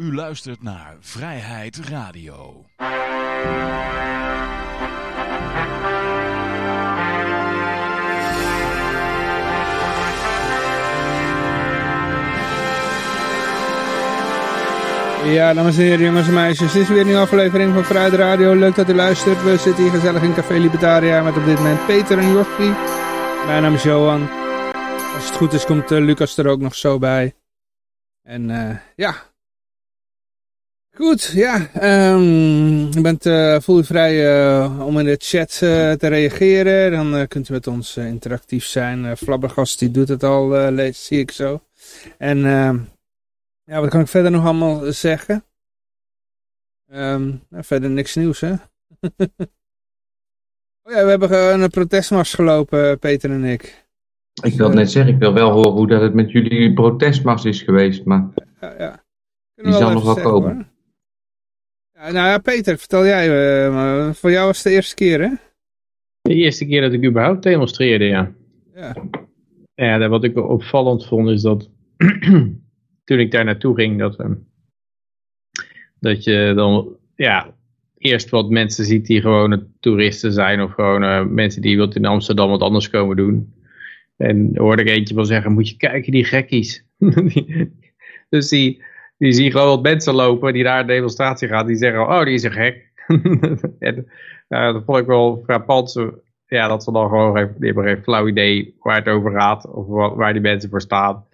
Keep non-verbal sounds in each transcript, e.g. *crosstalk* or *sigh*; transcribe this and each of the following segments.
U luistert naar Vrijheid Radio. Ja, dames en heren, jongens en meisjes. Dit is weer een aflevering van Vrijheid Radio. Leuk dat u luistert. We zitten hier gezellig in Café Libertaria met op dit moment Peter en Joffie. Mijn naam is Johan. Als het goed is, komt uh, Lucas er ook nog zo bij. En uh, ja. Goed, ja. Um, je bent, uh, voel je vrij om in de chat te reageren. Dan kunt u met ons interactief zijn. Flabbergast die doet het al, lees, zie ik zo. En ehm, ja, wat kan ik verder nog allemaal zeggen? Um, nou, verder niks nieuws, hè? *laughs* oh ja, we hebben een protestmars gelopen, Peter en ik. Ik wil het net zeggen, ik wil wel horen hoe dat het met jullie protestmars is geweest, maar ja, ja. die zal nog wel komen. Nou ja, Peter, vertel jij, uh, maar voor jou was het de eerste keer, hè? De eerste keer dat ik überhaupt demonstreerde, ja. Ja. Ja, wat ik opvallend vond is dat *clears throat* toen ik daar naartoe ging, dat, uh, dat je dan, ja, eerst wat mensen ziet die gewoon toeristen zijn of gewoon uh, mensen die wat in Amsterdam wat anders komen doen. En hoorde ik eentje wel zeggen, moet je kijken, die gekkies. *laughs* dus die, die zie gewoon wat mensen lopen die naar een demonstratie gaan. Die zeggen, oh, die is een gek. *laughs* en, uh, dat vond ik wel frappant. Ja, dat ze dan gewoon geen, die geen flauw idee waar het over gaat. Of waar die mensen voor staan.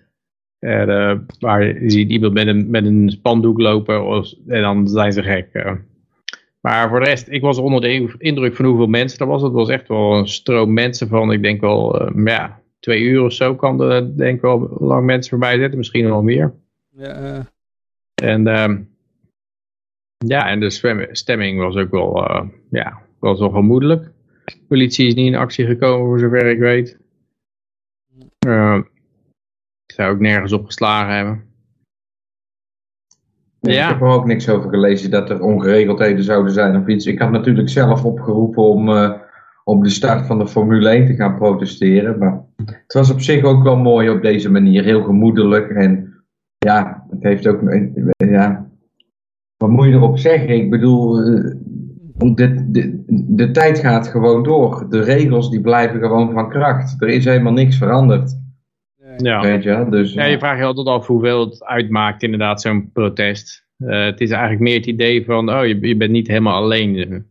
En, uh, je ziet iemand met een, met een spandoek lopen of, en dan zijn ze gek. Uh. Maar voor de rest, ik was onder de indruk van hoeveel mensen er was. Het was echt wel een stroom mensen van, ik denk wel, uh, ja, twee uur of zo kan er denk ik wel lang mensen voorbij zitten. Misschien wel meer. Ja. En, uh, ja, en de stemming was ook wel, uh, ja, was wel gemoedelijk. De politie is niet in actie gekomen voor zover ik weet. Uh, ik zou ook nergens op geslagen hebben. Ja. Ik heb er ook niks over gelezen dat er ongeregeldheden zouden zijn of iets. Ik had natuurlijk zelf opgeroepen om, uh, om de start van de Formule 1 te gaan protesteren. Maar het was op zich ook wel mooi op deze manier. Heel gemoedelijk. En ja, het heeft ook... Ja, wat moet je erop zeggen? Ik bedoel, de, de, de tijd gaat gewoon door. De regels die blijven gewoon van kracht. Er is helemaal niks veranderd. Ja. Weet je, dus, ja, je vraagt je altijd af hoeveel het uitmaakt inderdaad zo'n protest. Uh, het is eigenlijk meer het idee van, oh, je, je bent niet helemaal alleen.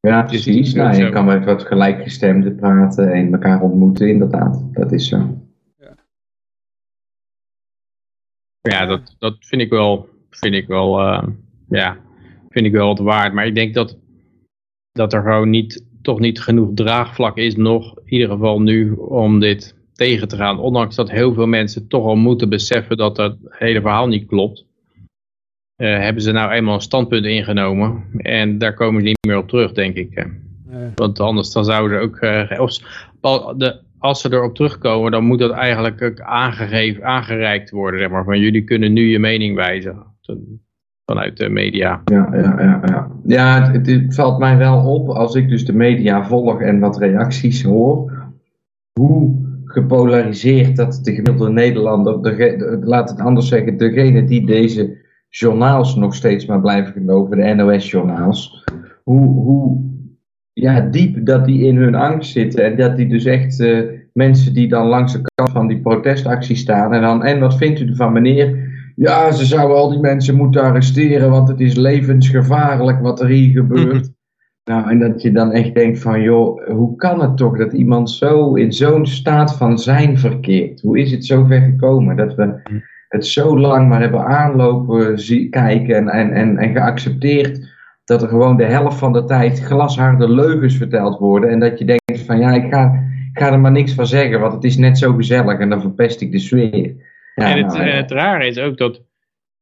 Ja, precies. Nou, je kan met wat gelijkgestemden praten en elkaar ontmoeten, inderdaad. Dat is zo. Ja, dat, dat vind ik wel, vind ik wel, uh, ja, vind ik wel wat waard. Maar ik denk dat, dat er gewoon niet, toch niet genoeg draagvlak is nog, in ieder geval nu, om dit tegen te gaan. Ondanks dat heel veel mensen toch al moeten beseffen dat dat hele verhaal niet klopt. Uh, hebben ze nou eenmaal een standpunt ingenomen. En daar komen ze niet meer op terug, denk ik. Want anders dan zouden ze ook... Uh, of, de, als ze erop terugkomen, dan moet dat eigenlijk aangegeven, aangereikt worden. Zeg maar, van jullie kunnen nu je mening wijzen. Vanuit de media. Ja, ja, ja, ja. ja het, valt mij wel op als ik dus de media volg en wat reacties hoor. Hoe gepolariseerd dat de gemiddelde Nederlander, de, de, laat het anders zeggen, degene die deze journaals nog steeds maar blijven geloven, de NOS-journaals, hoe, hoe ja, diep dat die in hun angst zitten en dat die dus echt uh, mensen die dan langs de kant van die protestactie staan en dan, en wat vindt u ervan meneer? Ja, ze zouden al die mensen moeten arresteren, want het is levensgevaarlijk wat er hier gebeurt. *laughs* Nou, en dat je dan echt denkt van, joh, hoe kan het toch dat iemand zo in zo'n staat van zijn verkeert? Hoe is het zo ver gekomen dat we het zo lang maar hebben aanlopen zie, kijken en, en, en, en geaccepteerd dat er gewoon de helft van de tijd glasharde leugens verteld worden en dat je denkt van, ja, ik ga, ik ga er maar niks van zeggen, want het is net zo gezellig en dan verpest ik de sfeer. Ja, en het, nou, ja. het rare is ook dat,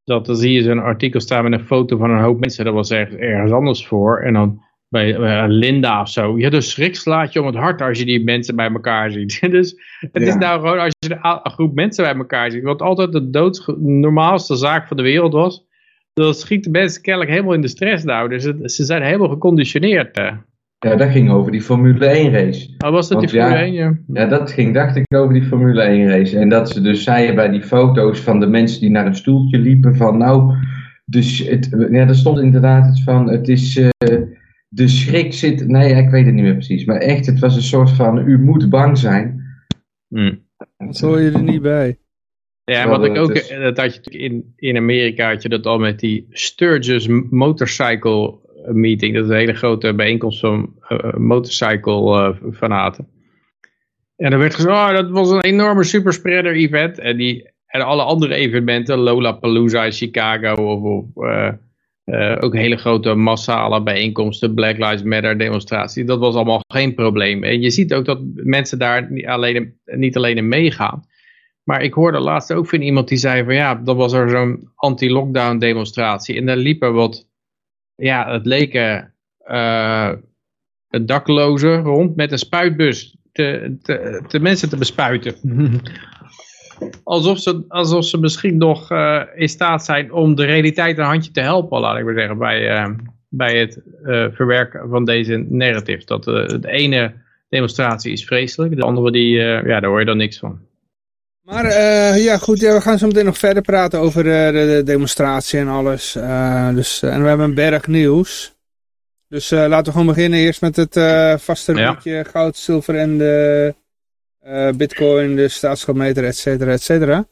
dat dan zie je zo'n artikel staan met een foto van een hoop mensen, dat was ergens, ergens anders voor en dan bij Linda of zo. Ja, de schrik slaat je om het hart als je die mensen bij elkaar ziet. *laughs* dus het ja. is nou gewoon als je een groep mensen bij elkaar ziet. Wat altijd de doods normaalste zaak van de wereld was. Dan schiet de mensen kennelijk helemaal in de stress nou. Dus het, ze zijn helemaal geconditioneerd. Uh. Ja, dat ging over die Formule 1 race. Oh, was dat Want die Formule ja, 1? Ja. ja, dat ging, dacht ik, over die Formule 1 race. En dat ze dus zeiden bij die foto's van de mensen die naar een stoeltje liepen van nou, Dus het, ja, er stond inderdaad iets van, het is, eh, de schrik zit, nee, ik weet het niet meer precies. Maar echt, het was een soort van, u moet bang zijn. Hmm. Dat hoor je er niet bij. Ja, wat ik ook, is- eh, dat had je in, in Amerika had je dat al met die Sturgis Motorcycle Meeting. Dat is een hele grote bijeenkomst van eh, motorcycle fanaten. En er werd gezegd, oh, dat was een enorme superspreader event. En, die, en alle andere evenementen, Lollapalooza in Chicago of, of ook hele grote massale bijeenkomsten, Black Lives Matter demonstraties, dat was allemaal geen probleem. En je ziet ook dat mensen daar niet alleen, niet alleen in meegaan. Maar ik hoorde laatst ook van iemand die zei van ja, dan was er zo'n anti-lockdown demonstratie. En daar liepen wat, ja, het leken eh, daklozen rond met een spuitbus te, te, te mensen te bespuiten. *laughs* alsof, ze, alsof ze misschien nog eh, in staat zijn om de realiteit een handje te helpen, laat ik maar zeggen, bij, eh, bij het verwerken van deze narrative. Dat de ene demonstratie is vreselijk, de andere die, ja, daar hoor je dan niks van. Maar eh, ja, goed, ja, we gaan zo meteen nog verder praten over eh, de, de demonstratie en alles. Eh, dus, en we hebben een berg nieuws. Dus laten we gewoon beginnen eerst met het vaste Ja. rubriekje goud, zilver en de bitcoin, de staatsschuldmeter, et cetera, et cetera.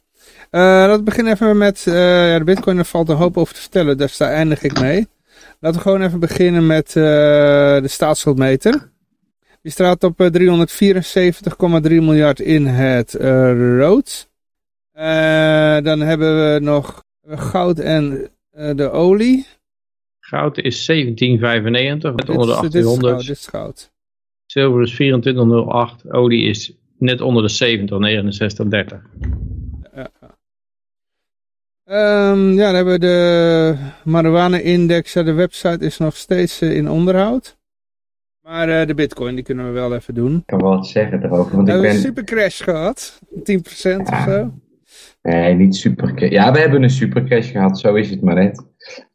Laten we beginnen even met ja, de bitcoin, daar valt een hoop over te vertellen, dus daar eindig ik mee. Laten we gewoon even beginnen met de staatsschuldmeter. Die staat op eh, 374,3 miljard in het eh, rood. Eh, dan hebben we nog goud en eh, de olie. Goud is 1795, net onder de dit, is goud, 1800. dit is goud. Zilver is 2408. Olie is net onder de 70, 69, 30. Ehm, ja, dan hebben we de marijuana-index. Ja, de website is nog steeds eh, in onderhoud. Maar eh, de bitcoin, die kunnen we wel even doen. Ik kan wel wat zeggen erover, want We ik hebben een ben... supercrash gehad. 10% of zo. Nee, niet super. Ja, we hebben een supercrash gehad, zo is het maar net.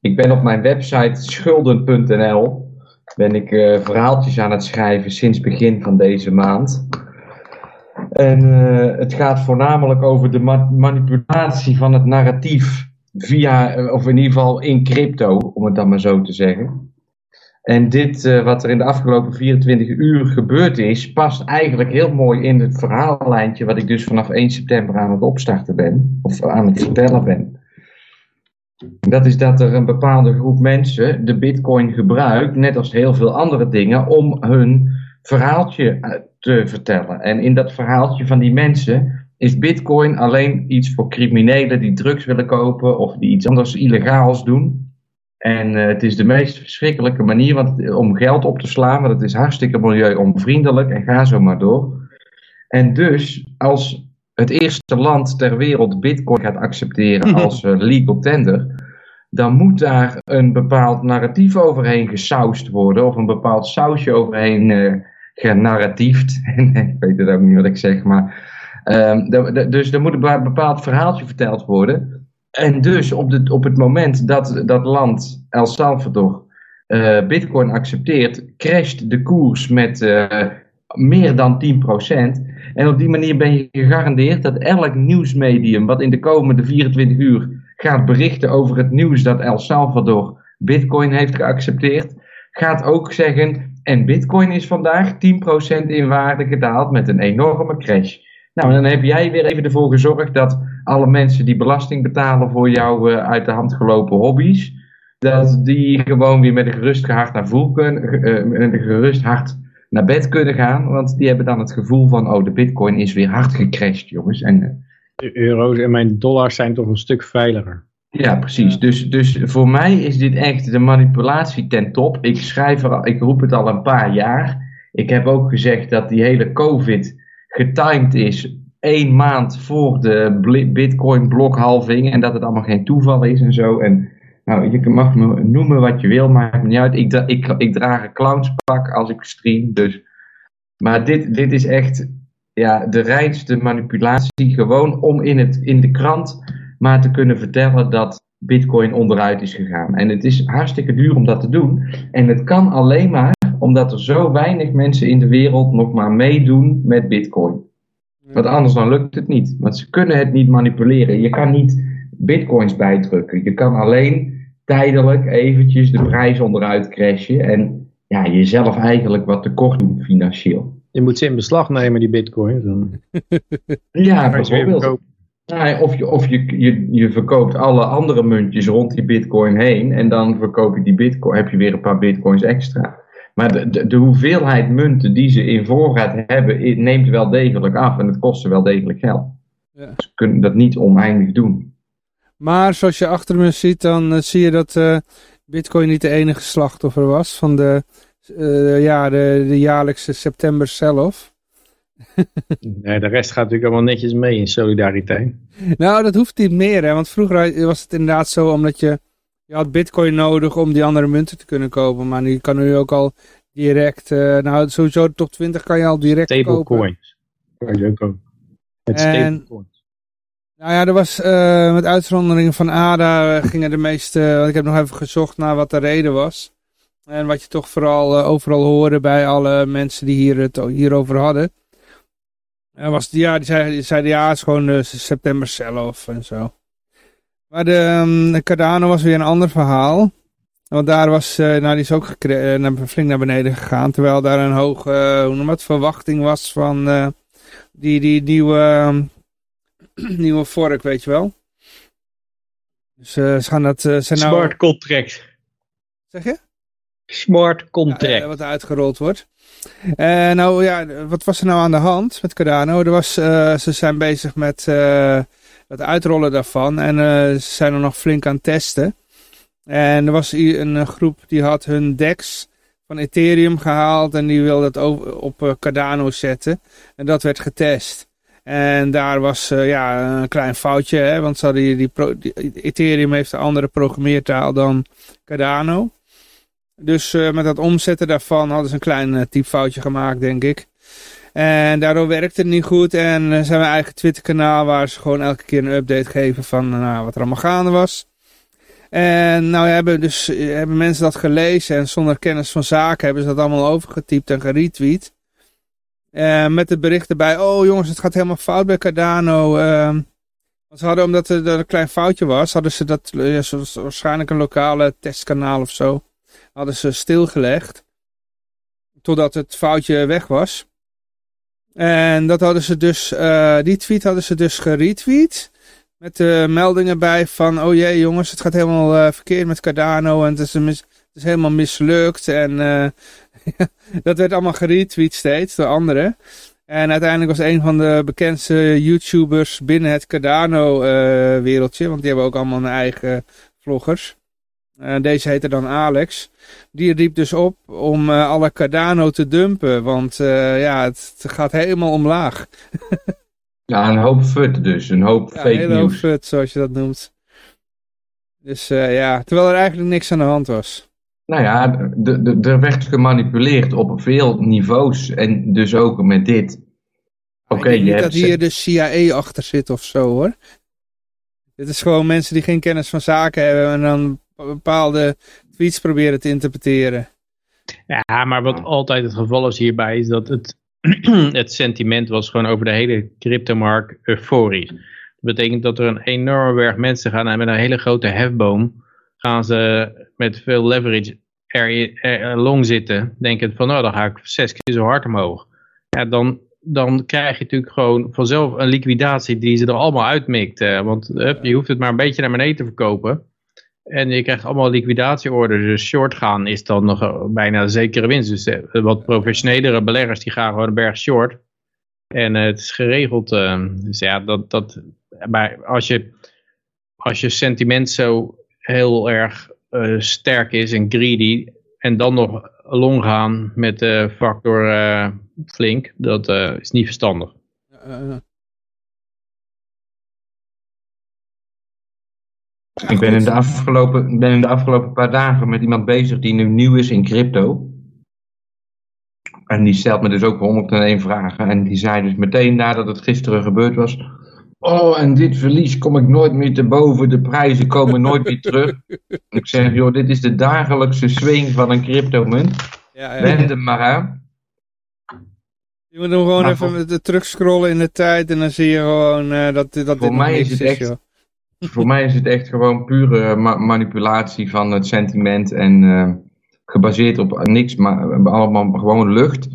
Ik ben op mijn website schulden.nl ben ik eh, verhaaltjes aan het schrijven sinds begin van deze maand. En eh, het gaat voornamelijk over de ma- manipulatie van het narratief via, of in ieder geval in crypto, om het dan maar zo te zeggen. En dit, eh, wat er in de afgelopen 24 uur gebeurd is, past eigenlijk heel mooi in het verhaallijntje wat ik dus vanaf 1 september aan het opstarten ben, of aan het vertellen ben. Dat is dat er een bepaalde groep mensen de bitcoin gebruikt, net als heel veel andere dingen, om hun verhaaltje eh, te vertellen. En in dat verhaaltje van die mensen is bitcoin alleen iets voor criminelen die drugs willen kopen of die iets anders illegaals doen. En eh, het is de meest verschrikkelijke manier want, om geld op te slaan, want het is hartstikke milieuonvriendelijk en ga zo maar door. En dus, als het eerste land ter wereld bitcoin gaat accepteren als eh, legal tender, dan moet daar een bepaald narratief overheen gesausd worden, of een bepaald sausje overheen eh genarratiefd. *laughs* ik weet het ook niet wat ik zeg, maar. ehm, dus er moet een be- bepaald verhaaltje verteld worden. En dus op, de, op het moment dat dat land, El Salvador, eh, Bitcoin accepteert, crasht de koers met eh, meer dan 10%. En op die manier ben je gegarandeerd dat elk nieuwsmedium wat in de komende 24 uur gaat berichten over het nieuws dat El Salvador Bitcoin heeft geaccepteerd, gaat ook zeggen: en Bitcoin is vandaag 10% in waarde gedaald met een enorme crash. Nou, dan heb jij weer even ervoor gezorgd dat alle mensen die belasting betalen voor jouw eh, uit de hand gelopen hobby's, dat die gewoon weer met een gerust hart naar, voel kunnen, eh, met een gerust hart naar bed kunnen gaan. Want die hebben dan het gevoel van, oh, de bitcoin is weer hard gecrashed, jongens. En, eh, De euro's en mijn dollars zijn toch een stuk veiliger. ja, precies. Dus, dus voor mij is dit echt de manipulatie ten top. Ik schrijf er, al- ik roep het al een paar jaar. Ik heb ook gezegd dat die hele COVID getimed is één maand voor de bitcoin blokhalving. En dat het allemaal geen toeval is en zo. En nou, je mag me noemen wat je wil, maakt me niet uit. Ik, ik, ik draag een clownspak als ik stream. Dus. Maar dit, dit is echt ja, de reinste manipulatie. Gewoon om in, het, in de krant maar te kunnen vertellen dat Bitcoin onderuit is gegaan. En het is hartstikke duur om dat te doen. En het kan alleen maar omdat er zo weinig mensen in de wereld nog maar meedoen met Bitcoin. Want anders dan lukt het niet. Want ze kunnen het niet manipuleren. Je kan niet Bitcoins bijdrukken. Je kan alleen tijdelijk eventjes de prijs onderuit crashen en ja, jezelf eigenlijk wat tekort doen financieel. Je moet ze in beslag nemen, die bitcoin. Dan *laughs* Ja, bijvoorbeeld. Ja, of je, of je, je, je verkoopt alle andere muntjes rond die bitcoin heen en dan verkoop je die bitcoin, heb je weer een paar bitcoins extra. Maar de, de, de hoeveelheid munten die ze in voorraad hebben, neemt wel degelijk af en het kost ze wel degelijk geld. Ja. Ze kunnen dat niet oneindig doen. Maar zoals je achter me ziet, dan eh, zie je dat eh, Bitcoin niet de enige slachtoffer was van de, eh, ja, de, de jaarlijkse september sell-off. *laughs* Nee, de rest gaat natuurlijk allemaal netjes mee in solidariteit. Nou, dat hoeft niet meer, hè? want vroeger was het inderdaad zo omdat je, je had Bitcoin nodig om die andere munten te kunnen kopen. Maar nu kan nu ook al direct, eh, nou sowieso top 20 kan je al direct kopen. Stablecoins. Kan je ook kopen. Met En- stablecoins. Nou ja, er was eh, met uitzondering van ADA eh, gingen de meeste, want ik heb nog even gezocht naar wat de reden was. En wat je toch vooral overal hoorde bij alle mensen die hier het hierover hadden. Eh, was, die- ja, die zeiden, die zeiden ja, het is gewoon september sell-off en zo. Maar de, ehm, de Cardano was weer een ander verhaal. Want daar was, eh, nou die is ook eh, flink naar beneden gegaan. Terwijl daar een hoge, eh, hoe noem het, verwachting was van die, die nieuwe, ehm, *clears throat* nieuwe vork, weet je wel. Dus ze gaan dat, eh, zijn nou... Smart contract. Zeg je? Smart Ja, contract. eh, wat uitgerold wordt. Nou ja, wat was er nou aan de hand met Cardano? Er was, ze zijn bezig met het uitrollen daarvan en eh, ze zijn er nog flink aan testen. En er was een eh, groep die had hun DEX van Ethereum gehaald en die wilde over, op eh, Cardano zetten. En dat werd getest. En daar was ja, een klein foutje, hè, want ze hadden die, Ethereum heeft een andere programmeertaal dan Cardano. Dus met dat omzetten daarvan hadden ze een klein eh, typfoutje gemaakt, denk ik. En daardoor werkte het niet goed. En uh, zijn we eigen Twitter kanaal waar ze gewoon elke keer een update geven van eh, nou, wat er allemaal gaande was. En nou hebben, dus, eh, hebben mensen dat gelezen en zonder kennis van zaken hebben ze dat allemaal overgetypt en geretweet. Eh, met het bericht erbij, oh jongens, het gaat helemaal fout bij Cardano. ehm. want ze hadden, omdat er, een klein foutje was, hadden ze dat, eh, ja, waarschijnlijk een lokale testkanaal of zo hadden ze stilgelegd. Totdat het foutje weg was. En dat hadden ze dus, eh, die tweet hadden ze dus geretweet. Met de meldingen bij van, oh jee jongens, het gaat helemaal eh, verkeerd met Cardano. En het is, het is helemaal mislukt. En eh, *laughs* dat werd allemaal geretweet steeds door anderen. En uiteindelijk was een van de bekendste YouTubers binnen het Cardano-wereldje. want die hebben ook allemaal hun eigen vloggers. Eh, deze heette dan Alex. Die riep dus op om eh, alle Cardano te dumpen. Want eh, ja, het, het gaat helemaal omlaag. *laughs* Ja, een hoop fut dus, een hoop Ja, fake een hele hoop nieuws. fut, zoals je dat noemt. Dus ja, terwijl er eigenlijk niks aan de hand was. Nou ja, de- de- er werd gemanipuleerd op veel niveaus en dus ook met dit. Oké, ik denk je hebt... dat hier de CIA achter zit of zo hoor. Dit is gewoon mensen die geen kennis van zaken hebben en dan bepaalde tweets proberen te interpreteren. Ja, maar wat altijd het geval is hierbij is dat het, *clears throat* het sentiment was gewoon over de hele cryptomarkt euforisch. Dat betekent dat er een enorme berg mensen gaan en met een hele grote hefboom gaan ze met veel leverage er, long zitten, denkend van nou dan ga ik zes keer zo hard omhoog. Ja, dan, dan krijg je natuurlijk gewoon vanzelf een liquidatie die ze er allemaal uitmikt. want hup, je hoeft het maar een beetje naar beneden te verkopen. En je krijgt allemaal liquidatieorders. Dus short gaan is dan nog eh, bijna zekere winst. Dus eh, wat professionelere beleggers die gaan gewoon een berg short. En eh, het is geregeld. dus ja, dat, dat, maar als, je, als je sentiment zo heel erg sterk is en greedy. En dan nog long gaan met de factor flink. Dat is niet verstandig. Ik ben in, de afgelopen, ben in de afgelopen paar dagen met iemand bezig die nu nieuw is in crypto. En die stelt me dus ook 101 vragen. En die zei dus meteen nadat het gisteren gebeurd was. Oh, en dit verlies kom ik nooit meer te boven. De prijzen komen nooit meer terug. *laughs* Ik zeg, joh, dit is de dagelijkse swing van een cryptomunt. ja, ja. Wend hem maar aan. Je moet hem gewoon Maar even de terugscrollen in de tijd en dan zie je gewoon eh, dat, dat dit Voor nog mij is het echt- joh. Voor mij is het echt gewoon pure ma- manipulatie van het sentiment en eh, gebaseerd op niks, maar allemaal gewoon lucht.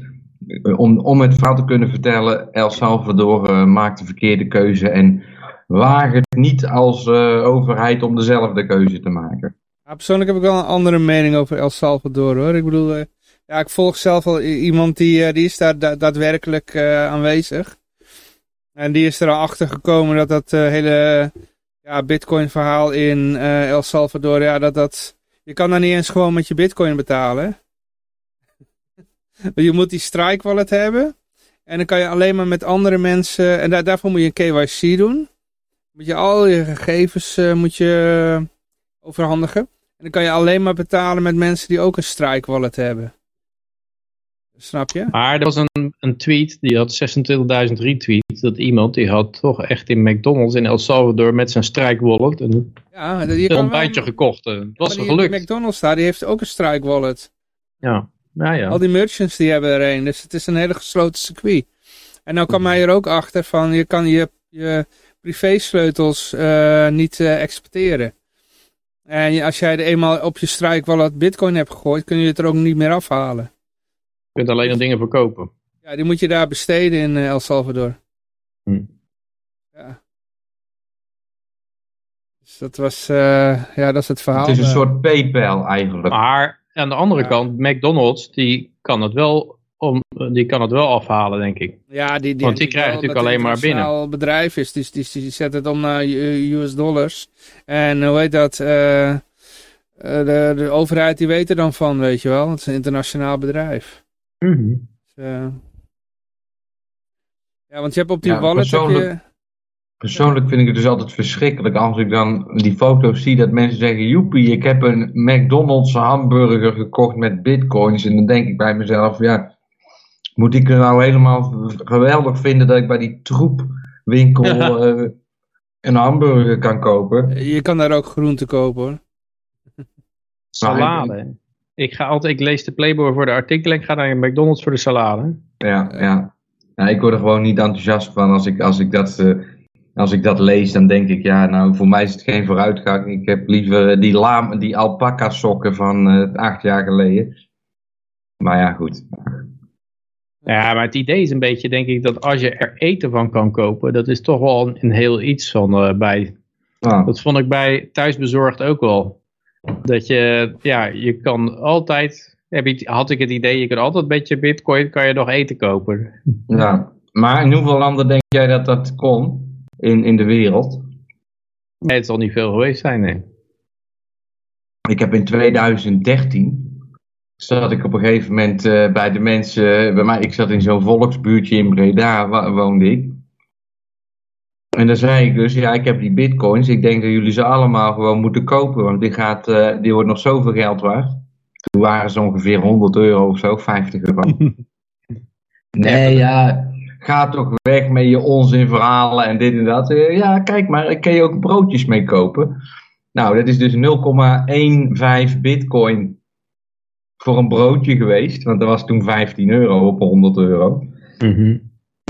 Eh, Om, om het verhaal te kunnen vertellen, El Salvador eh, maakt de verkeerde keuze en waag het niet als eh, overheid om dezelfde keuze te maken. Ja, persoonlijk heb ik wel een andere mening over El Salvador hoor. Ik bedoel, eh, ja, ik volg zelf al iemand die, eh, die is daar da- daadwerkelijk eh, aanwezig. En die is er al achter gekomen dat dat eh, hele ja, bitcoin verhaal in eh, El Salvador, ja, dat dat... Je kan daar niet eens gewoon met je bitcoin betalen. *laughs* je moet die strike wallet hebben. En dan kan je alleen maar met andere mensen... En daar daarvoor moet je een KYC doen. Moet je al je gegevens eh, moet je overhandigen. En dan kan je alleen maar betalen met mensen die ook een strike wallet hebben. Snap je? Maar er was een, een tweet, die had 26.000 retweets. Dat iemand, die had toch echt in McDonald's in El Salvador met zijn strike wallet een Ja, kan ontbijtje wel, gekocht. En Het was maar er die- gelukt. McDonald's daar, die heeft ook een strike wallet. Ja, nou ja. Al die merchants die hebben er een. Dus het is een hele gesloten circuit. En nou kwam hij er ook achter van je kan je, je privésleutels eh, niet eh, exporteren. En als jij er eenmaal op je strike wallet bitcoin hebt gegooid, kun je het er ook niet meer afhalen. Je kunt alleen nog dingen verkopen. Ja, die moet je daar besteden in eh, El Salvador. Hm. Ja. Dus dat was, eh, ja, dat is het verhaal. Het is een daar. soort PayPal eigenlijk. Maar aan de andere Ja. kant, McDonald's, die kan het wel, om, die kan het wel afhalen, denk ik. Ja, die, die, Want die krijgen wel natuurlijk dat het alleen maar een internationaal bedrijf is, dus die, die, die zet het om naar eh, US dollars. En hoe heet dat? eh, eh, de, de overheid die weet er dan van, weet je wel. Het is een internationaal bedrijf. Dus, eh, ja, want je hebt op die Ja, wallet... Je, persoonlijk- Persoonlijk vind ik het dus altijd verschrikkelijk als ik dan die foto's zie dat mensen zeggen: Joepie, ik heb een McDonald's hamburger gekocht met bitcoins. En dan denk ik bij mezelf: ja, moet ik er nou helemaal geweldig vinden dat ik bij die troepwinkel *laughs* eh, een hamburger kan kopen? je kan daar ook groenten kopen hoor. *laughs* Salade. Ik, ga altijd, ik lees de Playboy voor de artikelen. Ik ga naar McDonald's voor de salade. Ja, ja. Ja, ik word er gewoon niet enthousiast van als ik, als ik dat. eh, als ik dat lees, dan denk ik, ja, nou, voor mij is het geen vooruitgang. Ik heb liever die, laam, die alpaca sokken van eh, acht jaar geleden. Maar ja, goed. Ja, maar het idee is een beetje, denk ik, dat als je er eten van kan kopen, dat is toch wel een, een heel iets van eh, bij. Nou, Dat vond ik bij thuisbezorgd ook wel. Dat je, ja, je kan altijd, heb had ik het idee, je kan altijd met je bitcoin, kan je nog eten kopen. ja. Maar in hoeveel landen denk jij dat dat kon in, in de wereld? Nee, het zal niet veel geweest zijn, nee. Ik heb in 2013 zat ik op een gegeven moment eh, bij de mensen, bij mij, ik zat in zo'n volksbuurtje in Breda, wa- woonde ik. En dan zei ik dus, ja, ik heb die bitcoins, ik denk dat jullie ze allemaal gewoon moeten kopen, want die, gaat, eh, die wordt nog zoveel geld waard. Toen waren ze ongeveer 100 euro of zo, 50 euro. *laughs* nee, ja, ga toch weg met je onzinverhalen en dit en dat. Eh, ja, kijk maar, ik kan je ook broodjes mee kopen. Nou, dat is dus 0,15 bitcoin voor een broodje geweest. Want dat was toen 15 euro op 100 euro.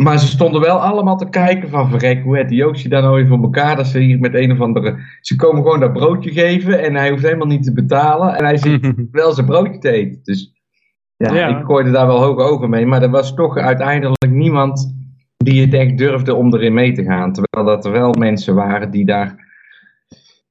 Maar ze stonden wel allemaal te kijken van verrek, hoe heeft die Joostje daar nou weer voor elkaar? Dat ze hier met een of andere... Ze komen gewoon dat broodje geven en hij hoeft helemaal niet te betalen. En hij zit *laughs* wel zijn broodje te eten. Dus ja, Ja. ik gooide daar wel hoge ogen mee. Maar er was toch uiteindelijk niemand die het echt durfde om erin mee te gaan. Terwijl dat er wel mensen waren die daar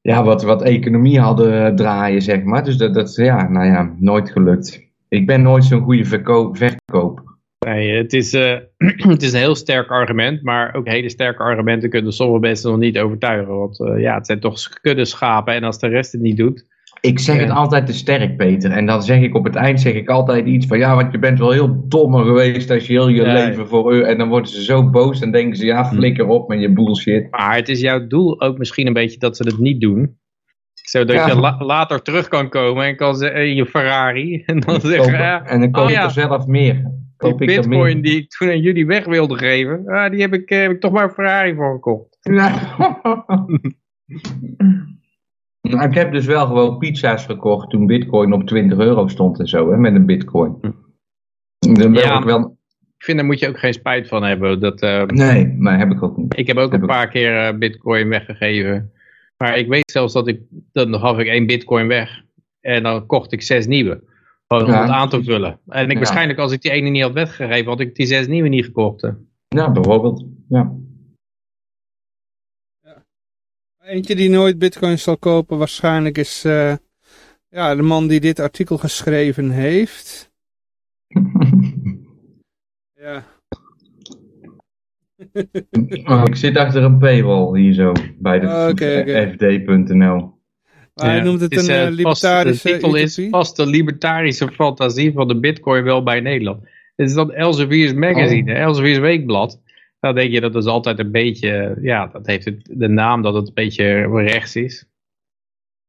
ja, wat, wat economie hadden draaien, zeg maar. Dus dat, dat ja, nou ja, nooit gelukt. Ik ben nooit zo'n goede verko- verkoper. Nee, het is, eh, *clears throat* het is een heel sterk argument, maar ook hele sterke argumenten kunnen sommige mensen nog niet overtuigen. Want eh, ja, het zijn toch kudde schapen en als de rest het niet doet. Ik zeg het altijd te sterk, Peter. En dan zeg ik op het eind zeg ik altijd iets van ja, want je bent wel heel dommer geweest als je heel je Ja. leven voor u. En dan worden ze zo boos en denken ze ja, flikker op met je bullshit. Maar het is jouw doel ook misschien een beetje dat ze het niet doen. Zodat Ja. je la- later terug kan komen en kan ze in je Ferrari. *laughs* En dan zeggen ja, en dan koop oh ja. er zelf meer. Die Koop ik bitcoin die ik toen aan jullie weg wilde geven. Ah, die heb ik, eh, heb ik toch maar een Ferrari voor gekocht. Ja. *laughs* Nou, ik heb dus wel gewoon pizza's gekocht toen bitcoin op 20 euro stond en zo, hè, met een bitcoin. Dan ben Ja. ik wel... Ik vind daar moet je ook geen spijt van hebben. Dat, eh, Nee, maar heb ik ook niet. ik heb ook Heb een ik- paar keer eh, bitcoin weggegeven. Maar ik weet zelfs dat ik, dan gaf ik één bitcoin weg. En dan kocht ik zes nieuwe. Gewoon om Ja. het aan te vullen. En ik Ja. waarschijnlijk als ik die ene niet had weggegeven, had ik die zes nieuwe niet gekocht. hè. Ja, bijvoorbeeld. Ja. Eentje die nooit bitcoin zal kopen waarschijnlijk is eh, ja, de man die dit artikel geschreven heeft. *laughs* Ja, Oh, ik zit achter een paywall hier zo bij de Oh, fd.nl. maar hij Ja, noemt het is, een eh, eh, vast- libertarische De titel is vast de libertarische fantasie van de bitcoin wel bij Nederland. Dit is dat Elsevier's magazine, Oh. Elsevier's weekblad. Dan denk je dat is altijd een beetje, ja, dat heeft het, de naam dat het een beetje rechts is.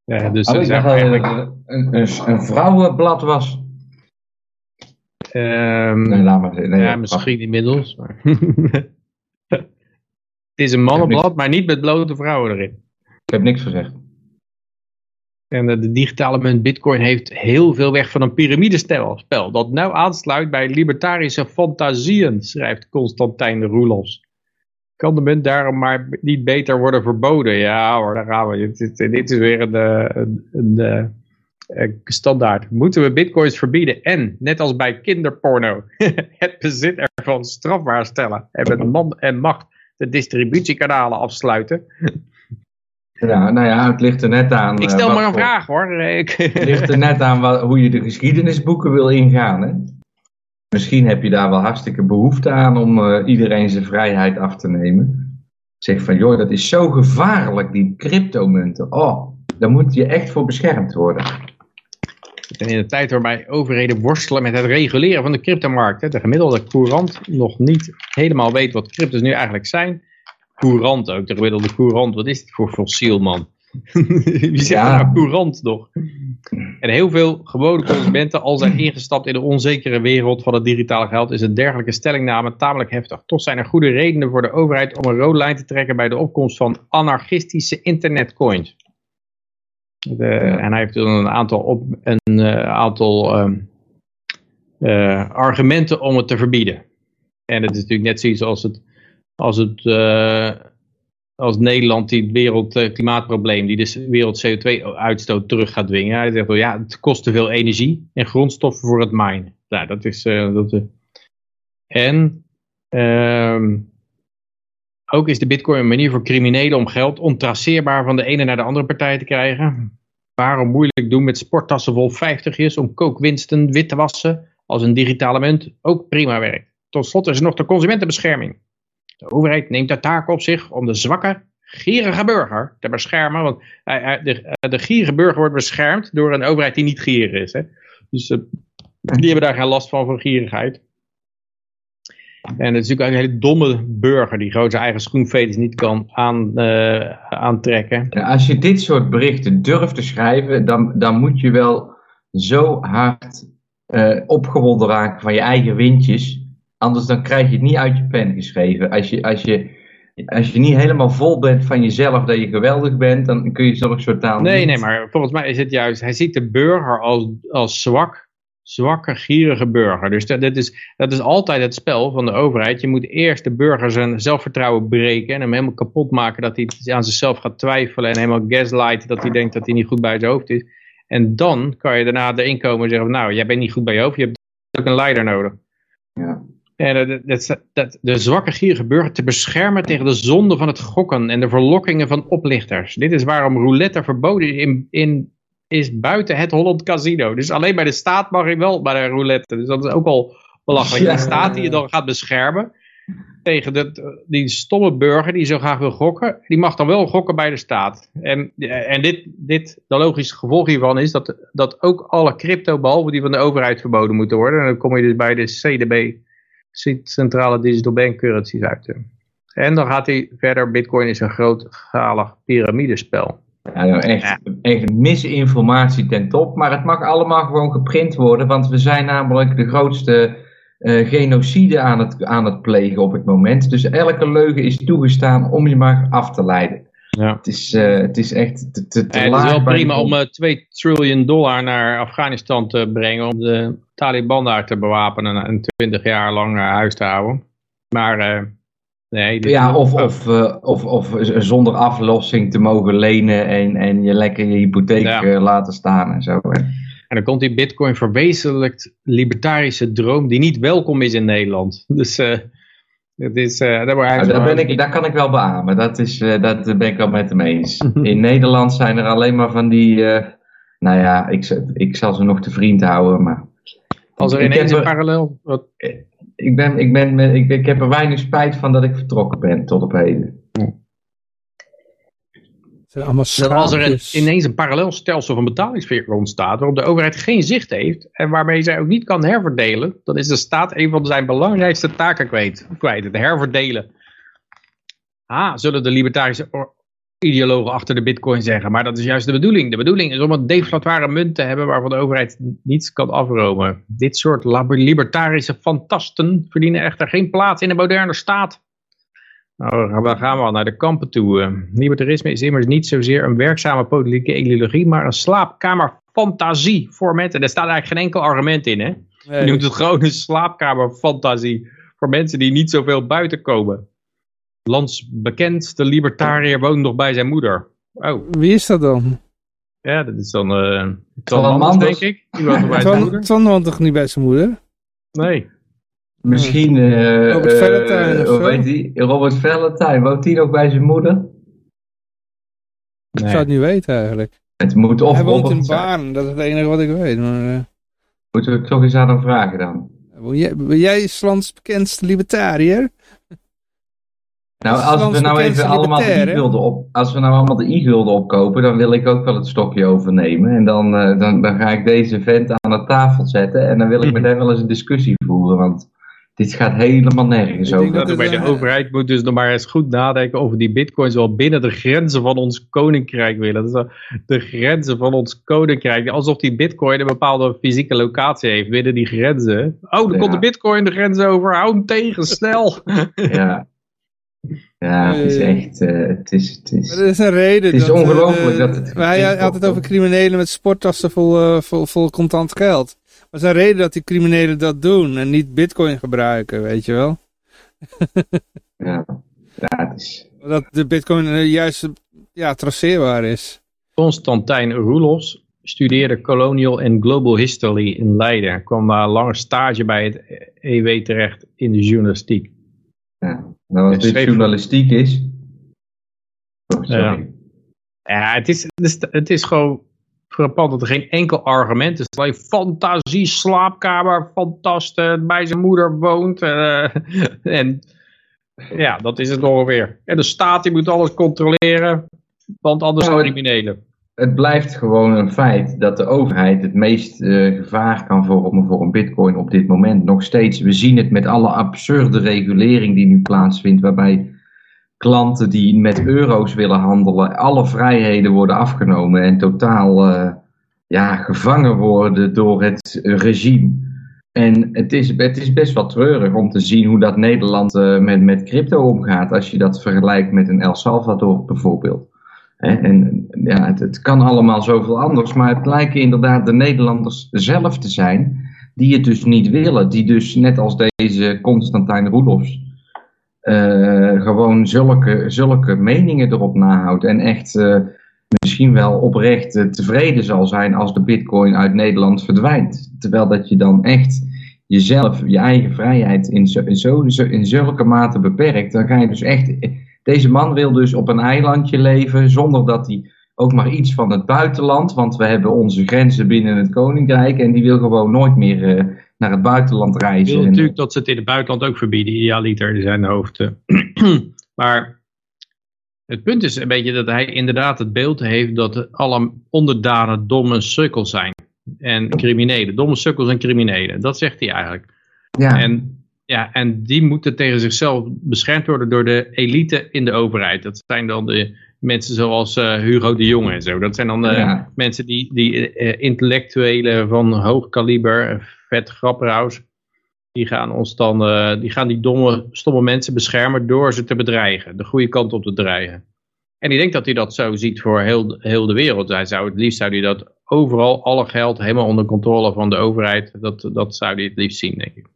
Ja, dus Oh, dat het eigenlijk, een, een, een vrouwenblad was. ehm, Nee, laat maar. Nee, ja, misschien inmiddels. Maar *laughs* het is een mannenblad, maar niet met blote vrouwen erin. Ik heb niks gezegd. En eh, de digitale munt Bitcoin heeft heel veel weg van een piramidespel spel dat nou aansluit bij libertarische fantasieën, schrijft Constantijn Roelofs. Kan de munt daarom maar niet beter worden verboden? Ja hoor, daar gaan we. Dit, is weer een, eh, standaard. Moeten we bitcoins verbieden en, net als bij kinderporno, *laughs* het bezit ervan strafbaar stellen en met man en macht de distributiekanalen afsluiten? Ja, nou ja, het ligt er net aan. Ik eh, stel maar een voor- vraag hoor. Ik- Het ligt er net aan wat, hoe je de geschiedenisboeken wil ingaan. Hè? Misschien heb je daar wel hartstikke behoefte aan om eh, iedereen zijn vrijheid af te nemen. Zeg van, joh, dat is zo gevaarlijk, die cryptomunten. Oh, daar moet je echt voor beschermd worden. En in een tijd waarbij overheden worstelen met het reguleren van de cryptomarkt. hè, De gemiddelde courant nog niet helemaal weet wat cryptos nu eigenlijk zijn. Courant ook, de gemiddelde courant. Wat is dit voor fossiel man? *laughs* Wie zegt Ja. nou courant nog? En heel veel gewone consumenten al zijn ingestapt in de onzekere wereld van het digitale geld. Is een dergelijke stellingname tamelijk heftig. Toch zijn er goede redenen voor de overheid om een rode lijn te trekken bij de opkomst van anarchistische internetcoins. De, En hij heeft dan een aantal, op, een, eh, aantal ehm, eh, argumenten om het te verbieden. En het is natuurlijk net zoiets als het, als het eh, als Nederland die het wereldklimaatprobleem, die de wereld CO2-uitstoot terug gaat dwingen. Hij zegt wel, ja, het kost te veel energie en grondstoffen voor het minen. Nou, dat is, eh, dat, eh. en ehm, ook is de bitcoin een manier voor criminelen om geld ontraceerbaar van de ene naar de andere partij te krijgen. Waarom moeilijk doen met sporttassen vol 50 om kookwinsten wit te wassen als een digitale munt ook prima werkt. Tot slot is er nog de consumentenbescherming. De overheid neemt de taak op zich om de zwakke, gierige burger te beschermen. Want hij- hij- de, eh, de gierige burger wordt beschermd door een overheid die niet gierig is. Hè? Dus eh, die hebben daar geen last van, van gierigheid. En het is natuurlijk een hele domme burger die gewoon zijn eigen schoenveters niet kan aan, eh, aantrekken. Als je dit soort berichten durft te schrijven, dan, dan moet je wel zo hard eh, opgewonden raken van je eigen windjes. Anders dan krijg je het niet uit je pen geschreven. Als je, als je, als je niet helemaal vol bent van jezelf dat je geweldig bent, dan kun je zulke soort taal Nee, niet- nee, maar volgens mij is het juist, hij ziet de burger als, als zwak, zwakke, gierige burger. Dus dat, dat, is, dat is altijd het spel van de overheid. Je moet eerst de burger zijn zelfvertrouwen breken en hem helemaal kapot maken dat hij aan zichzelf gaat twijfelen en helemaal gaslighten dat hij denkt dat hij niet goed bij zijn hoofd is. En dan kan je daarna erin komen en zeggen, nou, jij bent niet goed bij je hoofd, je hebt ook een leider nodig. Ja. En dat, dat, dat, de zwakke gierige burger te beschermen tegen de zonde van het gokken en de verlokkingen van oplichters. Dit is waarom roulette verboden is, in, in, is buiten het Holland Casino. Dus alleen bij de staat mag je wel bij de roulette. Dus dat is ook al belachelijk. Ja. De staat die je dan gaat beschermen tegen de, die stomme burger die zo graag wil gokken, die mag dan wel gokken bij de staat. En, en dit, dit, de logische gevolg hiervan is dat, dat ook alle crypto, behalve die van de overheid, verboden moeten worden. En dan kom je dus bij de CDB, Centrale Digital Bank Currencies uit. En dan gaat hij verder, bitcoin is een grootschalig piramidespel. Ja, nou, echt, echt misinformatie ten top. Maar het mag allemaal gewoon geprint worden. Want we zijn namelijk de grootste eh, genocide aan het, aan het plegen op het moment. Dus elke leugen is toegestaan om je maar af te leiden. Ja. Het, is, eh, het is echt te, te, te En het is wel prima om eh, 2 triljoen dollar naar Afghanistan te brengen. Om de Taliban daar te bewapenen en 20 jaar lang naar huis te houden. Maar eh, Nee, dit- Ja, of, of, eh, of, of zonder aflossing te mogen lenen en, en je lekker je hypotheek Ja. eh, laten staan en zo. hè. En dan komt die bitcoin verwezenlijkt libertarische droom die niet welkom is in Nederland. Dus het is, eh, daar, daar, ben ik, daar kan ik wel beamen. Dat, is, eh, dat ben ik wel met hem eens. *laughs* In Nederland zijn er alleen maar van die... eh, nou ja, ik, ik zal ze nog te vriend houden, maar... Als er ineens een parallel... Wat, Ik, ben, ik, ben, ik, ik heb er weinig spijt van dat ik vertrokken ben tot op heden. Dat als er een, ineens een parallelstelsel van betalingsverkeer ontstaat, waarop de overheid geen zicht heeft en waarmee zij ook niet kan herverdelen, dan is de staat een van zijn belangrijkste taken kwijt. kwijt het herverdelen. Ah, zullen de libertarische ideologen achter de bitcoin zeggen, maar dat is juist de bedoeling. De bedoeling is om een deflatoire munt te hebben waarvan de overheid niets kan afromen. Dit soort libertarische fantasten verdienen echter geen plaats in de moderne staat. Nou, dan gaan we al naar de kampen toe. Eh, Libertarisme is immers niet zozeer een werkzame politieke ideologie, maar een slaapkamerfantasieformat. En er staat eigenlijk geen enkel argument in, hè? Je noemt het gewoon een slaapkamerfantasie voor mensen die niet zoveel buiten komen. Lands bekend, de libertariër woont nog bij zijn moeder. Oh, Wie is dat dan? ja, dat is dan uh, Manders, Manders. denk ik. Die woont nog bij zijn Twan, moeder. Twan woont toch niet bij zijn moeder? Nee. Misschien... eh, Robert eh, Valentine of heet die? Robert Valentine. Woont die nog bij zijn moeder? Ik zou het niet weten eigenlijk. Het moet of Hij woont Robert in. Baarn, dat is het enige wat ik weet. Maar, eh, Moeten we het toch eens aan hem vragen dan? ben jij, ben jij Islands bekendste libertariër? Nou, als we Frans nou bekendste even allemaal de i-gulden op, als we nou allemaal de i-gulden opkopen, dan wil ik ook wel het stokje overnemen. En dan, eh, dan, dan ga ik deze vent aan de tafel zetten en dan wil ik *laughs* met hem wel eens een discussie voeren, want dit gaat helemaal nergens over. dat Dat het bij de een- overheid moet dus nog maar eens goed nadenken of we die bitcoins wel binnen de grenzen van ons koninkrijk willen. Dat is de grenzen van ons koninkrijk. Alsof die bitcoin een bepaalde fysieke locatie heeft binnen die grenzen. Oh, dan Ja. komt de bitcoin de grens over. Hou hem tegen, snel. Ja, ja het is Eh. echt, eh, het is, het Maar is, er is een reden. Het is eh, ongelooflijk dat het- maar Hij had het over criminelen met sporttassen vol, eh, vol, vol contant geld. Er is een reden dat die criminelen dat doen en niet bitcoin gebruiken, weet je wel. *laughs* ja, ja, het is, Dat de bitcoin juist ja, traceerbaar is. Constantijn Roelofs studeerde Colonial and Global History in Leiden. Kwam na een lange stage bij het EW terecht in de journalistiek. ja. Nou, als Het dit schreef- journalistiek is, oh, sorry. Ja. Ja, het is, het is, het is gewoon frappant dat er geen enkel argument is. Alleen fantasie, slaapkamer, fantastisch, bij zijn moeder woont. eh, *laughs* en ja, dat is het ongeveer. En de staat die moet alles controleren, want anders zijn criminelen. het blijft gewoon een feit dat de overheid het meest eh, gevaar kan vormen voor een bitcoin op dit moment. Nog steeds, we zien het met alle absurde regulering die nu plaatsvindt, waarbij klanten die met euro's willen handelen, alle vrijheden worden afgenomen en totaal eh, ja, gevangen worden door het regime. En het is, het is best wel treurig om te zien hoe dat Nederland eh, met, met crypto omgaat, als je dat vergelijkt met een El Salvador bijvoorbeeld. Hè, En ja, het, het kan allemaal zoveel anders, maar het lijken inderdaad de Nederlanders zelf te zijn die het dus niet willen. Die dus net als deze Constantijn Roelofs eh, gewoon zulke, zulke meningen erop nahoudt. En echt eh, misschien wel oprecht eh, tevreden zal zijn als de bitcoin uit Nederland verdwijnt. Terwijl dat je dan echt jezelf, je eigen vrijheid in, zo, in, in zulke mate beperkt. Dan ga je dus echt... Deze man wil dus op een eilandje leven zonder dat hij ook maar iets van het buitenland, want we hebben onze grenzen binnen het koninkrijk en die wil gewoon nooit meer naar het buitenland Ik reizen. wil En- natuurlijk dat ze het in het buitenland ook verbieden, idealiter in zijn hoofd. eh. *clears throat* maar het punt is een beetje dat hij inderdaad het beeld heeft dat alle onderdanen domme sukkels zijn. En criminelen, domme sukkels en criminelen. Dat zegt hij eigenlijk. ja, En, ja, en die moeten tegen zichzelf beschermd worden door de elite in de overheid. Dat zijn dan de mensen zoals eh, Hugo de Jonge en zo. Dat zijn dan eh, Ja. mensen die, die eh, intellectuelen van hoog kaliber, eh, vet grapperhaus, die gaan ons dan, eh, die gaan die domme, stomme mensen beschermen door ze te bedreigen. De goede kant op te dreigen. En ik denk dat hij dat zo ziet voor heel, heel de wereld. Hij zou het liefst zou hij dat overal, alle geld helemaal onder controle van de overheid. Dat, dat zou hij het liefst zien, denk ik.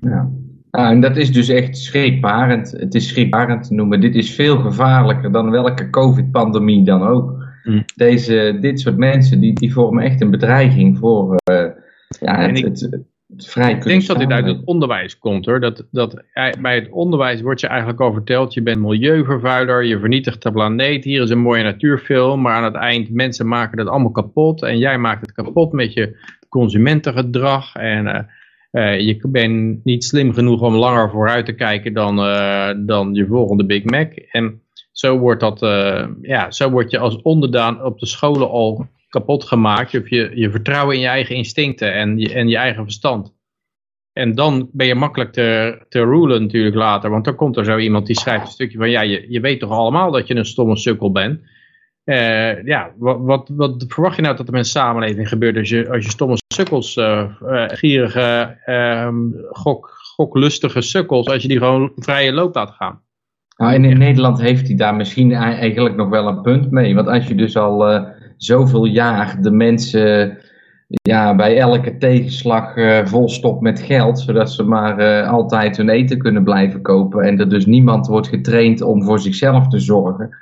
ja. Nou, en dat is dus echt schrikbarend. Het is schrikbarend te noemen. Dit is veel gevaarlijker dan welke COVID-pandemie dan ook. Hm. Deze, dit soort mensen die, die vormen echt een bedreiging voor uh, ja, En het, ik- het, het vrij Ik denk dat dit uit het onderwijs komt hoor. Dat, dat bij het onderwijs wordt je eigenlijk al verteld, je bent milieuvervuiler, je vernietigt de planeet, hier is een mooie natuurfilm, maar aan het eind mensen maken dat allemaal kapot en jij maakt het kapot met je consumentengedrag en eh, eh, je bent niet slim genoeg om langer vooruit te kijken dan, eh, dan je volgende Big Mac. En zo wordt, dat, ja, zo word je als onderdaan op de scholen al kapot gemaakt. Je, je, je vertrouwen in je eigen instincten en je, en je eigen verstand. En dan ben je makkelijk te, te rulen natuurlijk later. Want dan komt er zo iemand die schrijft een stukje van... Ja, je, je weet toch allemaal dat je een stomme sukkel bent. Eh, ja, wat, wat, wat verwacht je nou dat er met een samenleving gebeurt... als je, als je stomme sukkels, eh, eh, gierige, ehm, gok, goklustige sukkels... als je die gewoon vrije loop laat gaan? Nou, in Nederland heeft hij daar misschien ei- eigenlijk nog wel een punt mee. Want als je dus al zoveel jaar de mensen ja, bij elke tegenslag eh volstopt met geld, zodat ze maar eh, altijd hun eten kunnen blijven kopen en er dus niemand wordt getraind om voor zichzelf te zorgen.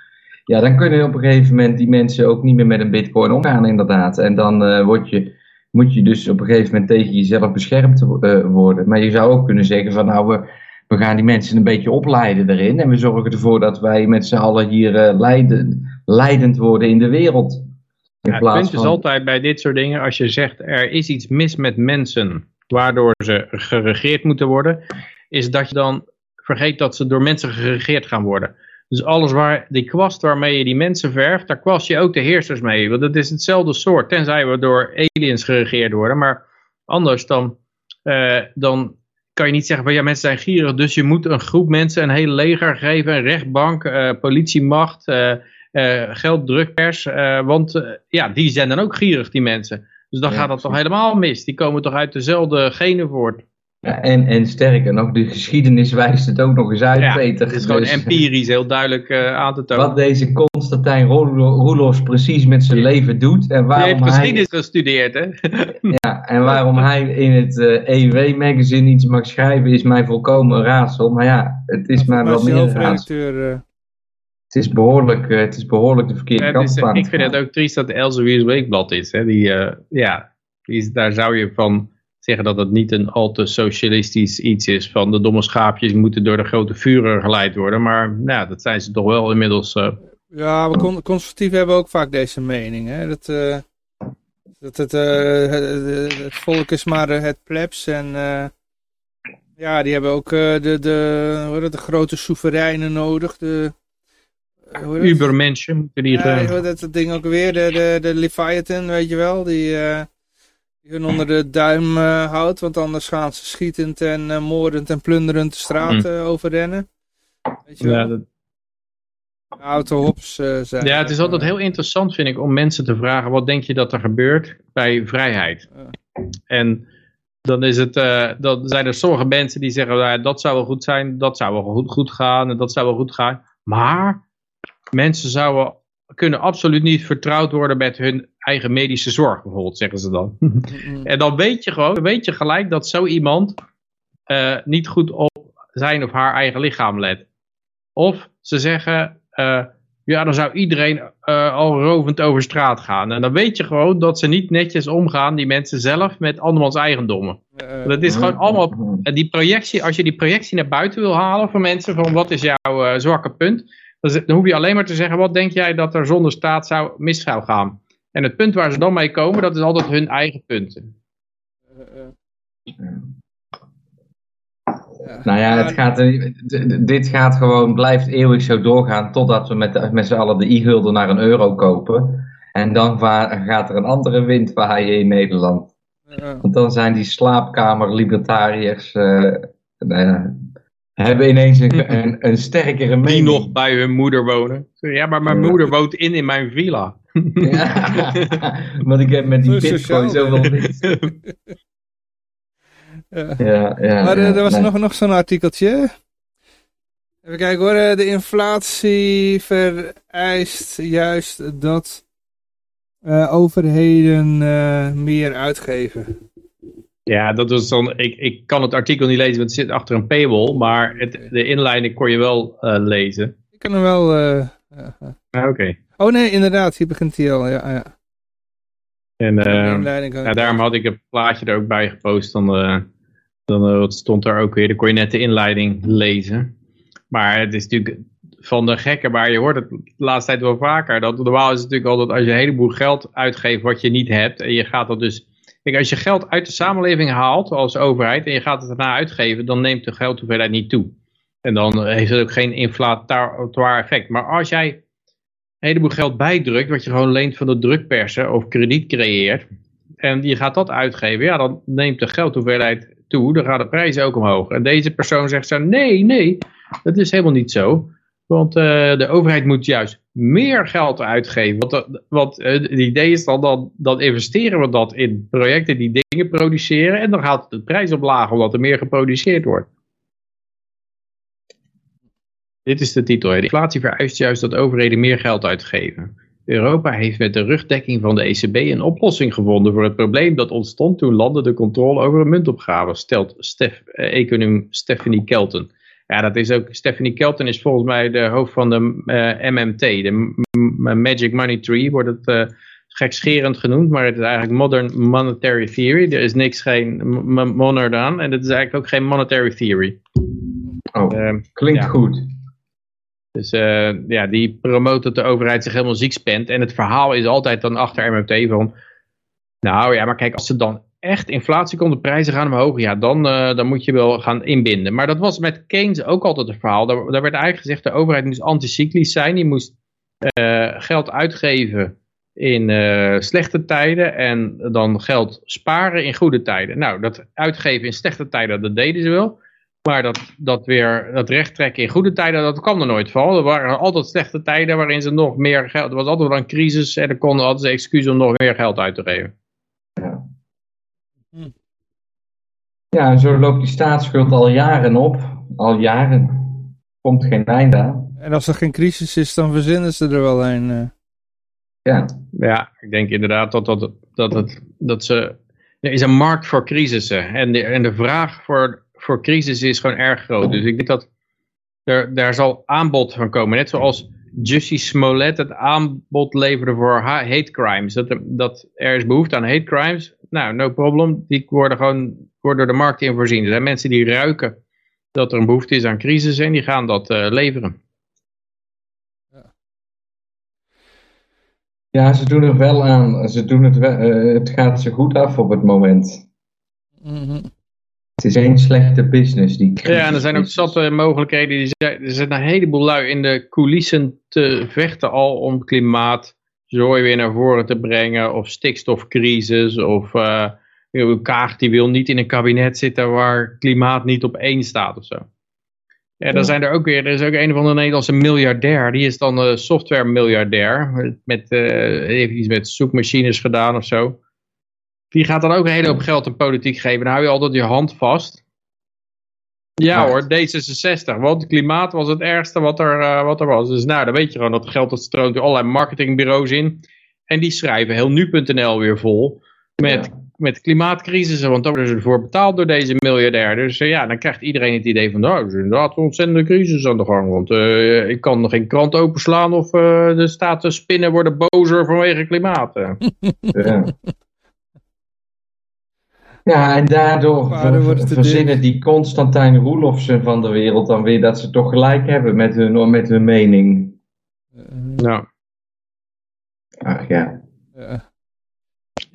Ja, dan kunnen op een gegeven moment die mensen ook niet meer met een bitcoin omgaan inderdaad. En dan eh, word je, moet je dus op een gegeven moment tegen jezelf beschermd worden. Maar je zou ook kunnen zeggen van nou, we, we gaan die mensen een beetje opleiden erin. En we zorgen ervoor dat wij met z'n allen hier leiden, leidend worden in de wereld. Ja, het punt is altijd bij dit soort dingen, als je zegt er is iets mis met mensen, waardoor ze geregeerd moeten worden, is dat je dan vergeet dat ze door mensen geregeerd gaan worden. Dus alles waar, die kwast waarmee je die mensen verft, daar kwast je ook de heersers mee. Want het is hetzelfde soort, tenzij we door aliens geregeerd worden. Maar anders dan, eh, dan kan je niet zeggen van ja, mensen zijn gierig, dus je moet een groep mensen een hele leger geven, een rechtbank, eh, politiemacht, eh, eh, geld, drukpers. eh, want eh, ja, die zijn dan ook gierig, die mensen. Dus dan Ja, gaat dat toch helemaal mis. Die komen toch uit dezelfde genen voort. Ja, en, en sterker nog, de geschiedenis wijst het ook nog eens uit, Ja, Peter. het is gewoon Dus empirisch heel duidelijk eh, aan te tonen. Wat deze Constantijn Roelo- Roelof precies met zijn leven doet en Je waarom heeft hij... geschiedenis gestudeerd, hè? *laughs* Ja, en waarom hij in het eh EW-magazine iets mag schrijven is mij volkomen een raadsel. Maar ja, het is mij wel Maar meer een raadsel. Het is behoorlijk, eh, het is behoorlijk de verkeerde Ja, het kant is, aan ik vind het ook triest dat Elsewier's Weekblad is. Hè? Die, eh, ja, die is, daar zou je van zeggen dat het niet een al te socialistisch iets is. Van de domme schaapjes moeten door de grote vuren geleid worden. Maar nou, dat zijn ze toch wel inmiddels. eh, Ja, we con conservatieven hebben ook vaak deze mening. Hè? Dat, eh, dat het, eh, het, het volk is maar het plebs. En eh, ja, die hebben ook eh, de, de, hoe heet het, de grote soevereinen nodig. De, eh, moeten die... Ja, hoe heet dat, dat ding ook weer. De, de, de Leviathan, weet je wel. Die, eh, die hun onder de duim eh, houdt. Want anders gaan ze schietend en eh, moordend en plunderend de straat eh, overrennen. Weet je wel. ja, dat, Autohops eh, zijn. ja, het is altijd heel interessant vind ik om mensen te vragen. Wat denk je dat er gebeurt bij vrijheid? En dan, is het, eh, dan zijn er sommige mensen die zeggen, nou, dat zou wel goed zijn, dat zou wel goed, goed gaan en dat zou wel goed gaan. Maar mensen zouden kunnen absoluut niet vertrouwd worden met hun eigen medische zorg, bijvoorbeeld, zeggen ze dan. *laughs* En dan weet je gewoon, weet je gelijk dat zo iemand eh, niet goed op zijn of haar eigen lichaam let. Of ze zeggen, eh, ja, dan zou iedereen eh, al rovend over straat gaan. En dan weet je gewoon dat ze niet netjes omgaan, die mensen zelf, met andermans eigendommen. Dat is gewoon allemaal die projectie, als je die projectie naar buiten wil halen voor mensen, van wat is jouw zwakke punt, dan, hoef je alleen maar te zeggen, wat denk jij dat er zonder staat zou, mis zou gaan? En het punt waar ze dan mee komen, dat is altijd hun eigen punten. Nou ja, het gaat, er- dit gaat gewoon, blijft eeuwig zo doorgaan totdat we met, met z'n allen de i-gulden naar een euro kopen. En dan gaat er een andere wind waaien in Nederland. Want dan zijn die slaapkamer-libertariërs, eh, nou ja, hebben ineens een, *laughs* een, een sterkere Die mening. nog bij hun moeder wonen. Ja, maar mijn Ja. moeder woont in in mijn villa. Ja, *laughs* want ik heb met die bitcoin zoveel... *laughs* Ja. Ja, ja, Maar eh, ja, er was nee. nog, nog zo'n artikeltje. Even kijken hoor. eh, De inflatie vereist juist dat eh, overheden eh, meer uitgeven. Ja, dat was dan, ik, ik kan het artikel niet lezen, want het zit achter een paywall, maar het, de inleiding kon je wel uh, lezen. Ik kan hem wel... Uh, ah, Oké. Oh nee, inderdaad, hier begint hij al, ja. ja. En uh, ja, daarom had ik het plaatje er ook bij gepost, dan, dan wat stond er ook weer, dan kon je net de inleiding lezen. Maar het is natuurlijk van de gekken, maar je hoort het de laatste tijd wel vaker. Dat normaal is het natuurlijk altijd als je een heleboel geld uitgeeft wat je niet hebt. En je gaat dat dus. Kijk, als je geld uit de samenleving haalt als overheid en je gaat het daarna uitgeven, dan neemt de geldhoeveelheid niet toe. En dan heeft het ook geen inflatoire effect. Maar als jij een heleboel geld bijdrukt, wat je gewoon leent van de drukpersen of krediet creëert, en je gaat dat uitgeven, ja, dan neemt de geldhoeveelheid toe, dan gaan de prijzen ook omhoog. En deze persoon zegt zo, nee, nee, dat is helemaal niet zo. Want uh, de overheid moet juist meer geld uitgeven. Want, uh, het idee is dan, dan, investeren we dat in projecten die dingen produceren. En dan gaat de prijs omlaag omdat er meer geproduceerd wordt. Dit is de titel. Inflatie vereist juist dat overheden meer geld uitgeven. Europa heeft met de rugdekking van de ECB een oplossing gevonden voor het probleem dat ontstond toen landen de controle over munt opgaven, stelt Stef, eh, econoom Stephanie Kelton. Ja, dat is ook, Stephanie Kelton is volgens mij de hoofd van de uh, MMT, de Magic Money Tree, wordt het uh, gekscherend genoemd, maar het is eigenlijk Modern Monetary Theory. Er is niks geen monard aan en het is eigenlijk ook geen Monetary Theory. Oh, uh, klinkt ja. goed. Dus ja, die promoot dat de overheid zich helemaal ziek spent. En het verhaal is altijd dan achter MMT van... Nou ja, maar kijk, als ze dan echt inflatie komt, de prijzen gaan omhoog, ja, dan, uh, dan moet je wel gaan inbinden. Maar dat was met Keynes ook altijd het verhaal. Daar, werd eigenlijk gezegd, de overheid moest anticyclisch zijn. Die moest uh, geld uitgeven in uh, slechte tijden en dan geld sparen in goede tijden. Nou, dat uitgeven in slechte tijden, dat deden ze wel. Maar dat, dat weer, dat recht trekken in goede tijden, dat kwam er nooit van. Er waren altijd slechte tijden waarin ze nog meer geld, er was altijd wel een crisis en er konden altijd excuus om nog meer geld uit te geven. Ja. Ja, en zo loopt die staatsschuld al jaren op. Al jaren. Komt geen einde aan. En als er geen crisis is, dan verzinnen ze er wel een. Uh... Ja. Ja, ik denk inderdaad dat, dat, dat, het, dat ze... Er is een markt voor crisissen. En de, en de vraag voor, voor crisis is gewoon erg groot. Dus ik denk dat er, daar zal aanbod van komen. Net zoals Jussie Smollett het aanbod leverde voor hate crimes. Dat, dat er is behoefte aan hate crimes. Nou, no problem. Die worden gewoon worden door de markt in voorzien. Er zijn mensen die ruiken dat er een behoefte is aan crisis en die gaan dat uh, leveren. Ja. ja, ze doen er wel aan. Ze doen het, wel, uh, het gaat ze goed af op het moment. Mm -hmm. Het is geen slechte business, die crisis. Ja, en er zijn ook zatte mogelijkheden. Die zijn, er zijn een heleboel lui in de coulissen te vechten al om klimaat zooi weer naar voren te brengen. Of stikstofcrisis. Of uh, Kaag die wil niet in een kabinet zitten waar klimaat niet op één staat of zo. Ja, dan zijn er ook weer, er is ook een of andere Nederlandse miljardair, die is dan een software miljardair, met, uh, heeft iets met zoekmachines gedaan of zo. Die gaat dan ook een hele hoop geld aan politiek geven, dan hou je altijd je hand vast. Ja hoor, D66, want klimaat was het ergste wat er, uh, wat er was. Dus nou, dan weet je gewoon dat geld dat stroomt door allerlei marketingbureaus in. En die schrijven heel nu.nl weer vol met met klimaatcrisissen, want daar worden ze voor betaald door deze miljardair. Dus uh, ja, dan krijgt iedereen het idee van, nou, er is inderdaad een ontzettende crisis aan de gang. Want uh, ik kan nog geen krant openslaan of uh, de staten spinnen worden bozer vanwege klimaat. *laughs* ja. ja, en daardoor ver, verzinnen die Constantijn Roelofsen van de wereld dan weer dat ze toch gelijk hebben met hun, met hun mening. Nou. Ach ja.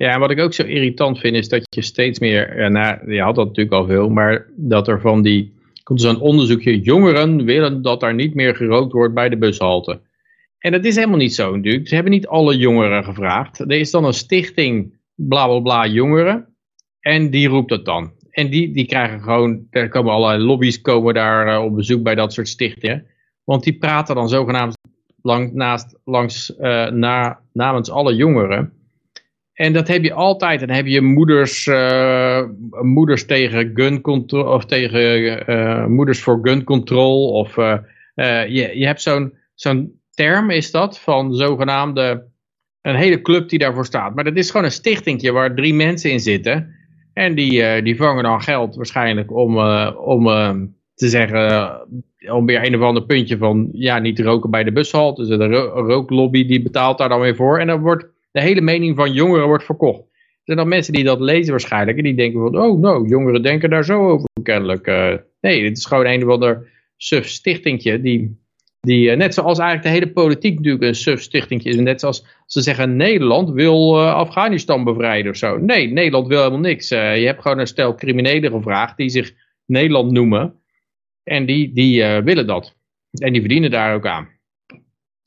Ja, wat ik ook zo irritant vind is dat je steeds meer, ja, nou, je had dat natuurlijk al veel, maar dat er van die, komt een onderzoekje, jongeren willen dat er niet meer gerookt wordt bij de bushalte. En dat is helemaal niet zo natuurlijk. Ze hebben niet alle jongeren gevraagd. Er is dan een stichting bla bla bla jongeren en die roept dat dan. En die, die krijgen gewoon, er komen allerlei lobby's komen daar uh, op bezoek bij dat soort stichtingen. Want die praten dan zogenaamd lang, naast, langs, uh, na, namens alle jongeren. En dat heb je altijd. Dan heb je moeders, uh, moeders tegen gun control of tegen uh, moeders voor gun control. Of uh, je, je hebt zo'n zo'n term is dat van zogenaamde een hele club die daarvoor staat. Maar dat is gewoon een stichtingje waar drie mensen in zitten. En die, eh, die vangen dan geld waarschijnlijk om, eh, om eh, te zeggen, eh, om weer een of ander puntje van, ja, niet roken bij de bushal. Dus de ro- rooklobby die betaalt daar dan weer voor. En dan wordt de hele mening van jongeren wordt verkocht. Er zijn dan mensen die dat lezen waarschijnlijk en die denken van, oh nou, jongeren denken daar zo over kennelijk. Eh, nee, dit is gewoon een of ander suf stichtingje die, die eh, net zoals eigenlijk de hele politiek natuurlijk een suf stichtingje is. Net zoals ze zeggen Nederland wil eh, Afghanistan bevrijden of zo. Nee, Nederland wil helemaal niks. Je hebt gewoon een stel criminelen gevraagd die zich Nederland noemen. En die, die willen dat. En die verdienen daar ook aan.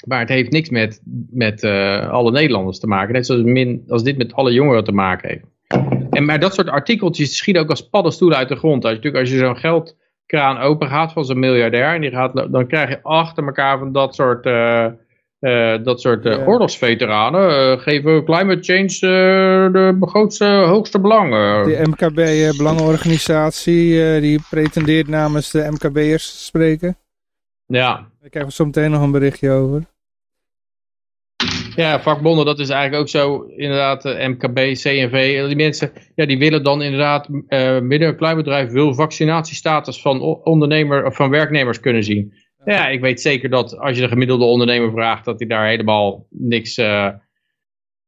Maar het heeft niks met, met eh, alle Nederlanders te maken. Net zoals min, als dit met alle jongeren te maken heeft. En, maar dat soort artikeltjes schieten ook als paddenstoelen uit de grond. Als je, natuurlijk, als je zo'n geldkraan open gaat van zo'n miljardair. En die gaat, dan krijg je achter elkaar van dat soort, eh, eh, dat soort oorlogsveteranen. eh, geven climate change de grootste, hoogste belang. De MKB-belangenorganisatie, eh, die pretendeert namens de MKB'ers te spreken. ja. Daar krijgen we zo meteen nog een berichtje over. Ja, vakbonden, dat is eigenlijk ook zo, inderdaad, eh, MKB, CNV, die mensen, ja, die willen dan inderdaad, eh midden- en kleinbedrijf wil vaccinatiestatus van ondernemer, of van werknemers kunnen zien. Ja, ik weet zeker dat als je de gemiddelde ondernemer vraagt, dat hij daar helemaal niks, eh,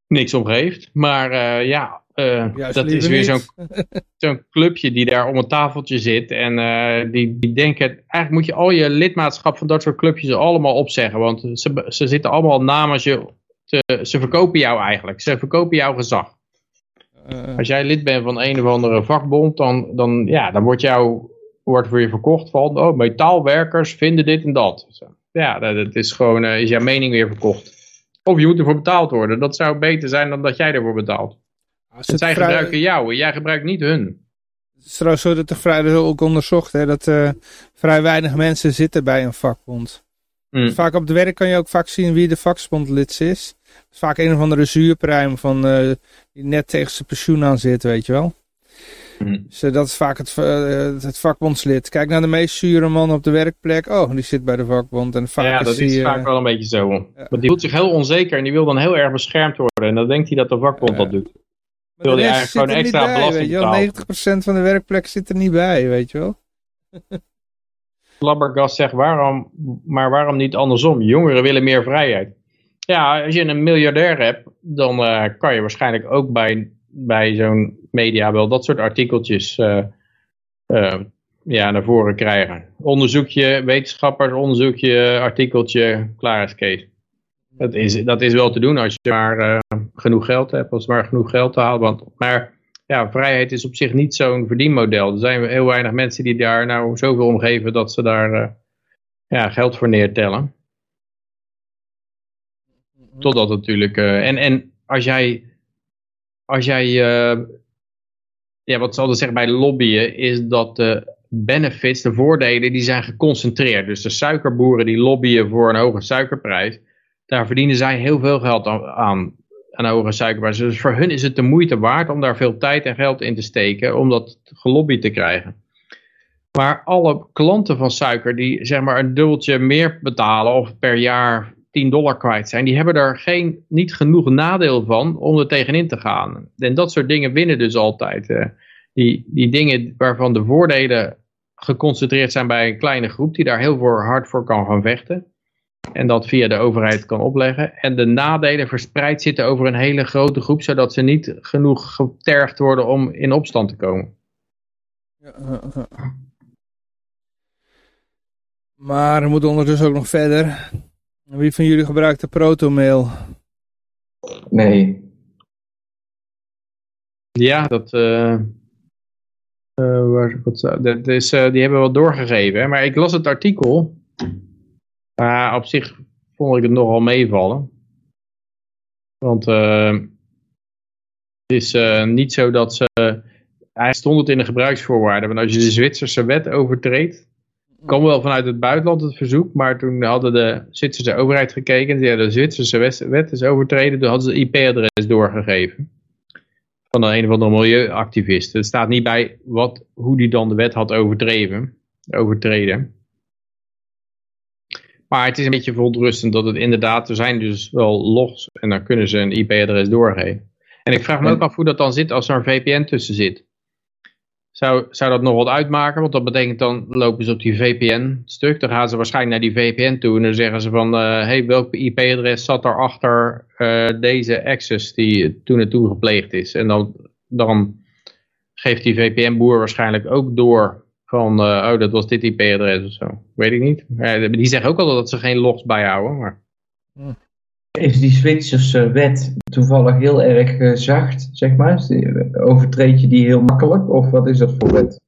niks om geeft. Maar ja, dat is weer *laughs* zo'n clubje die daar om een tafeltje zit. En die, die denken, eigenlijk moet je al je lidmaatschap van dat soort clubjes allemaal opzeggen. Want ze, ze zitten allemaal namens je, te, ze verkopen jou eigenlijk. Ze verkopen jouw gezag. Eh, Als jij lid bent van een of andere vakbond, dan, dan, ja, dan wordt, jou, wordt voor je verkocht van, oh, metaalwerkers vinden dit en dat. Ja, dat, dat is gewoon, eh, is jouw mening weer verkocht. Of je moet ervoor betaald worden. Dat zou beter zijn dan dat jij ervoor betaalt. zij vrij- gebruiken jou en jij gebruikt niet hun. Het is trouwens zo dat vrij, dat is ook onderzocht, hè, dat eh, vrij weinig mensen zitten bij een vakbond. Mm. Vaak op het werk kan je ook vaak zien wie de vakbondlid is. Vaak een of andere zuurpruim van, eh, die net tegen zijn pensioen aan zit, weet je wel. Mm. Dus eh, dat is vaak het, eh, het vakbondslid. Kijk naar de meest zure man op de werkplek. Oh, die zit bij de vakbond. En vaak ja, dat is vaak wel een beetje zo. Want die voelt zich heel onzeker en die wil dan heel erg beschermd worden. En dan denkt hij dat de vakbond dat doet. maar wil rest eigenlijk gewoon extra bij, belasting weet je wel. betalen. 90% van de werkplek zit er niet bij, weet je wel. *laughs* Flabbergast zegt, waarom, maar waarom niet andersom? Jongeren willen meer vrijheid. Ja, als je een miljardair hebt, dan eh, kan je waarschijnlijk ook bij, bij zo'n media wel dat soort artikeltjes eh, eh, ja, naar voren krijgen. Onderzoekje, wetenschappers, onderzoekje, artikeltje, klaar is Kees. Dat is, dat is wel te doen als je maar genoeg geld hebt, als je maar genoeg geld te halen. Want, maar ja, vrijheid is op zich niet zo'n verdienmodel. Er zijn heel weinig mensen die daar nou zoveel om geven dat ze daar eh, ja, geld voor neertellen. Totdat natuurlijk. eh, en, en als jij. Als jij. eh, ja, wat ze altijd zeggen bij lobbyen. Is dat de benefits, de voordelen, die zijn geconcentreerd. Dus de suikerboeren die lobbyen voor een hoge suikerprijs. Daar verdienen zij heel veel geld aan. Aan een hoge suikerprijs. Dus voor hun is het de moeite waard om daar veel tijd en geld in te steken. Om dat gelobbyd te krijgen. Maar alle klanten van suiker die zeg maar een dubbeltje meer betalen of per jaar 10 dollar kwijt zijn, die hebben er geen, niet genoeg nadeel van om er tegenin te gaan. En dat soort dingen winnen dus altijd. eh. die, die dingen waarvan de voordelen geconcentreerd zijn bij een kleine groep die daar heel hard voor kan gaan vechten. En dat via de overheid kan opleggen. En de nadelen verspreid zitten over een hele grote groep, zodat ze niet genoeg getergd worden om in opstand te komen. Ja, eh, eh. Maar we moeten ondertussen ook nog verder. Wie van jullie gebruikt de protomail? Nee. Ja, dat, eh, eh, waar, wat, zou- dat is, die hebben we wel doorgegeven. Hè? Maar ik las het artikel. Maar op zich vond ik het nogal meevallen. Want eh, het is eh, niet zo dat ze... Hij stond het in de gebruiksvoorwaarden. Want als je de Zwitserse wet overtreedt... kwam wel vanuit het buitenland het verzoek. Maar toen hadden de Zwitserse overheid gekeken. Hadden de Zwitserse wet- is overtreden. Toen hadden ze het IP-adres doorgegeven van een, of andere milieuactivist. Er staat niet bij wat, hoe die dan de wet had overdreven, overtreden. Maar het is een beetje verontrustend dat het inderdaad, er zijn dus wel logs en dan kunnen ze een IP-adres doorgeven. En ik vraag me ook af hoe dat dan zit als er een VPN tussen zit. zou, zou dat nog wat uitmaken? Want dat betekent dan lopen ze op die VPN stuk. Dan gaan ze waarschijnlijk naar die VPN toe en dan zeggen ze van, hé, hey, welk IP-adres zat er achter uh, deze access die toen en toen gepleegd is? En dan, dan geeft die VPN-boer waarschijnlijk ook door van, uh, oh, dat was dit IP-adres of zo. Weet ik niet. Uh, die zeggen ook al dat ze geen logs bijhouden. Maar... Hm. Is die Zwitserse wet toevallig heel erg uh, zacht, zeg maar? Overtreed je die heel makkelijk? Of wat is dat voor wet?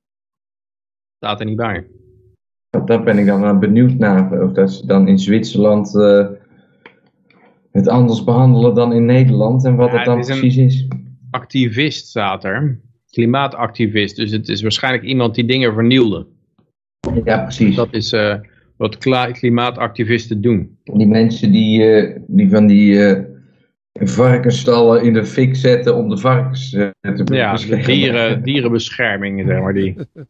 Staat er niet bij. Daar ben ik dan benieuwd naar. Of dat ze dan in Zwitserland het anders behandelen dan in Nederland. En wat ja, het dan precies is. Activist staat er klimaatactivist. Dus het is waarschijnlijk iemand die dingen vernielde. Ja, precies. Dat is uh, wat klimaatactivisten doen. Die mensen die, uh, die van die uh, varkensstallen in de fik zetten om de varkens te Ja, de dieren, *laughs* dierenbescherming, zeg maar. Die, Ik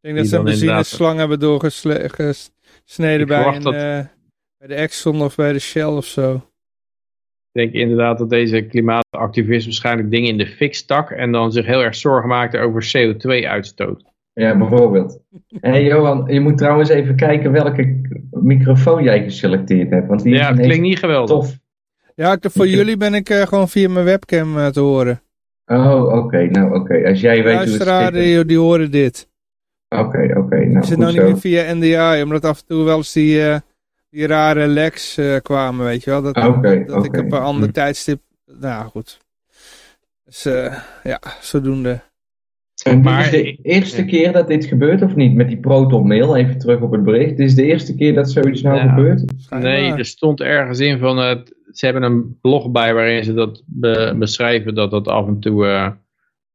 denk dat ze een benzineslang hebben doorgesneden bij, een, dat... bij de Exxon of bij de Shell of zo denk inderdaad dat deze klimaatactivist waarschijnlijk dingen in de fik stak en dan zich heel erg zorgen maakte over CO2-uitstoot. Ja, bijvoorbeeld. En hey, Johan, je moet trouwens even kijken welke microfoon jij geselecteerd hebt. Want die ja, het klinkt niet geweldig. Tof. Ja, voor jullie ben ik uh, gewoon via mijn webcam uh, te horen. Oh, oké. Nou, oké. Als jij weet hoe het die, die horen dit. Oké, oké. Okay, nou, is het nou niet meer via NDI, omdat af en toe wel eens die... Uh, die rare legs uh, kwamen, weet je wel. Dat, ah, okay, dat ik op een ander hm. tijdstip... Nou goed. Dus uh, ja, zodoende. En dit is de eerste keer dat dit gebeurt of niet? Met die Proton mail, even terug op het bericht. Dit is de eerste keer dat zoiets nou ja, gebeurt? Nee, er stond ergens in van... Uh, ze hebben een blog bij waarin ze dat be beschrijven dat dat af en toe... Uh,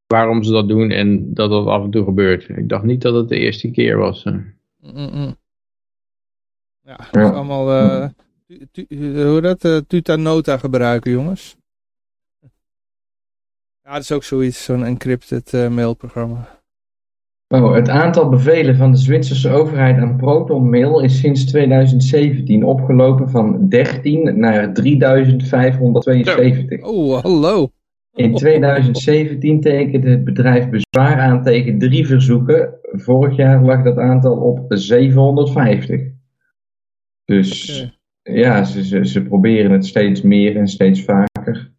waarom ze dat doen en dat dat af en toe gebeurt. Ik dacht niet dat het de eerste keer was. Mm -mm. Ja, dat is allemaal, uh, tu, tu, hoe dat, uh, Tutanota gebruiken jongens. Ja, dat is ook zoiets, zo'n encrypted uh, mailprogramma. Oh, het aantal bevelen van de Zwitserse overheid aan Proton Mail is sinds 2017 opgelopen van 13 naar 3572. Oh, hallo. In 2017 tekende het bedrijf bezwaar aan tegen drie verzoeken. Vorig jaar lag dat aantal op 750. Dus ja, ze, ze, ze proberen het steeds meer en steeds vaker.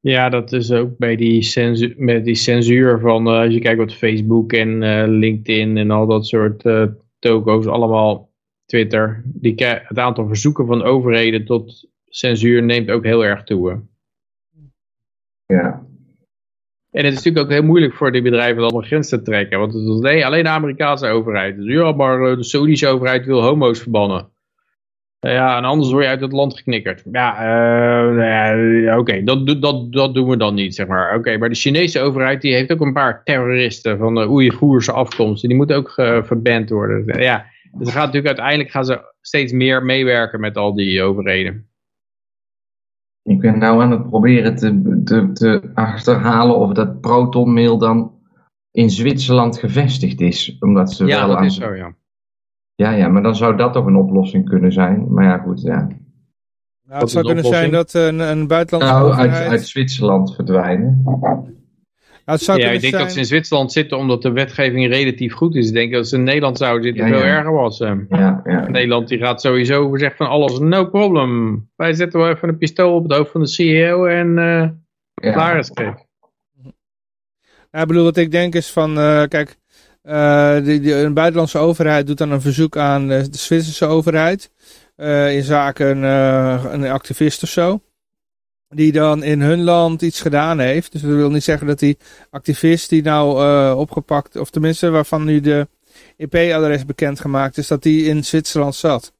Ja, dat is ook bij die censuur, met die censuur van, uh, als je kijkt wat Facebook en uh, LinkedIn en al dat soort uh, toko's, allemaal Twitter, die, het aantal verzoeken van overheden tot censuur neemt ook heel erg toe. Ja. En het is natuurlijk ook heel moeilijk voor die bedrijven om een grens te trekken. Want het nee, alleen de Amerikaanse overheid. Dus ja, maar eh, de Saudische overheid wil homo's verbannen. Uh, ja, en anders word je uit het land geknikkerd. Ja, uh, oké, dat, dat, dat doen we dan niet, zeg maar. Oké, maar de Chinese overheid die heeft ook een paar terroristen van de Oeigoerse afkomst. Die moeten ook verband worden. Ja, dus gaat natuurlijk uiteindelijk gaan ze steeds meer meewerken met al die overheden. Ik ben nou aan het proberen te, te, te achterhalen of dat protonmail dan in Zwitserland gevestigd is. Omdat ze ja, wel dat is zo, ja. Ja, ja, maar dan zou dat toch een oplossing kunnen zijn. Maar ja, goed, ja. Nou, het zou kunnen zijn dat een, een buitenlandse nou, uit, uit Zwitserland verdwijnen. Ja, ik denk dat ze in Zwitserland zitten omdat de wetgeving relatief goed is. Ik denk dat ze in Nederland zouden zitten veel erger was. Ja, ja. Nederland die gaat sowieso zeggen van alles no problem. Wij zetten wel even een pistool op het hoofd van de CEO en uh, klaar is het. Ja, ik bedoel, wat ik denk is van, uh, kijk, uh, die, die, een buitenlandse overheid doet dan een verzoek aan de, de Zwitserse overheid in zaken een activist of zo die dan in hun land iets gedaan heeft. Dus dat wil niet zeggen dat die activist die nou uh, opgepakt, of tenminste waarvan nu de IP-adres bekendgemaakt is, dat die in Zwitserland zat.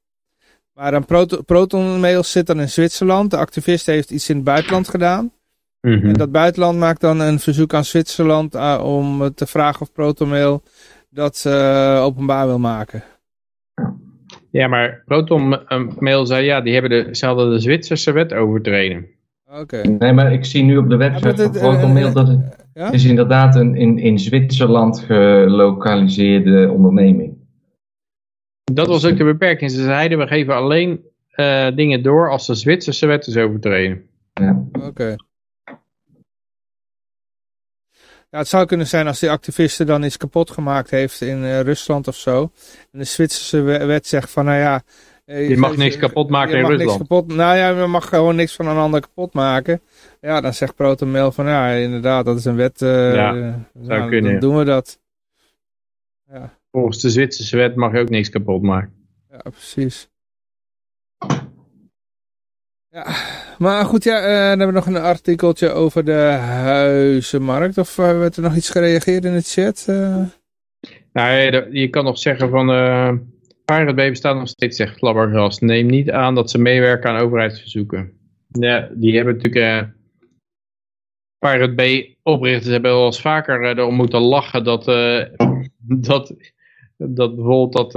Maar een Proton, Proton Mail zit dan in Zwitserland. De activist heeft iets in het buitenland gedaan. Mm -hmm. En dat buitenland maakt dan een verzoek aan Zwitserland uh, om te vragen of Proton Mail dat uh, openbaar wil maken. Ja, maar Proton Mail zei ja, die hebben de, ze hadden de Zwitserse wet overtreden. Oké. Nee, maar ik zie nu op de website ja, van ProtonMail dat het ja? is inderdaad een in, in Zwitserland gelokaliseerde onderneming. Dat was ook de beperking. Ze zeiden we geven alleen uh, dingen door als de Zwitserse wet is overtreden. Ja. Oké. Ja, het zou kunnen zijn als die activisten dan iets kapot gemaakt heeft in uh, Rusland of zo. En de Zwitserse wet zegt van, nou ja... Je, mag niks kapot maken in Rusland. Niks kapot, nou ja, je mag gewoon niks van een ander kapot maken. Ja, dan zegt ProtonMail van, ja, inderdaad, dat is een wet. Uh, ja, zou nou, kunnen. Dan doen we dat. Ja. Volgens de Zwitserse wet mag je ook niks kapot maken. Ja, precies. Ja, maar goed, ja, uh, dan hebben we nog een artikeltje over de huizenmarkt. Of uh, werd er nog iets gereageerd in de chat? Uh... Nou, je kan nog zeggen van... Uh, Pirate Bay bestaat nog steeds, zegt Flabbergast. Neem niet aan dat ze meewerken aan overheidsverzoeken. Ja, die hebben natuurlijk... Pirate Bay oprichters hebben wel eens vaker erom moeten lachen dat, *laughs* dat, dat bijvoorbeeld dat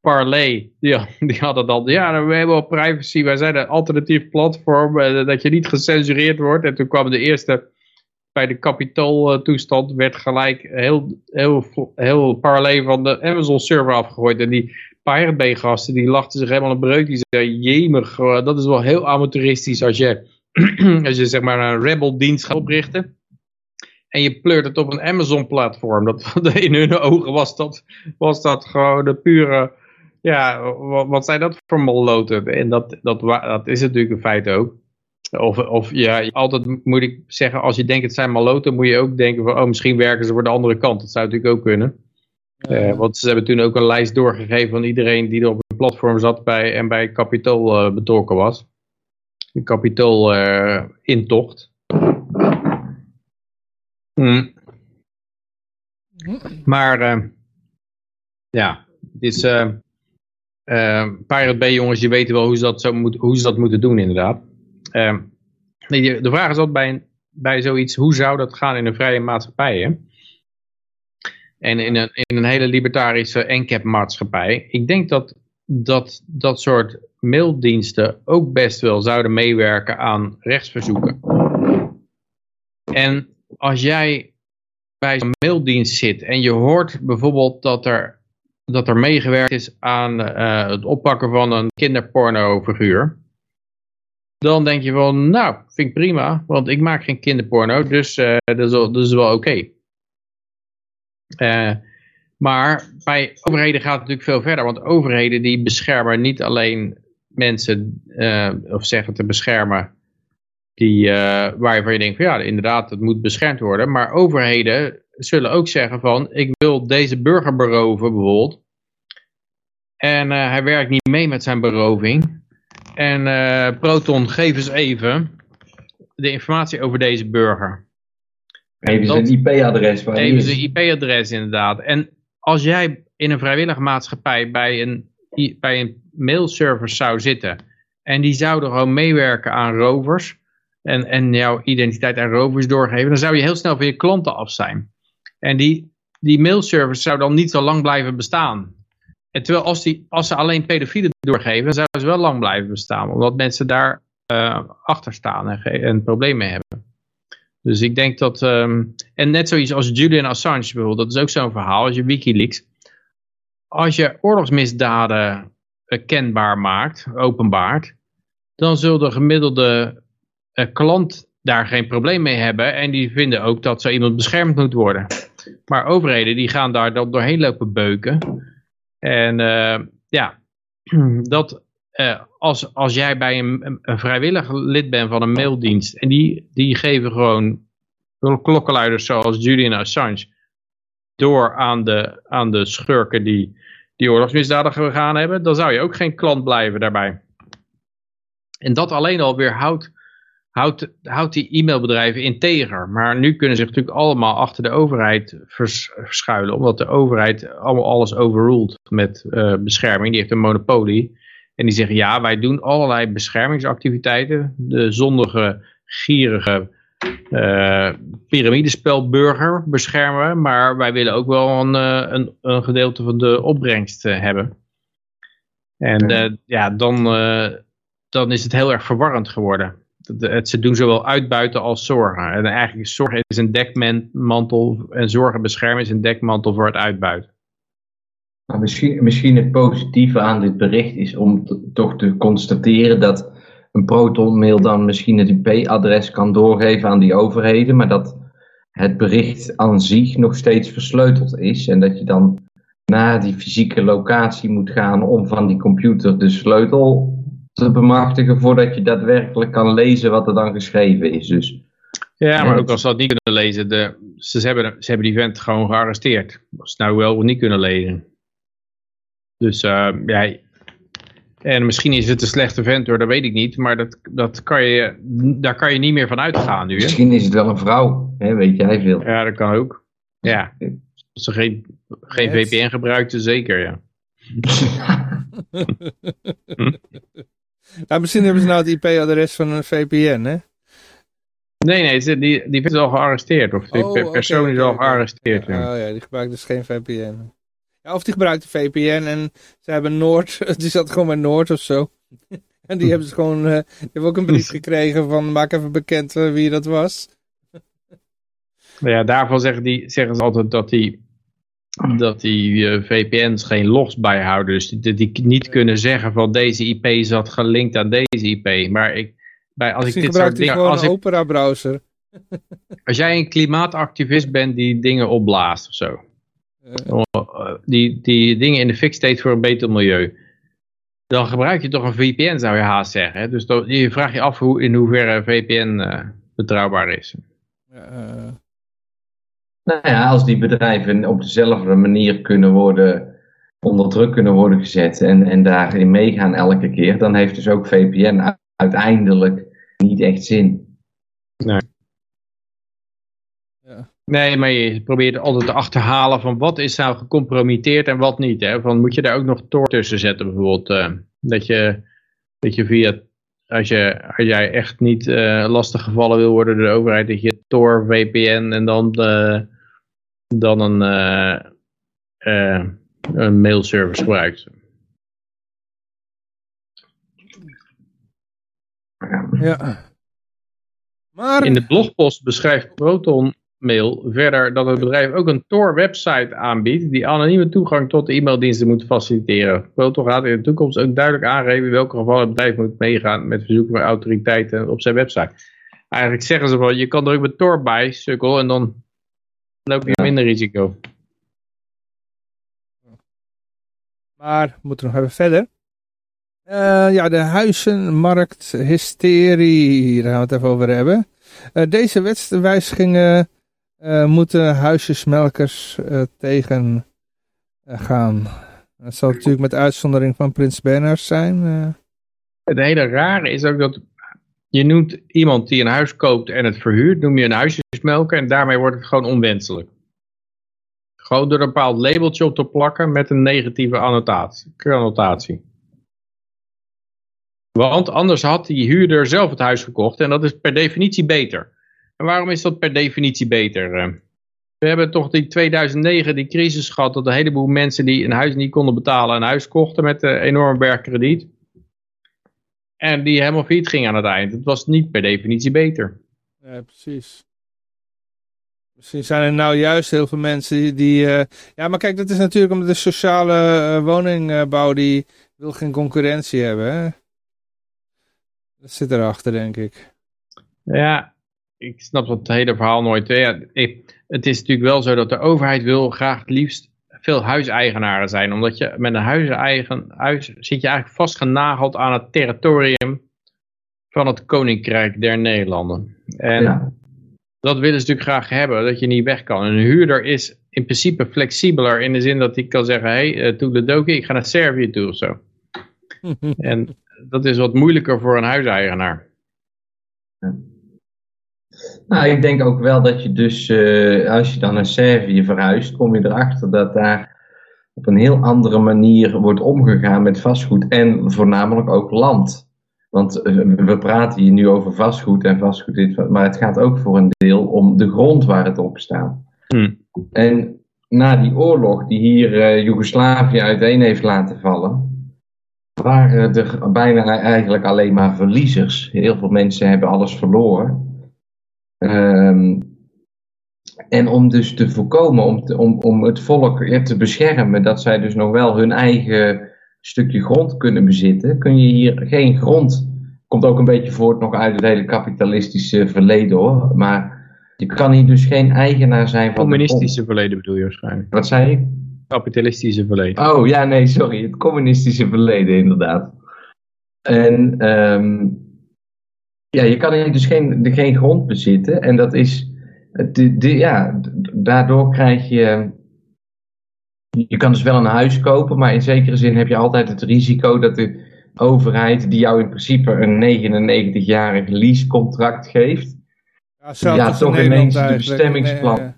Parley, die, *laughs* die hadden dan, ja, we hebben wel privacy, wij zijn een alternatief platform, uh, dat je niet gecensureerd wordt. En toen kwam de eerste, bij de kapitooltoestand, werd gelijk heel, heel, heel Parley van de Amazon server afgegooid. En die Pirate Bay gasten, die lachten zich helemaal een breuk. Die zeiden, jemig, dat is wel heel amateuristisch als je, *clears throat* als je zeg maar een rebel dienst gaat oprichten en je pleurt het op een Amazon platform. Dat, *laughs* in hun ogen was dat, was dat gewoon de pure ja, wat, zijn dat voor molloten? En dat, dat, dat is natuurlijk een feit ook. Of, of ja, altijd moet ik zeggen, als je denkt het zijn maloten, moet je ook denken van, oh, misschien werken ze voor de andere kant. Dat zou natuurlijk ook kunnen. Uh, want ze hebben toen ook een lijst doorgegeven van iedereen die er op een platform zat bij, en bij Capitool uh, betrokken was. Een Capitool uh, intocht. Mm. Maar ja, het is, Pirate Bay jongens, je weet wel hoe ze dat, zo moet, hoe ze dat moeten doen inderdaad. Uh, de vraag is altijd bij, bij zoiets, hoe zou dat gaan in een vrije maatschappij? Hè? En in een, in een hele libertarische NCAP maatschappij. Ik denk dat, dat dat soort maildiensten ook best wel zouden meewerken aan rechtsverzoeken. En als jij bij zo'n maildienst zit en je hoort bijvoorbeeld dat er dat er meegewerkt is aan uh, het oppakken van een kinderporno-figuur. Dan denk je van, nou, vind ik prima, want ik maak geen kinderporno, dus uh, dat, is wel, dat is wel oké. Uh, maar bij overheden gaat het natuurlijk veel verder, want overheden die beschermen niet alleen mensen, of zeggen te beschermen, die, waarvan je denkt van ja, inderdaad, het moet beschermd worden, maar overheden zullen ook zeggen van, ik wil deze burger beroven bijvoorbeeld. En hij werkt niet mee met zijn beroving. En uh, Proton, geef eens even de informatie over deze burger. Geef eens een IP-adres. Geef eens een IP-adres inderdaad. En als jij in een vrijwillige maatschappij bij een, bij een mailservice zou zitten. En die zouden gewoon meewerken aan rovers. En, en jouw identiteit aan rovers doorgeven. Dan zou je heel snel van je klanten af zijn. En die, die mailservice zou dan niet zo lang blijven bestaan. En terwijl als, die, als ze alleen pedofielen doorgeven, zouden ze wel lang blijven bestaan. Omdat mensen daar uh, achter staan en, en mee hebben. Dus ik denk dat... Um, en net zoiets als Julian Assange bijvoorbeeld, dat is ook zo'n verhaal, als je Wikileaks. Als je oorlogsmisdaden uh, kenbaar maakt, openbaart, dan zul de gemiddelde uh, klant daar geen probleem mee hebben. En die vinden ook dat zo iemand beschermd moet worden. Maar overheden die gaan daar dan doorheen lopen beuken. En uh, ja, *clears throat* dat uh, als, als jij bij een, een vrijwillig lid bent van een maildienst. En die, die geven gewoon klokkenluiders zoals Julian Assange. Door aan de, aan de schurken die, die oorlogsmisdaden gegaan hebben. Dan zou je ook geen klant blijven daarbij. En dat alleen al weer houdt houdt, die e-mailbedrijven integer. Maar nu kunnen ze zich natuurlijk allemaal achter de overheid verschuilen. Omdat de overheid allemaal alles overruled met uh, bescherming. Die heeft een monopolie. En die zeggen ja, wij doen allerlei beschermingsactiviteiten. De zondige, gierige uh, piramidespelburger beschermen. Maar wij willen ook wel een, een, een gedeelte van de opbrengst hebben. En ja, dan, dan is het heel erg verwarrend geworden het, ze doen zowel uitbuiten als zorgen. En eigenlijk zorgen is een dekmantel en zorgen beschermen is een dekmantel voor het uitbuiten. Maar misschien, misschien het positieve aan dit bericht is om toch te constateren dat een protonmail dan misschien het IP-adres kan doorgeven aan die overheden, maar dat het bericht aan zich nog steeds versleuteld is. En dat je dan naar die fysieke locatie moet gaan om van die computer de sleutel te bemachtigen voordat je daadwerkelijk kan lezen wat er dan geschreven is. Dus, ja, maar ook als ze dat niet kunnen lezen, de, ze, hebben, ze hebben die vent gewoon gearresteerd. Als ze nou wel of niet kunnen lezen. Dus uh, ja, en misschien is het een slechte vent hoor, dat weet ik niet. Maar dat, dat kan je, daar kan je niet meer van uitgaan nu. Hè? Misschien is het wel een vrouw, hè? weet jij veel. Ja, dat kan ook. Ja, als ze geen, geen VPN gebruikten, zeker ja. *laughs* *laughs* *laughs* nou, misschien hebben ze nou het IP-adres van een VPN, hè? Nee, nee, die, die is al gearresteerd. Of de oh, persoon is al gearresteerd. Ja. Oh ja, die gebruikt dus geen VPN. Ja, of die gebruikte VPN en ze hebben Noord, *laughs* die zat gewoon bij Noord of zo. en die hebben ze gewoon, uh, die hebben ook een brief *laughs* gekregen van maak even bekend uh, wie dat was. ja, daarvan zeggen, die, zeggen ze altijd dat die, dat die uh, VPN's geen logs bijhouden. Dus die, die, niet kunnen zeggen van deze IP zat gelinkt aan deze IP. Maar ik, bij, als Misschien ik dit soort dingen... als een Opera browser. *laughs* als jij een klimaatactivist bent die dingen opblaast of zo. Uh, die, die dingen in de fik steekt voor een beter milieu. Dan gebruik je toch een VPN zou je haast zeggen. Dus dan, je vraagt je af hoe, in hoeverre VPN uh, betrouwbaar is. Uh. Nou ja, als die bedrijven op dezelfde manier kunnen worden, onder druk kunnen worden gezet en, en daarin meegaan elke keer, dan heeft dus ook VPN uiteindelijk niet echt zin. Nee. Ja. Nee, maar je probeert altijd te achterhalen van wat is nou gecompromitteerd en wat niet. Hè? Van, moet je daar ook nog Tor tussen zetten bijvoorbeeld. Uh, dat, je, dat je via, als, je, als jij echt niet uh, lastig gevallen wil worden door de overheid, dat je Tor, VPN en dan, uh, dan een, een mailservice gebruikt. Ja. Maar... In de blogpost beschrijft Proton Mail verder dat het bedrijf ook een Tor-website aanbiedt die anonieme toegang tot de e-maildiensten moet faciliteren. Proton gaat in de toekomst ook duidelijk aangeven in welke gevallen het bedrijf moet meegaan met verzoeken van autoriteiten op zijn website. Eigenlijk zeggen ze wel, je kan er ook met Tor bij, sukkel, en dan loop je minder risico. Maar we moeten nog even verder. Uh, ja, de huizenmarkthysterie, daar gaan we het even over hebben. Uh, deze wetswijzigingen uh, moeten huisjesmelkers tegen gaan. Dat zal natuurlijk met uitzondering van Prins Bernhard zijn. Het hele rare is ook dat je noemt iemand die een huis koopt en het verhuurt, noem je een huisjesmelker en daarmee wordt het gewoon onwenselijk. Gewoon door een bepaald labeltje op te plakken met een negatieve annotatie. annotatie. Want anders had die huurder zelf het huis gekocht en dat is per definitie beter. En waarom is dat per definitie beter? Eh, we hebben toch die 2009 die crisis gehad dat een heleboel mensen die een huis niet konden betalen een huis kochten met een enorm bergkrediet. En die helemaal failliet ging aan het eind. Het was niet per definitie beter. Ja, precies. Misschien zijn er nou juist heel veel mensen die... Uh... Ja, maar kijk, dat is natuurlijk omdat de sociale uh, woningbouw die wil geen concurrentie hebben. Hè? Dat zit erachter, denk ik. Ja, ik snap dat hele verhaal nooit. Ja, het is natuurlijk wel zo dat de overheid wil graag het liefst veel huiseigenaren zijn. Omdat je met een huiseigen, huis zit je eigenlijk vastgenageld aan het territorium van het Koninkrijk der Nederlanden. En ja. Dat willen ze natuurlijk graag hebben, dat je niet weg kan. een huurder is in principe flexibeler in de zin dat hij kan zeggen, hé, hey, uh, toedeledokie, ik ga naar Servië toe of zo. *laughs* en dat is wat moeilijker voor een huiseigenaar. Nou, ik denk ook wel dat je dus, uh, als je dan naar Servië verhuist, kom je erachter dat daar op een heel andere manier wordt omgegaan met vastgoed en voornamelijk ook land. Want uh, we praten hier nu over vastgoed en vastgoed dit, maar het gaat ook voor een deel om de grond waar het op staat. Hmm. En na die oorlog die hier uh, Joegoslavië uiteen heeft laten vallen, waren er bijna eigenlijk alleen maar verliezers. Heel veel mensen hebben alles verloren. Um, en om dus te voorkomen, om, te, om, om het volk te beschermen, dat zij dus nog wel hun eigen stukje grond kunnen bezitten, kun je hier geen grond. Komt ook een beetje voort nog uit het hele kapitalistische verleden hoor. Maar Je kan hier dus geen eigenaar zijn van Communistische verleden bedoel je waarschijnlijk. Wat zei ik? Kapitalistische verleden. Oh ja, nee, sorry. Het communistische verleden, inderdaad. En ehm, ja, je kan hier dus geen, de, geen grond bezitten. En dat is. De, de, ja, daardoor krijg je. Je kan dus wel een huis kopen, maar in zekere zin heb je altijd het risico dat de overheid, die jou in principe een 99-jarig leasecontract geeft, Ja, in toch ineens de eigenlijk. bestemmingsplan. Nee,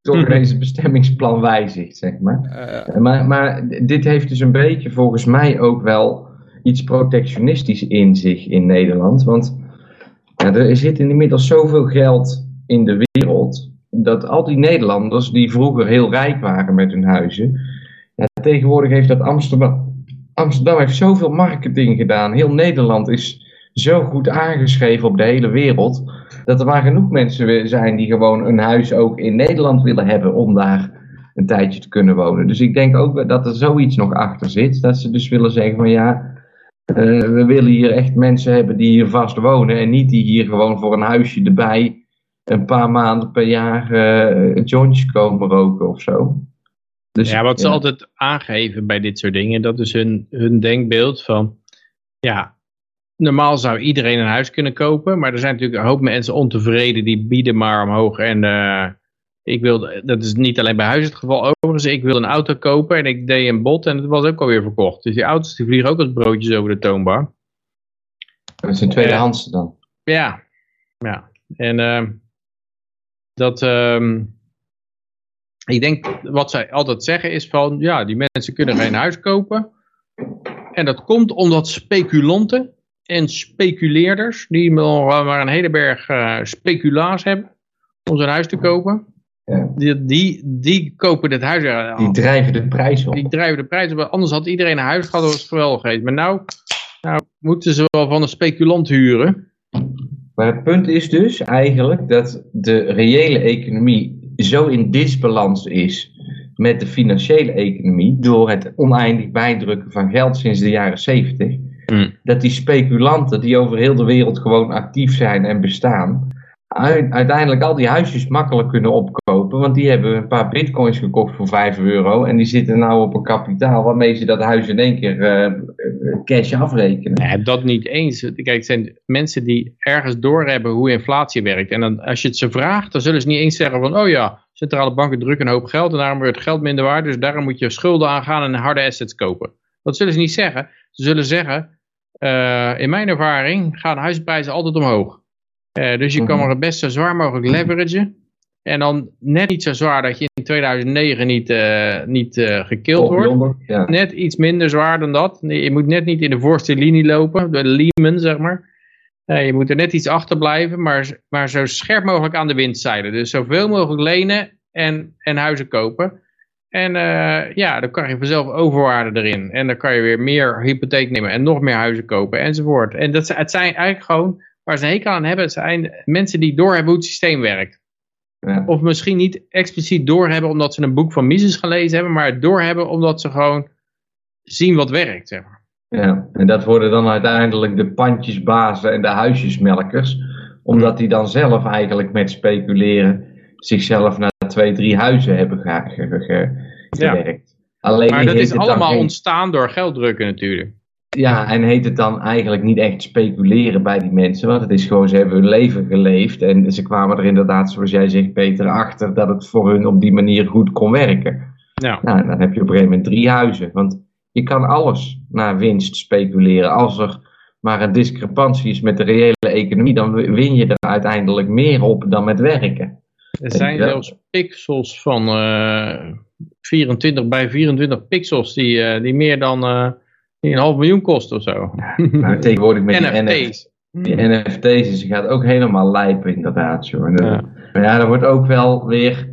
toch Mhm. ineens het bestemmingsplan wijzigt, zeg maar. eh, eh, Maar, maar dit heeft dus een beetje volgens mij ook wel iets protectionistisch in zich in Nederland. Want ja, er zit inmiddels zoveel geld in de wereld. Dat al die Nederlanders die vroeger heel rijk waren met hun huizen. Tegenwoordig heeft dat Amsterdam. Amsterdam heeft zoveel marketing gedaan. Heel Nederland is zo goed aangeschreven op de hele wereld. Dat er maar genoeg mensen zijn die gewoon een huis ook in Nederland willen hebben om daar een tijdje te kunnen wonen. Dus ik denk ook dat er zoiets nog achter zit. Dat ze dus willen zeggen van ja, eh, we willen hier echt mensen hebben die hier vast wonen. En niet die hier gewoon voor een huisje erbij een paar maanden per jaar eh jointjes komen roken of zo. Dus, Ja, wat ze altijd aangeven bij dit soort dingen, dat is hun, hun denkbeeld van, ja, normaal zou iedereen een huis kunnen kopen, maar er zijn natuurlijk een hoop mensen ontevreden die bieden maar omhoog. En eh, ik wilde, dat is niet alleen bij huizen het geval overigens, ik wilde een auto kopen en ik deed een bod en het was ook alweer verkocht. Dus die auto's die vliegen ook als broodjes over de toonbank. Dat is een tweedehands dan. Ja, ja. En ehm, dat, ehm, ik denk wat zij altijd zeggen is van, ja, die mensen kunnen geen huis kopen. En dat komt omdat speculanten en speculeerders, die maar een hele berg eh, speculaas hebben om zo'n huis te kopen, Ja. die, die, die kopen dit huis Die drijven de prijs op. die drijven de prijs op. Anders had iedereen een huis gehad, dat was het geweldig geweest. Maar nou, nou moeten ze wel van een speculant huren. Maar het punt is dus eigenlijk dat de reële economie zo in disbalans is met de financiële economie door het oneindig bijdrukken van geld sinds de jaren 70. Hmm. Dat die speculanten die over heel de wereld gewoon actief zijn en bestaan, uiteindelijk al die huisjes makkelijk kunnen opkopen. Want die hebben een paar bitcoins gekocht voor 5 euro en die zitten nou op een kapitaal waarmee ze dat huis in één keer eh, cash afrekenen. Nee, dat niet eens. Kijk, het zijn mensen die ergens doorhebben hoe inflatie werkt. En dan, als je het ze vraagt, dan zullen ze niet eens zeggen van, oh ja, centrale banken drukken een hoop geld en daarom wordt het geld minder waard. Dus daarom moet je schulden aangaan en harde assets kopen. Dat zullen ze niet zeggen. Ze zullen zeggen, eh, in mijn ervaring gaan huisprijzen altijd omhoog. Dus je kan Mhm. maar het best zo zwaar mogelijk leveragen. En dan net niet zo zwaar dat je in 2009 niet, eh, niet eh, gekild wordt ja. net iets minder zwaar dan dat. Je moet net niet in de voorste linie lopen, de Lehman zeg maar. Je moet er net iets achter blijven, maar, maar zo scherp mogelijk aan de wind zeilen. Dus zoveel mogelijk lenen en, en huizen kopen. En eh, ja, dan kan je vanzelf overwaarde erin. En dan kan je weer meer hypotheek nemen en nog meer huizen kopen enzovoort. En dat, het zijn eigenlijk gewoon, waar ze een hekel aan hebben, het zijn mensen die doorhebben hoe het systeem werkt. Ja. Of misschien niet expliciet doorhebben omdat ze een boek van Mises gelezen hebben, maar doorhebben omdat ze gewoon zien wat werkt. Zeg maar. Ja, en dat worden dan uiteindelijk de pandjesbazen en de huisjesmelkers. Omdat die dan zelf eigenlijk met speculeren zichzelf naar twee, drie huizen hebben ge- ge- ge- Ja. gewerkt. Alleen Maar dat is allemaal geen- ontstaan door gelddrukken natuurlijk. Ja, en heet het dan eigenlijk niet echt speculeren bij die mensen. Want het is gewoon, ze hebben hun leven geleefd. En ze kwamen er inderdaad, zoals jij zegt Peter, achter dat het voor hun op die manier goed kon werken. Ja. Nou, dan heb je op een gegeven moment drie huizen. Want je kan alles naar winst speculeren. Als er maar een discrepantie is met de reële economie, dan win je er uiteindelijk meer op dan met werken. Er zijn zelfs pixels van eh 24 bij 24 pixels die, eh, die meer dan eh, die een half miljoen kosten of zo. Maar tegenwoordig met die *laughs* NFT NFT's. Die NFT's, dus je gaat ook helemaal lijpen inderdaad. Joh. En, Ja. Maar ja, er wordt ook wel weer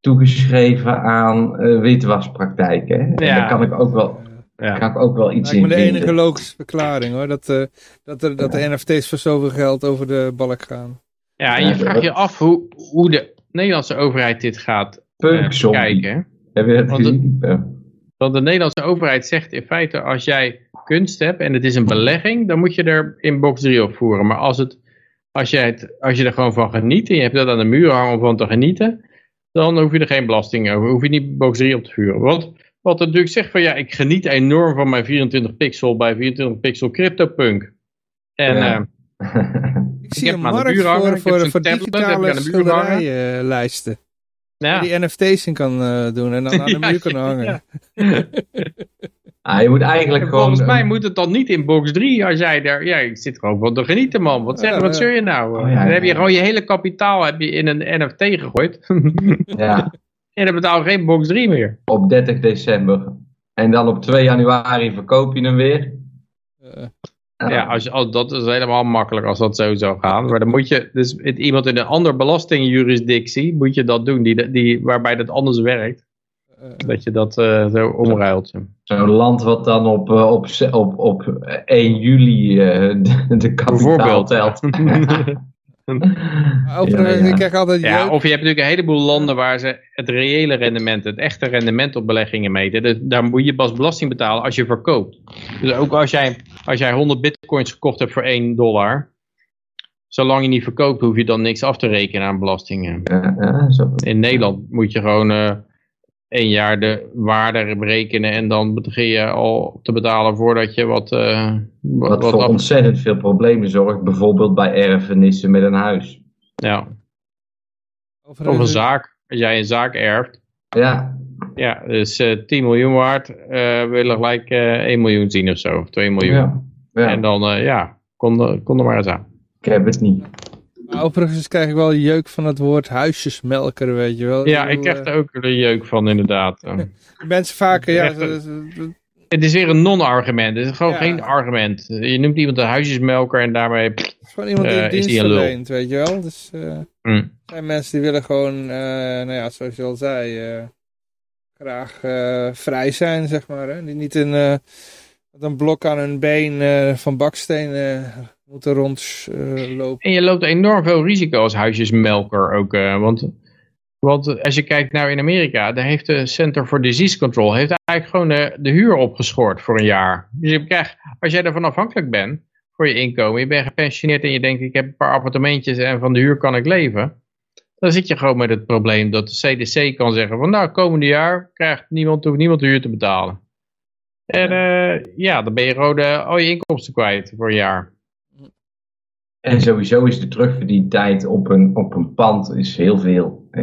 toegeschreven aan eh, witwaspraktijken. Ja. daar kan ik ook wel, Ja. kan ik ook wel iets in de vinden. enige logische verklaring hoor. Dat, eh, dat, er, dat de NFT's voor zoveel geld over de balk gaan. ja, en je Ja, vraagt dat- je af hoe, hoe de Nederlandse overheid dit gaat eh, Punkzombie. kijken. hè? Heb je dat gezien? Want de Nederlandse overheid zegt in feite, als jij kunst hebt en het is een belegging, dan moet je er in box 3 op voeren. Maar als het Als je, het, als je er gewoon van geniet en je hebt dat aan de muur hangen om van te genieten, dan hoef je er geen belasting over. Hoef je niet box 3 op te vuren. Wat, wat natuurlijk zegt van ja, ik geniet enorm van mijn 24 pixel bij 24 pixel CryptoPunk. En Ja. eh, *laughs* Ik zie heb een markt voor, ik voor, voor ik digitale aan ja, die NFT's in kan eh, doen en dan aan de *laughs* Ja, muur kan hangen. ja. *laughs* Ah, je moet eigenlijk gewoon... volgens mij moet het dan niet in box 3 als jij daar, ja, ik zit gewoon van te genieten man. Wat, zeg, Ja, wat ja. zul je nou? Oh, ja, dan heb je gewoon je hele kapitaal heb je in een NFT gegooid. Ja, *laughs* en dan betaal je geen box 3 meer. op 30 december. En dan op 2 januari verkoop je hem weer. Eh, Ah, Ja, als je, als, dat is helemaal makkelijk als dat zo zou gaan. Maar dan moet je, dus het, iemand in een andere belastingjurisdictie, moet je dat doen, die, die, waarbij dat anders werkt. eh, Dat je dat eh, zo omruilt. Zo'n land wat dan op, eh, op, op, op 1 juli eh, de, de kapitaal telt. *laughs* *laughs* overigens, Ja, ja. ik krijg altijd Ja, of je hebt natuurlijk een heleboel landen waar ze het reële rendement, het echte rendement op beleggingen meten. Dus daar moet je pas belasting betalen als je verkoopt. Dus ook als jij, als jij 100 bitcoins gekocht hebt voor 1 dollar, zolang je niet verkoopt, hoef je dan niks af te rekenen aan belastingen. Ja, ja, zo. In Nederland moet je gewoon eh één jaar de waarde berekenen en dan begin je al te betalen voordat je wat, eh wat, voor af- ontzettend veel problemen zorgt, bijvoorbeeld bij erfenissen met een huis. ja. Of een zaak. Als jij een zaak erft, Ja, Ja, dus eh 10 miljoen waard, eh willen gelijk eh 1 miljoen zien of zo, of 2 miljoen. ja, ja. En dan, eh, ja, kon, kon er maar eens aan. ik heb het niet. Overigens krijg ik wel jeuk van het woord huisjesmelker, weet je wel. Ja, ik krijg eh, er ook de jeuk van, inderdaad. *laughs* Eh, Mensen vaker, ja, het is weer een non-argument, het is gewoon Ja. geen argument. Je noemt iemand een huisjesmelker en daarmee... pff, het is gewoon iemand die Eh, een is dienst een verleent, weet je wel. Dus eh, mm. zijn mensen die willen gewoon, eh, nou ja, zoals je al zei, eh, graag eh, vrij zijn, zeg maar. Hè? Die niet een, eh, een blok aan hun been eh, van baksteen eh, moeten rondlopen. En je loopt enorm veel risico als huisjesmelker ook. eh, want, want als je kijkt nou in Amerika, daar heeft de Center for Disease Control heeft eigenlijk gewoon de, de huur opgeschort voor een jaar. Dus je krijgt, als jij ervan afhankelijk bent voor je inkomen, je bent gepensioneerd en je denkt ik heb een paar appartementjes en van de huur kan ik leven. Dan zit je gewoon met het probleem dat de CDC kan zeggen van nou komende jaar krijgt niemand, hoeft niemand de huur te betalen. En eh, ja, dan ben je eh, al je inkomsten kwijt voor een jaar. En sowieso is de terugverdientijd op een, op een pand is heel veel. hè.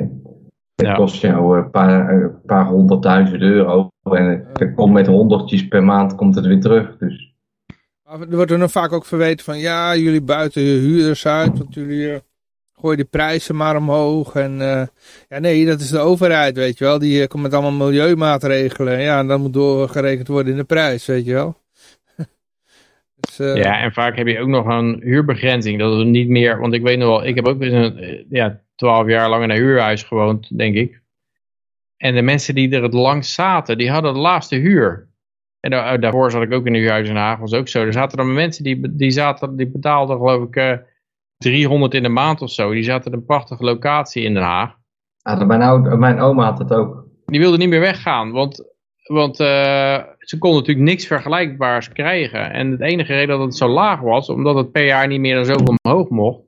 Het Ja. kost jou een paar, een paar honderdduizend euro. En het komt met honderdjes per maand komt het weer terug. Dus Maar er wordt er dan vaak ook verweten van, ja, jullie buiten je huurders uit, want jullie eh, gooien de prijzen maar omhoog. En eh, ja, nee, dat is de overheid, weet je wel. Die eh, komt met allemaal milieumaatregelen. Ja, en dat moet doorgerekend worden in de prijs, weet je wel. Dus, eh, Ja, en vaak heb je ook nog een huurbegrenzing. Dat is niet meer, want ik weet nog wel, ik heb ook eens een, eh, ja, twaalf jaar lang in een huurhuis gewoond, denk ik. En de mensen die er het langst zaten, die hadden de laagste huur. En da- eh, daarvoor zat ik ook in een huurhuis in Den Haag, was ook zo. Er zaten dan mensen die, die, zaten, die betaalden geloof ik eh 300 in de maand of zo. Die zaten in een prachtige locatie in Den Haag. ah, mijn, oude, mijn oma had het ook. Die wilden niet meer weggaan, want, want eh, ze konden natuurlijk niks vergelijkbaars krijgen. En het enige reden dat het zo laag was, omdat het per jaar niet meer dan zoveel omhoog mocht.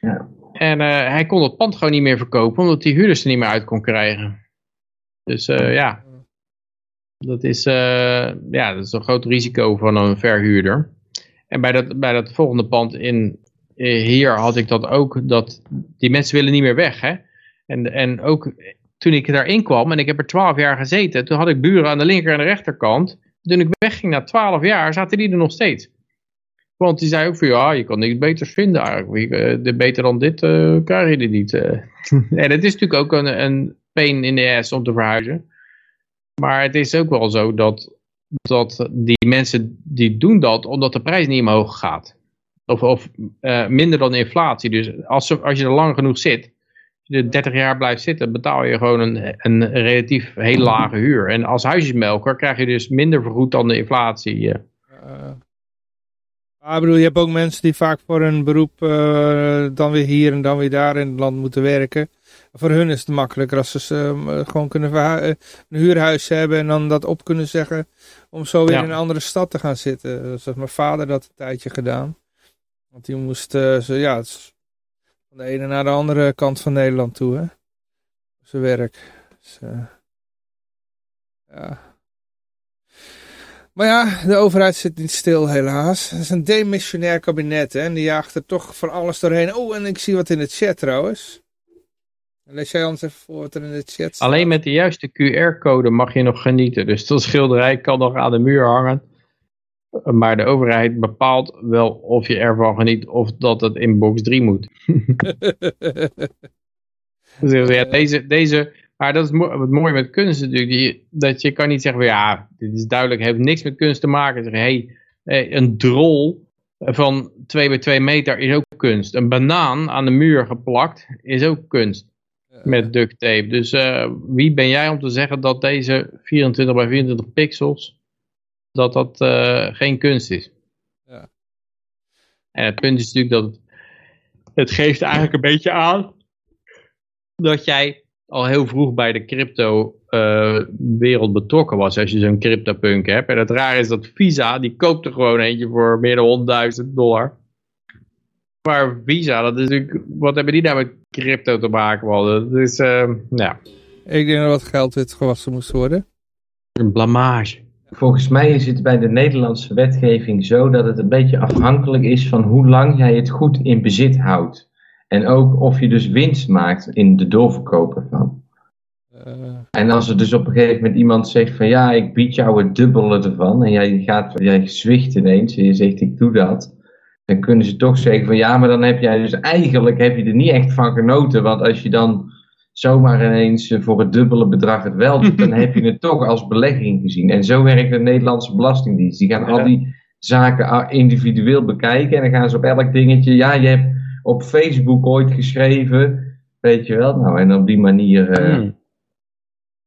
Ja. En eh, hij kon het pand gewoon niet meer verkopen, omdat die huurders er niet meer uit kon krijgen. Dus eh, ja, dat is, ja, dat is een groot risico van een verhuurder. En bij dat, bij dat volgende pand in, hier had ik dat ook, dat die mensen willen niet meer weg. Hè? En, en ook toen ik daarin kwam, en ik heb er twaalf jaar gezeten, toen had ik buren aan de linker en de rechterkant. Toen ik wegging na twaalf jaar, zaten die er nog steeds. Want die zei ook van, ja, je kan niks beters vinden eigenlijk. Eh, de- Beter dan dit eh, krijg je er niet. eh. *laughs* en het is natuurlijk ook een, een pain in the ass om te verhuizen. Maar het is ook wel zo dat, dat die mensen die doen dat omdat de prijs niet omhoog gaat. Of, of minder dan inflatie. Dus als, als je er lang genoeg zit, je er 30 jaar blijft zitten, betaal je gewoon een, een relatief heel lage huur. En als huisjesmelker krijg je dus minder vergoed dan de inflatie. maar ik bedoel, je hebt ook mensen die vaak voor een beroep eh, dan weer hier en dan weer daar in het land moeten werken. Voor hun is het makkelijker als ze eh, gewoon kunnen een huurhuis hebben en dan dat op kunnen zeggen om zo weer Ja. in een andere stad te gaan zitten. Dat heeft mijn vader dat een tijdje gedaan. Want die moest, uh, ja, van de ene naar de andere kant van Nederland toe, hè. Zijn werk. Dus, uh, ja. Maar ja, de overheid zit niet stil helaas. Het is een demissionair kabinet hè, en die jaagt er toch van alles doorheen. Oh, en ik zie wat in de chat trouwens. Lees jij ons even voor wat er in de chat staat. Alleen met de juiste QR-code mag je nog genieten. Dus dat schilderij kan nog aan de muur hangen. Maar de overheid bepaalt wel of je ervan geniet of dat het in box 3 moet. *laughs* dus ja, deze, deze maar dat is wat mooi met kunst natuurlijk. Die, dat je kan niet zeggen, ja, dit is duidelijk, heeft niks met kunst te maken. Zeggen, hey, een drol van 2 bij 2 meter is ook kunst. Een banaan aan de muur geplakt is ook kunst. Met duct tape. Dus uh, wie ben jij om te zeggen dat deze 24 bij 24 pixels, dat dat uh, geen kunst is? Ja. En het punt is natuurlijk dat het, het geeft eigenlijk een beetje aan dat jij al heel vroeg bij de crypto uh, wereld betrokken was. Als je zo'n CryptoPunk hebt. En het raar is dat Visa, die koopt er gewoon eentje voor meer dan 100.000 dollar. Maar Visa, dat is natuurlijk, wat hebben die nou met crypto te maken? Dat is, uh, ja. Ik denk dat wat geld wit gewassen moest worden. Een blamage. Volgens mij is het bij de Nederlandse wetgeving zo dat het een beetje afhankelijk is van hoe lang jij het goed in bezit houdt. En ook of je dus winst maakt in de doorverkoop ervan. Uh. En als er dus op een gegeven moment iemand zegt van ja, ik bied jou het dubbele ervan. En jij, gaat, jij zwicht ineens en je zegt ik doe dat. Dan kunnen ze toch zeggen van ja, maar dan heb jij dus eigenlijk heb je er niet echt van genoten. Want als je dan zomaar ineens voor het dubbele bedrag het wel doet, dan heb je het toch als belegging gezien. En zo werkt de Nederlandse Belastingdienst. Die gaan al die zaken individueel bekijken en dan gaan ze op elk dingetje, ja, je hebt op Facebook ooit geschreven. Weet je wel? Nou, en op die manier uh,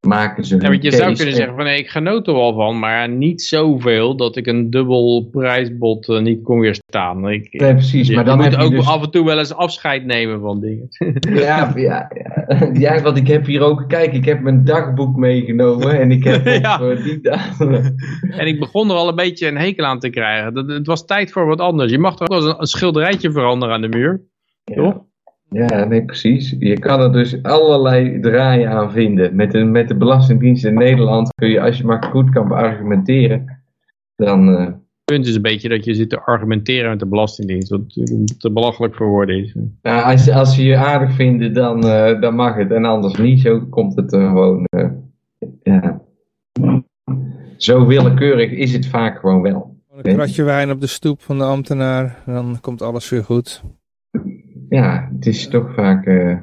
maken ze. Ja, want je zou kunnen zeggen: van nee, ik genoot er wel van, maar niet zoveel dat ik een dubbel prijsbod uh, niet kon weerstaan. Ik, precies. maar dan moet je ook dus... af en toe wel eens afscheid nemen van dingen. *laughs* ja, ja, ja, ja, want ik heb hier ook, kijk, ik heb mijn dagboek meegenomen en ik heb *laughs* ja. op uh, die dagen. en ik begon er al een beetje een hekel aan te krijgen. Dat, het was tijd voor wat anders. Je mag toch wel eens een, een schilderijtje veranderen aan de muur. Toch? Ja, nee, precies. Je kan er dus allerlei draaien aan vinden. Met de, met de Belastingdienst in Nederland kun je, als je maar goed kan beargumenteren, dan... Uh... Het punt is een beetje dat je zit te argumenteren met de Belastingdienst, wat te belachelijk voor woorden is. Nou, als, als ze je aardig vinden, dan, uh, dan mag het. En anders niet, zo komt het er gewoon... Uh, ja. Zo willekeurig is het vaak gewoon wel. Een kratje wijn op de stoep van de ambtenaar, dan komt alles weer goed ja, het is toch vaak... Uh...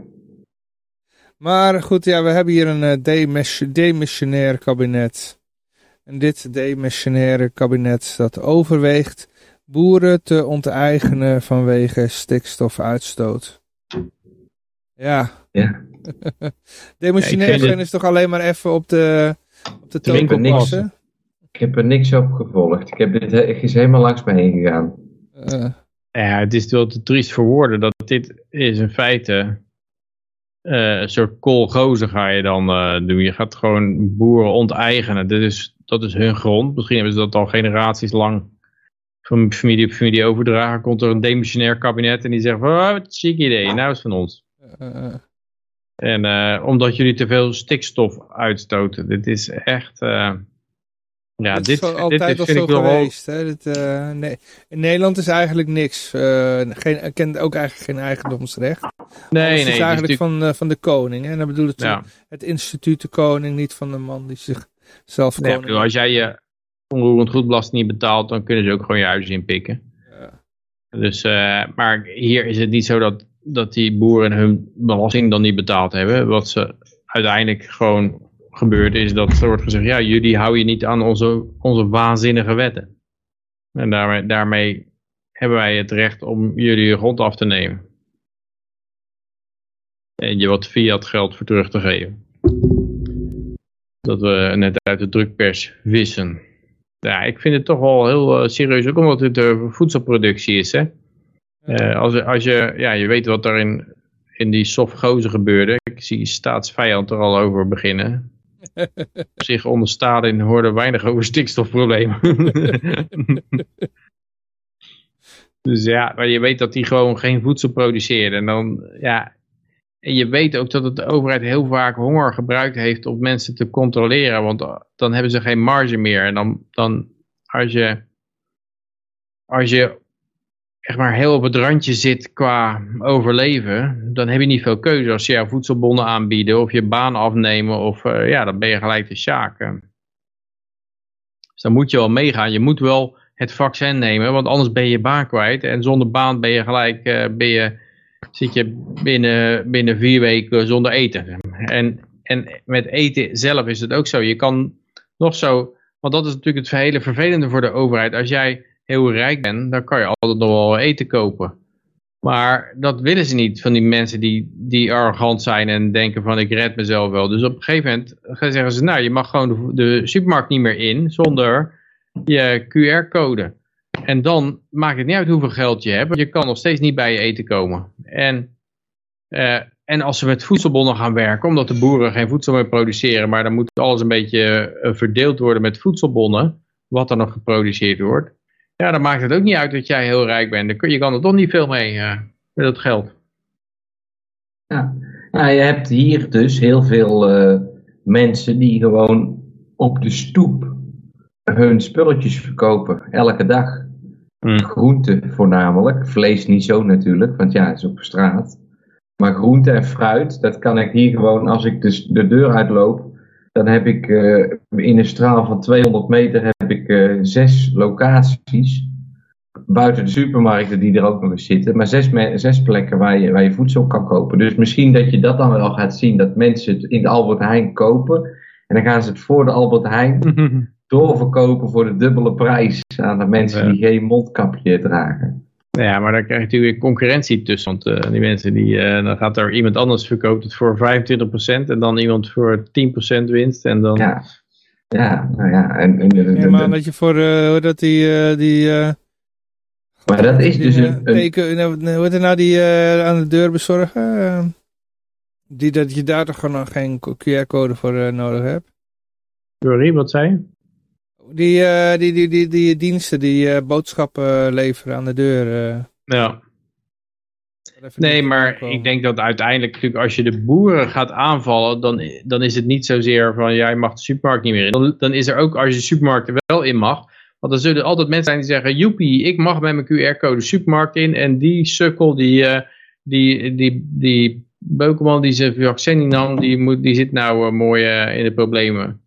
Maar goed, ja, we hebben hier een uh, demissionair kabinet. En dit demissionaire kabinet dat overweegt boeren te onteigenen vanwege stikstofuitstoot. Ja. ja. *laughs* Demissionair zijn is toch alleen maar even op de, op de toon passen? Ik heb er niks op gevolgd. Ik heb dit is helemaal langs me heen gegaan. Uh. Ja, het is wel te triest voor woorden dat dit is in feite uh, een soort koolgozen ga je dan uh, doen. Je gaat gewoon boeren onteigenen. Dit is, dat is hun grond. Misschien hebben ze dat al generaties lang van familie op familie overdragen. Komt er een demissionair kabinet en die zegt van, oh, wat een chic idee, nou is het van ons. Uh, en omdat jullie te veel stikstof uitstoten. Dit is echt... Ja, dit, is altijd dit, al zo geweest. Hè? Dit, uh, nee. In Nederland is eigenlijk niks. Uh, geen, kent ook eigenlijk geen eigendomsrecht. Nee, nee. is eigenlijk van, uh, van de koning. Hè? En dan bedoel ik ja. het instituut de koning, niet van de man die zichzelf nee, koning bedoel, Als jij je onroerend goedbelasting niet betaalt, dan kunnen ze ook gewoon je huis inpikken. Ja. Dus, maar hier is het niet zo dat, dat die boeren hun belasting dan niet betaald hebben. Wat ze uiteindelijk gewoon gebeurt is dat er wordt gezegd, ja, jullie houden je niet aan onze, onze waanzinnige wetten. En daarmee, daarmee hebben wij het recht om jullie je grond af te nemen. En je wat fiat geld voor terug te geven. Dat we net uit de drukpers wissen. Ja, ik vind het toch wel heel uh, serieus, ook omdat het uh, voedselproductie is. Hè? Uh, als, als je, ja, je weet wat er in, in die sofgozen gebeurde. Ik zie staatsvijand er al over beginnen. *laughs* Zich onder Stalin hoorde weinig over stikstofproblemen. *laughs* Dus ja, maar je weet dat die gewoon geen voedsel produceren. En dan, ja, en je weet ook dat de overheid heel vaak honger gebruikt heeft om mensen te controleren. Want dan hebben ze geen marge meer. En dan, dan als je, als je echt maar heel op het randje zit qua overleven, dan heb je niet veel keuze. Als ze jou voedselbonnen aanbieden of je baan afnemen, of, uh, ja, dan ben je gelijk de sjaak. Dus dan moet je wel meegaan. Je moet wel het vaccin nemen, want anders ben je baan kwijt. En zonder baan ben je gelijk, uh, ben je, zit je binnen, binnen vier weken zonder eten. En, en met eten zelf is het ook zo. Je kan nog zo, want dat is natuurlijk het hele vervelende voor de overheid. Als jij heel rijk bent, dan kan je altijd nog wel eten kopen. Maar dat willen ze niet van die mensen die, die arrogant zijn en denken van ik red mezelf wel. Dus op een gegeven moment zeggen ze nou je mag gewoon de, supermarkt niet meer in zonder je QR-code. En dan maakt het niet uit hoeveel geld je hebt. Je kan nog steeds niet bij je eten komen. En, uh, en als ze met voedselbonnen gaan werken, omdat de boeren geen voedsel meer produceren, maar dan moet alles een beetje uh, verdeeld worden met voedselbonnen, wat er nog geproduceerd wordt. Ja, dan maakt het ook niet uit dat jij heel rijk bent. Je kan er toch niet veel mee uh, met dat geld. Ja, nou, je hebt hier dus heel veel mensen die gewoon op de stoep hun spulletjes verkopen, elke dag. Mm. Groente voornamelijk, vlees niet zo natuurlijk, want ja, het is op straat. Maar groente en fruit, dat kan ik hier gewoon, als ik dus de deur uitloop, dan heb ik uh, in een straal van 200 meter heb ik uh, zes locaties. Buiten de supermarkten die er ook nog eens zitten. Maar zes, zes plekken waar je, waar je voedsel kan kopen. Dus misschien dat je dat dan wel gaat zien. Dat mensen het in de Albert Heijn kopen. En dan gaan ze het voor de Albert Heijn *laughs* doorverkopen voor de dubbele prijs aan de mensen die geen mondkapje dragen. Ja, maar dan krijg je natuurlijk concurrentie tussen. Want uh, die mensen, die, uh, dan gaat er iemand anders verkoopt het voor 25% en dan iemand voor 10% winst. En dan... Ja, ja nou ja. En, en, en, ja, maar dat je voor, uh, dat die... die maar dat is dus een... een... Teken, hoe heet het nou die aan de deur bezorgen? die, dat je daar toch gewoon geen QR-code voor nodig hebt? Sorry, wat zei je? Die, uh, die, die, die, die diensten die uh, boodschappen leveren aan de deur. Uh. Ja. Nee, maar ik denk dat uiteindelijk natuurlijk als je de boeren gaat aanvallen, dan, dan is het niet zozeer van jij mag de supermarkt niet meer in. Dan, dan is er ook als je de supermarkt er wel in mag, want dan zullen altijd mensen zijn die zeggen, joepie, ik mag met mijn QR-code de supermarkt in en die sukkel, die, die, die, die Bokeman die zijn vaccin nam, die, moet, die zit nou mooi in de problemen.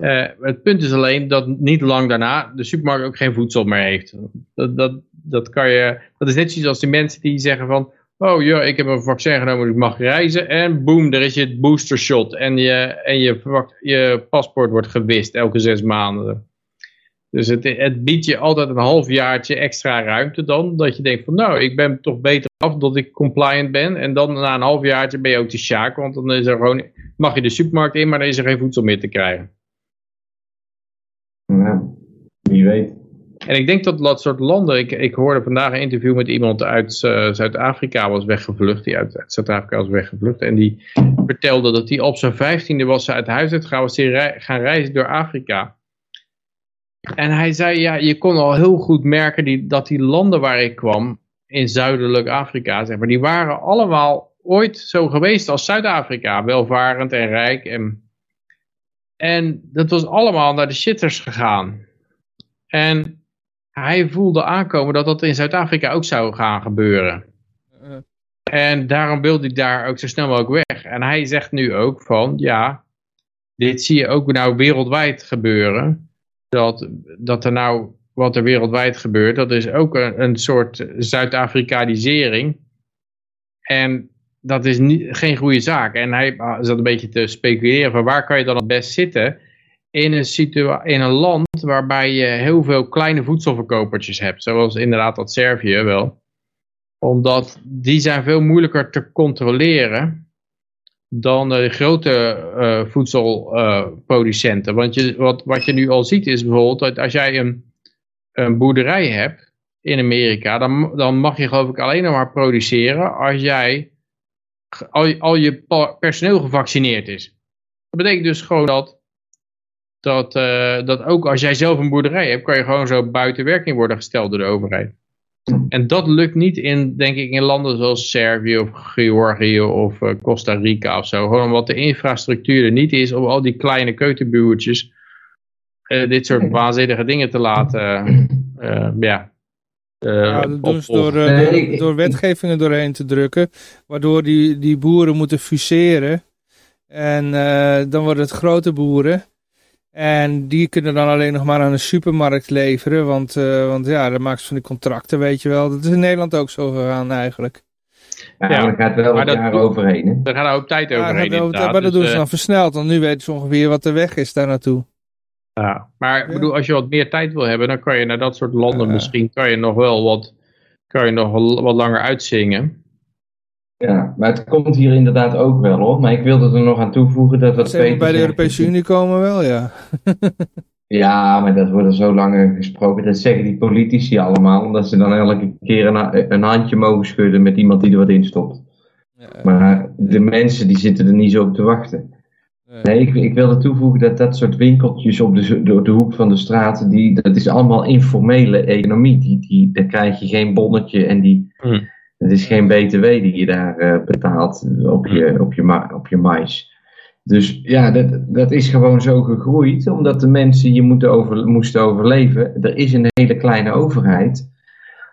Uh, het punt is alleen dat niet lang daarna de supermarkt ook geen voedsel meer heeft. Dat, dat, dat, kan je, dat is net zoals als die mensen die zeggen van... Oh ja, ik heb een vaccin genomen, dus ik mag reizen. En boom, er is je booster shot. En je, en je, je paspoort wordt gewist elke zes maanden. Dus het, het biedt je altijd een halfjaartje extra ruimte dan. Dat je denkt van nou, ik ben toch beter af dat ik compliant ben. En dan na een halfjaartje ben je ook de sjaak. Want dan is er gewoon, mag je de supermarkt in, maar dan is er geen voedsel meer te krijgen. Wie weet. En ik denk dat dat soort landen, ik, ik hoorde vandaag een interview met iemand uit uh, Zuid-Afrika was weggevlucht, die uit, Zuid-Afrika was weggevlucht. En die vertelde dat hij op zijn vijftiende was uit huis uit was gaan reizen door Afrika. En hij zei, ja, je kon al heel goed merken die, dat die landen waar ik kwam, in zuidelijk Afrika, zeg maar, die waren allemaal ooit zo geweest als Zuid-Afrika. Welvarend en rijk en en dat was allemaal naar de shitters gegaan. En hij voelde aankomen dat dat in Zuid-Afrika ook zou gaan gebeuren. Uh. En daarom wilde hij daar ook zo snel mogelijk weg. En hij zegt nu ook van, ja, dit zie je ook nou wereldwijd gebeuren. Dat, dat er nou, wat er wereldwijd gebeurt, dat is ook een, een soort Zuid-Afrikanisering. En dat is niet, geen goede zaak. En hij zat een beetje te speculeren van waar kan je dan het best zitten in een, in een land waarbij je heel veel kleine voedselverkopertjes hebt. Zoals inderdaad dat Servië wel. Omdat die zijn veel moeilijker te controleren dan de grote uh, voedselproducenten. Want je, wat, wat je nu al ziet is bijvoorbeeld dat als jij een, een boerderij hebt in Amerika, dan, dan mag je geloof ik alleen nog maar produceren als jij al, al je personeel gevaccineerd is. Dat betekent dus gewoon dat, dat, uh, dat ook als jij zelf een boerderij hebt, kan je gewoon zo buiten werking worden gesteld door de overheid. En dat lukt niet in, denk ik, in landen zoals Servië of Georgië of uh, Costa Rica of zo. Gewoon omdat de infrastructuur er niet is om al die kleine keukenbuurtjes uh, dit soort waanzinnige dingen te laten, uh, ja. ja, dat doen ze door, door, door, wetgevingen doorheen te drukken, waardoor die, die boeren moeten fuseren. En dan worden het grote boeren. En die kunnen dan alleen nog maar aan een supermarkt leveren. Want, uh, want ja, dan maken ze van die contracten, weet je wel. Dat is in Nederland ook zo gegaan eigenlijk. Ja, ja gaat wel wat jaren overheen. Hè? Daar gaat ook tijd overheen. Ja, maar dat dus, doen ze dan versneld. Want nu weten ze ongeveer wat de weg is daar naartoe. Ja, maar ik bedoel, als je wat meer tijd wil hebben, dan kan je naar dat soort landen misschien kan je nog wel wat, kan je nog wat langer uitzingen. Ja, maar het komt hier inderdaad ook wel hoor. Maar ik wilde er nog aan toevoegen dat wat Peter bij de Europese Unie komen wel, ja. *laughs* ja, maar dat wordt zo lang gesproken. Dat zeggen die politici allemaal. Omdat ze dan elke keer een, een handje mogen schudden met iemand die er wat in stopt. Ja. Maar de mensen die zitten er niet zo op te wachten. Nee, ik, ik wilde toevoegen dat dat soort winkeltjes op de, door de hoek van de straat, die, dat is allemaal informele economie. Die, die, daar krijg je geen bonnetje en die... Hmm het is geen BTW die je daar uh, betaalt op je, op, je op je mais. Dus ja, dat, dat is gewoon zo gegroeid, omdat de mensen je moeten over, moesten overleven. Er is een hele kleine overheid.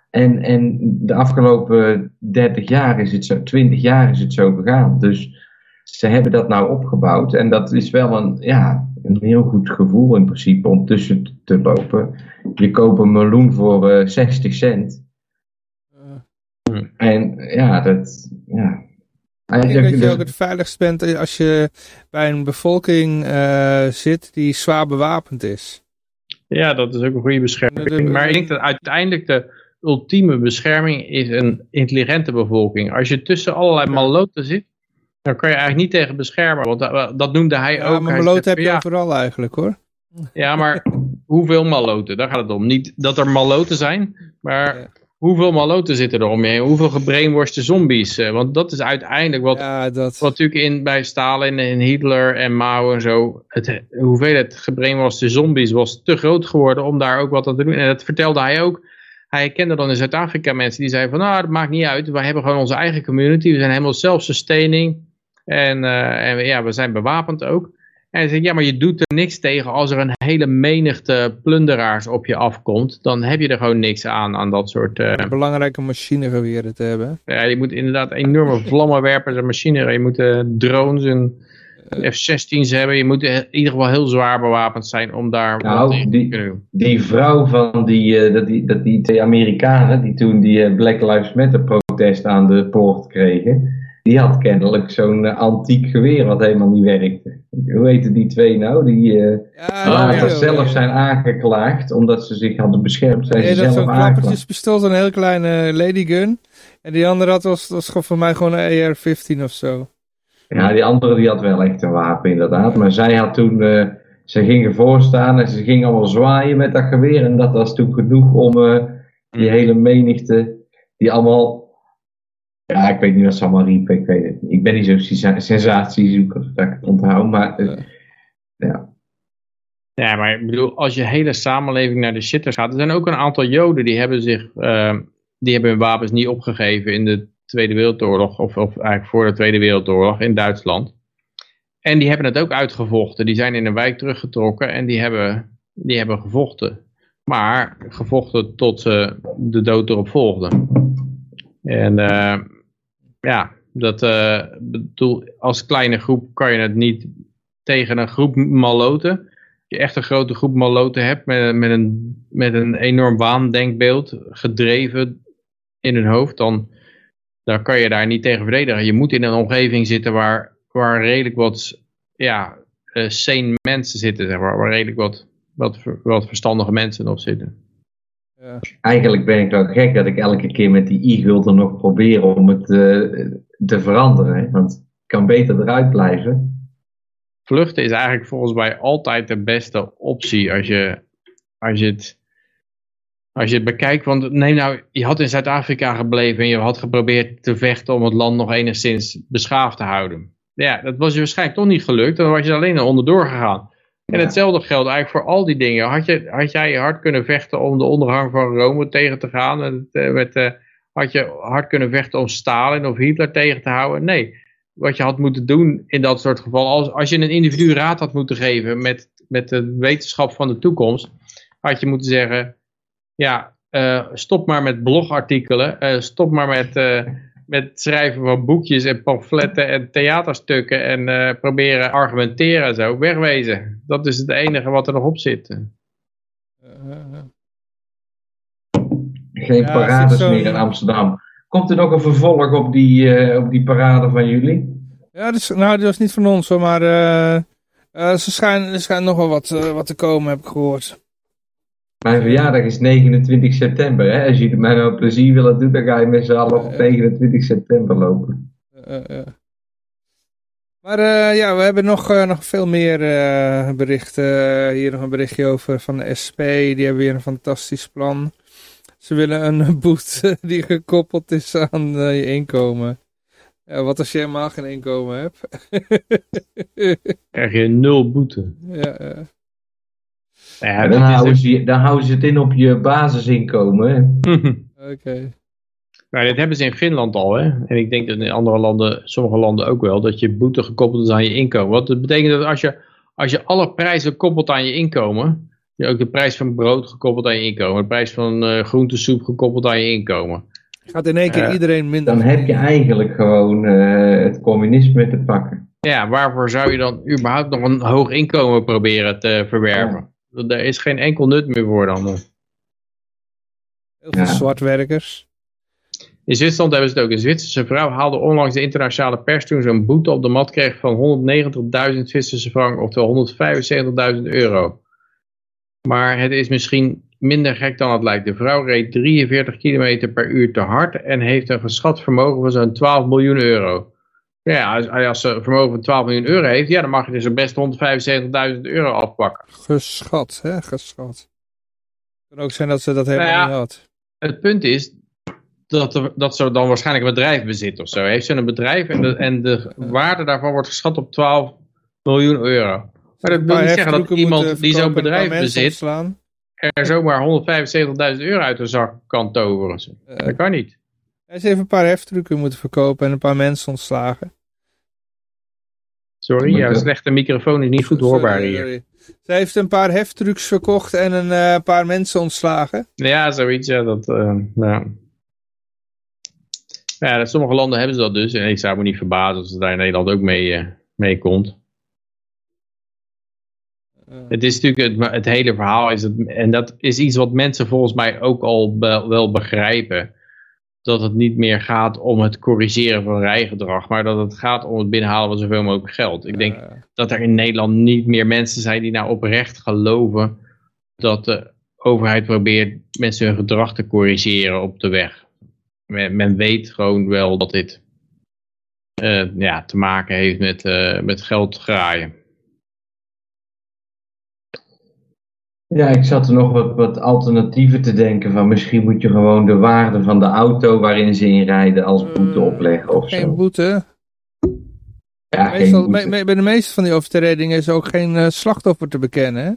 En, en de afgelopen 30 jaar is het zo, 20 jaar is het zo gegaan. Dus ze hebben dat nou opgebouwd. En dat is wel een, ja, een heel goed gevoel in principe om tussen te lopen. Je koopt een meloen voor uh, eh, 60 cent. En ja, dat, ja. Ik denk dat je ook het veiligst bent als je bij een bevolking uh, zit die zwaar bewapend is. Ja, dat is ook een goede bescherming. Maar ik denk dat uiteindelijk de ultieme bescherming is een intelligente bevolking. Als je tussen allerlei maloten zit, dan kan je eigenlijk niet tegen beschermen. Want dat, dat noemde hij ja, ook. Maar maloten heb je ja, overal eigenlijk hoor. Ja, maar hoeveel maloten? Daar gaat het om. Niet dat er maloten zijn, maar hoeveel maloten zitten er om je heen? Hoeveel gebrainworste zombies? Eh, want dat is uiteindelijk wat, ja, dat... wat natuurlijk in, bij Stalin en Hitler en Mao en zo, het, hoeveelheid gebrainworste zombies was te groot geworden om daar ook wat aan te doen. En dat vertelde hij ook. Hij kende dan in Zuid-Afrika mensen die zeiden van, nou, dat maakt niet uit. Wij hebben gewoon onze eigen community. We zijn helemaal self-sustaining. En, uh, en ja, we zijn bewapend ook. En hij zegt, ja, maar je doet er niks tegen als er een hele menigte plunderaars op je afkomt. Dan heb je er gewoon niks aan, aan dat soort... Uh... Belangrijke machinegeweren te hebben. Ja, je moet inderdaad enorme vlammenwerpers en machines. Je moet uh, drones en F-16's hebben. Je moet in ieder geval heel zwaar bewapend zijn om daar nou, die, te Die vrouw van die, uh, dat die, dat die twee Amerikanen, die toen die Black Lives Matter protest aan de poort kregen die had kennelijk zo'n uh, antiek geweer wat helemaal niet werkte. Hoe heten die twee nou? Die uh, ja, later zelf zijn aangeklaagd omdat ze zich hadden beschermd. Zijn nee, ze dat zo'n klappertjespistool, zo'n heel kleine ladygun. En die andere had was, was voor mij gewoon een AR-15 of zo. Ja, die andere die had wel echt een wapen inderdaad. Maar zij had toen, uh, ze gingen voorstaan en ze ging allemaal zwaaien met dat geweer. En dat was toen genoeg om die hele menigte, die allemaal ja, ik weet niet wat ze riepen, ik weet het. Ik ben niet zo'n sensatiezoeker dat ik het onthoud, maar uh, ja. Ja, maar ik bedoel, als je hele samenleving naar de shitters gaat, er zijn ook een aantal joden die hebben zich, uh, die hebben hun wapens niet opgegeven in de Tweede Wereldoorlog, of, of eigenlijk voor de Tweede Wereldoorlog in Duitsland. En die hebben het ook uitgevochten. Die zijn in een wijk teruggetrokken en die hebben, die hebben gevochten. Maar gevochten tot ze de dood erop volgden. En uh, ja, dat uh, bedoel, als kleine groep kan je het niet tegen een groep maloten. Als je echt een grote groep maloten hebt met, met, een, met een enorm waandenkbeeld gedreven in hun hoofd, dan, dan kan je daar niet tegen verdedigen. Je moet in een omgeving zitten waar, waar redelijk wat ja, uh, sane mensen zitten, zeg maar, waar redelijk wat, wat, wat verstandige mensen op zitten. Ja. Eigenlijk ben ik wel gek dat ik elke keer met die e-gulden nog probeer om het uh, te veranderen. Want ik kan beter eruit blijven. Vluchten is eigenlijk volgens mij altijd de beste optie als je, als je het als je het bekijkt, want neem nou, je had in Zuid-Afrika gebleven en je had geprobeerd te vechten om het land nog enigszins beschaafd te houden. Ja, dat was je waarschijnlijk toch niet gelukt, dan was je alleen onderdoor gegaan. En hetzelfde geldt eigenlijk voor al die dingen. Had, je, had jij hard kunnen vechten om de ondergang van Rome tegen te gaan? En, eh, met, eh, had je hard kunnen vechten om Stalin of Hitler tegen te houden? Nee. Wat je had moeten doen in dat soort gevallen, als, als je een individu raad had moeten geven met, met de wetenschap van de toekomst, had je moeten zeggen, ja, eh, stop maar met blogartikelen, stop maar met met schrijven van boekjes en pamfletten en theaterstukken en uh, proberen argumenteren en zo, wegwezen. Dat is het enige wat er nog op zit. Geen ja, parades meer in Amsterdam. Komt er nog een vervolg op die, uh, op die parade van jullie? Ja, dus, nou, dat was niet van ons hoor, maar uh, ze schijnt, er schijnt nog wel wat, wat te komen, heb ik gehoord. Mijn verjaardag is 29 september. Hè? Als je mij nou plezier willen doen, dan ga je met z'n allen op 29 september lopen. Maar uh, ja, we hebben nog, uh, nog veel meer uh, berichten. hier nog een berichtje over van de SP. Die hebben weer een fantastisch plan. Ze willen een *laughs* boete die gekoppeld is aan je inkomen. wat als je helemaal geen inkomen hebt? *laughs* Krijg je nul boete. Ja, ja, dan, houden ze, dan houden ze het in op je basisinkomen. *laughs* Oké. Nou, dit hebben ze in Finland al, hè. En ik denk dat in andere landen, sommige landen ook wel, dat je boete gekoppeld is aan je inkomen. Want dat betekent dat als je, als je alle prijzen koppelt aan je inkomen, je ook de prijs van brood gekoppeld aan je inkomen, de prijs van uh, groentesoep gekoppeld aan je inkomen. Gaat in één keer uh, iedereen minder. Dan heb je eigenlijk gewoon uh, het communisme te pakken. Ja, waarvoor zou je dan überhaupt nog een hoog inkomen proberen te verwerven? Er is geen enkel nut meer voor dan. Heel veel ja. zwartwerkers. In Zwitserland hebben ze het ook. Een Zwitserse vrouw haalde onlangs de internationale pers toen ze een boete op de mat kreeg van 190.000 Zwitserse frank, oftewel 175.000 euro. Maar het is misschien minder gek dan het lijkt. De vrouw reed 43 km per uur te hard en heeft een geschat vermogen van zo'n 12 miljoen euro. Ja, als, als ze vermogen van 12 miljoen euro heeft, ja, dan mag je dus best 175.000 euro afpakken. Geschat, hè, geschat. Het kan ook zijn dat ze dat helemaal nou ja, niet had. Het punt is dat, er, dat ze dan waarschijnlijk een bedrijf bezit of zo. Heeft ze een bedrijf en de, en de waarde daarvan wordt geschat op 12 miljoen euro. Maar dat wil niet zeggen dat iemand die zo'n bedrijf bezit, er zomaar 175.000 euro uit de zak kan toveren. Uh, dat kan niet. Hij heeft even een paar heftrucken moeten verkopen en een paar mensen ontslagen. Sorry, jouw slechte microfoon is niet goed hoorbaar hier. Ze heeft een paar heftrucks verkocht en een uh, paar mensen ontslagen. Ja, zoiets. Ja, dat, uh, nou. ja, sommige landen hebben ze dat dus. En ik zou me niet verbazen als het daar in Nederland ook mee, uh, mee komt. het is natuurlijk het, het, hele verhaal. Is het, en dat is iets wat mensen volgens mij ook al wel begrijpen dat het niet meer gaat om het corrigeren van rijgedrag, maar dat het gaat om het binnenhalen van zoveel mogelijk geld. Ik denk dat er in Nederland niet meer mensen zijn die nou oprecht geloven dat de overheid probeert mensen hun gedrag te corrigeren op de weg. Men, men weet gewoon wel dat dit uh, ja, te maken heeft met, uh, met geld graaien. Ja, ik zat er nog wat, wat alternatieven te denken. Van misschien moet je gewoon de waarde van de auto waarin ze inrijden als boete opleggen of geen zo. boete? Ja, Meestal, geen boete. bij, bij de meeste van die overtredingen is ook geen uh, slachtoffer te bekennen. Hè?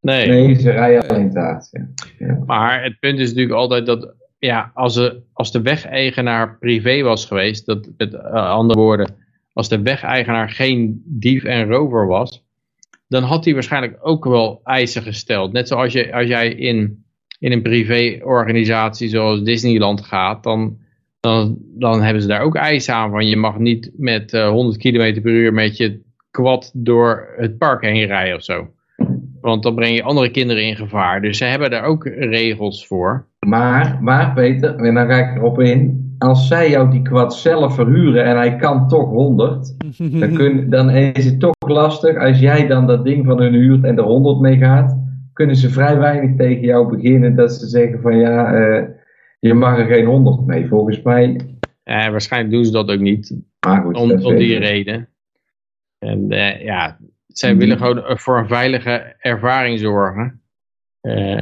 Nee. Nee, ze rijden alleen taart. Ja. Ja. Maar het punt is natuurlijk altijd dat ja, als, de, als de wegeigenaar privé was geweest, dat met uh, andere woorden, als de wegeigenaar geen dief en rover was, dan had hij waarschijnlijk ook wel eisen gesteld. Net zoals je, als jij in, in een privéorganisatie zoals Disneyland gaat, dan, dan, dan hebben ze daar ook eisen aan. Van je mag niet met uh, 100 km per uur met je quad door het park heen rijden of zo. Want dan breng je andere kinderen in gevaar. Dus ze hebben daar ook regels voor. Maar, maar Peter, en dan ga ik erop in. Als zij jou die quad zelf verhuren en hij kan toch 100, dan, *laughs* kun, dan is het toch lastig. Als jij dan dat ding van hun huurt en er 100 mee gaat, kunnen ze vrij weinig tegen jou beginnen dat ze zeggen van ja, uh, je mag er geen 100 mee. Volgens mij. Eh, waarschijnlijk doen ze dat ook niet. Maar goed, om, om die reden. En uh, ja, zij mm. willen gewoon voor een veilige ervaring zorgen. Uh,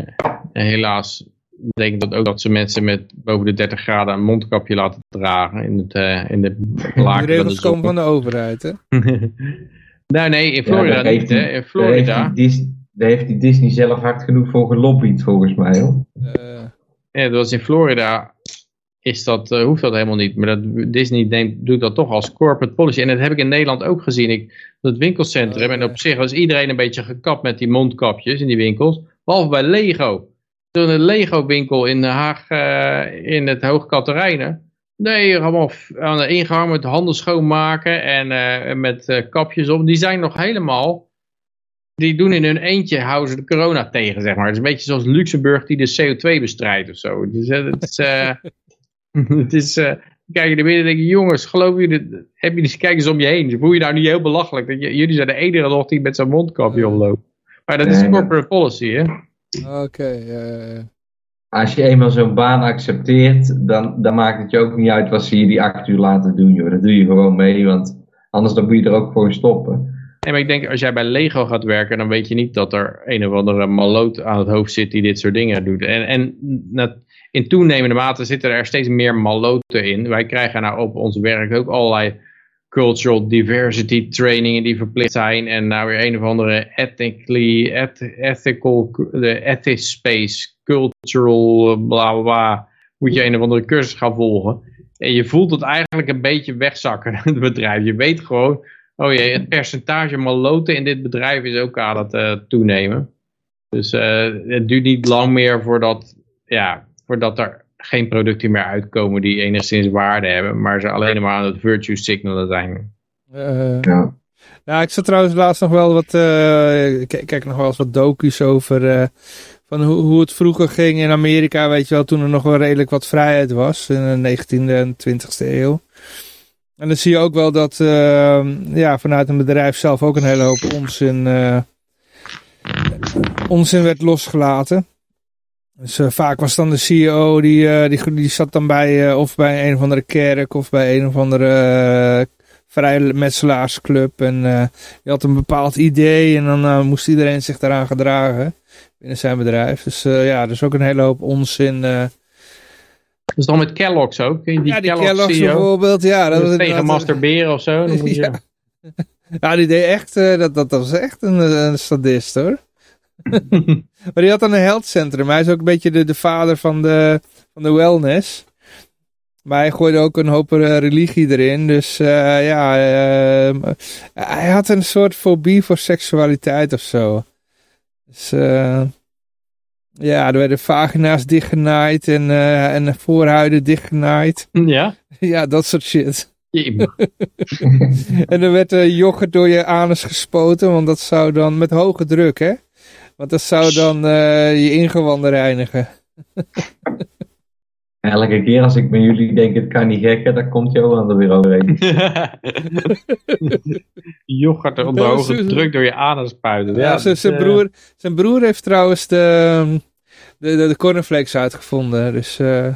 helaas betekent dat ook dat ze mensen met boven de 30 graden een mondkapje laten dragen in, het, uh, in de *laughs* laken. De regels komen van de overheid, hè? *laughs* Nou nee, in Florida daar heeft niet, hè. hij- In Daar Florida. heeft, die Dis- daar heeft die Disney zelf hard genoeg voor gelobbyd, volgens mij. Hoor. Eh, Ja, dat was in Florida. Is dat, eh, hoeft dat helemaal niet. Maar dat, Disney neemt, doet dat toch als corporate policy. En dat heb ik in Nederland ook gezien. Ik, dat winkelcentrum. Oh, En op zich was iedereen een beetje gekapt met die mondkapjes in die winkels. Behalve bij Lego. Toen een Lego winkel in Den Haag. eh, in het Hoogkaterijnen. Nee, allemaal aan de ingang met handen schoonmaken. En eh, met eh, kapjes op. Die zijn nog helemaal die doen in hun eentje, houden ze de corona tegen, zeg maar. Het is een beetje zoals Luxemburg die de CO2 bestrijdt of zo. Dus, het is, *laughs* het is kijk je er binnen en denk je, jongens, geloof je, dit, heb je kijk eens om je heen. Voel je nou niet heel belachelijk? Dat je, jullie zijn de enige nog die met zo'n mondkapje omloopt. Maar dat is corporate policy, hè? Oké, Als je eenmaal zo'n baan accepteert, dan, dan maakt het je ook niet uit wat ze je die acht uur laten doen. Joh. Dat doe je gewoon mee, want anders dan moet je er ook gewoon stoppen. Nee, maar ik denk, als jij bij Lego gaat werken, dan weet je niet dat er een of andere maloot aan het hoofd zit die dit soort dingen doet. En, en na- in toenemende mate zitten er steeds meer maloten in. Wij krijgen nou op ons werk ook allerlei cultural diversity trainingen die verplicht zijn. En nou weer een of andere ethically, eth- ethical, de ethics space, cultural, bla bla. Moet je een of andere cursus gaan volgen. En je voelt het eigenlijk een beetje wegzakken, *laughs* het bedrijf. Je weet gewoon, oh jee, het percentage maloten in dit bedrijf is ook aan het eh, toenemen. Dus eh, het duurt niet lang meer voordat, ja, voordat er geen producten meer uitkomen die enigszins waarde hebben, maar ze alleen maar aan het virtue signalen zijn. eh, Ja. Nou, ik zat trouwens laatst nog wel wat, eh, ik kijk nog wel eens wat docu's over eh, van hoe, hoe het vroeger ging in Amerika, weet je wel, toen er nog wel redelijk wat vrijheid was in de 19e en 20e eeuw. En dan zie je ook wel dat eh, ja, vanuit een bedrijf zelf ook een hele hoop onzin, eh, onzin werd losgelaten. Dus eh, vaak was dan de CEO, die, eh, die, die zat dan bij, eh, of bij een of andere kerk of bij een of andere vrijmetselaarsclub. En die had een bepaald idee en dan moest iedereen zich daaraan gedragen binnen zijn bedrijf. Dus ja, er is ook een hele hoop onzin. Dus dan met Kellogg's ook? Die ja, die Kellogg's, Kellogg's CEO, bijvoorbeeld. Ja, dat was tegen masturberen of zo. Dan moet je... ja. die deed echt, dat, dat, dat was echt een, een sadist hoor. *laughs* maar die had dan een healthcentrum. Hij is ook een beetje de, de vader van de, van de wellness. Maar hij gooide ook een hoop uh, religie erin. Dus uh, ja, uh, hij had een soort fobie voor seksualiteit of zo. Dus ja, er werden vagina's dichtgenaaid en, en voorhuiden dichtgenaaid. Ja? *laughs* ja, dat soort shit. *laughs* En er werd yoghurt door je anus gespoten, want dat zou dan met hoge druk, hè? Want dat zou dan je ingewanden reinigen. *laughs* Elke keer als ik met jullie denk het kan niet gekken, dan komt Johan er weer overheen. *laughs* *laughs* Yoghurt er onder hoge druk door je anus spuiten. Ja, ja zijn, broer, zijn broer heeft trouwens de, de, de, de cornflakes uitgevonden. Dus uh, we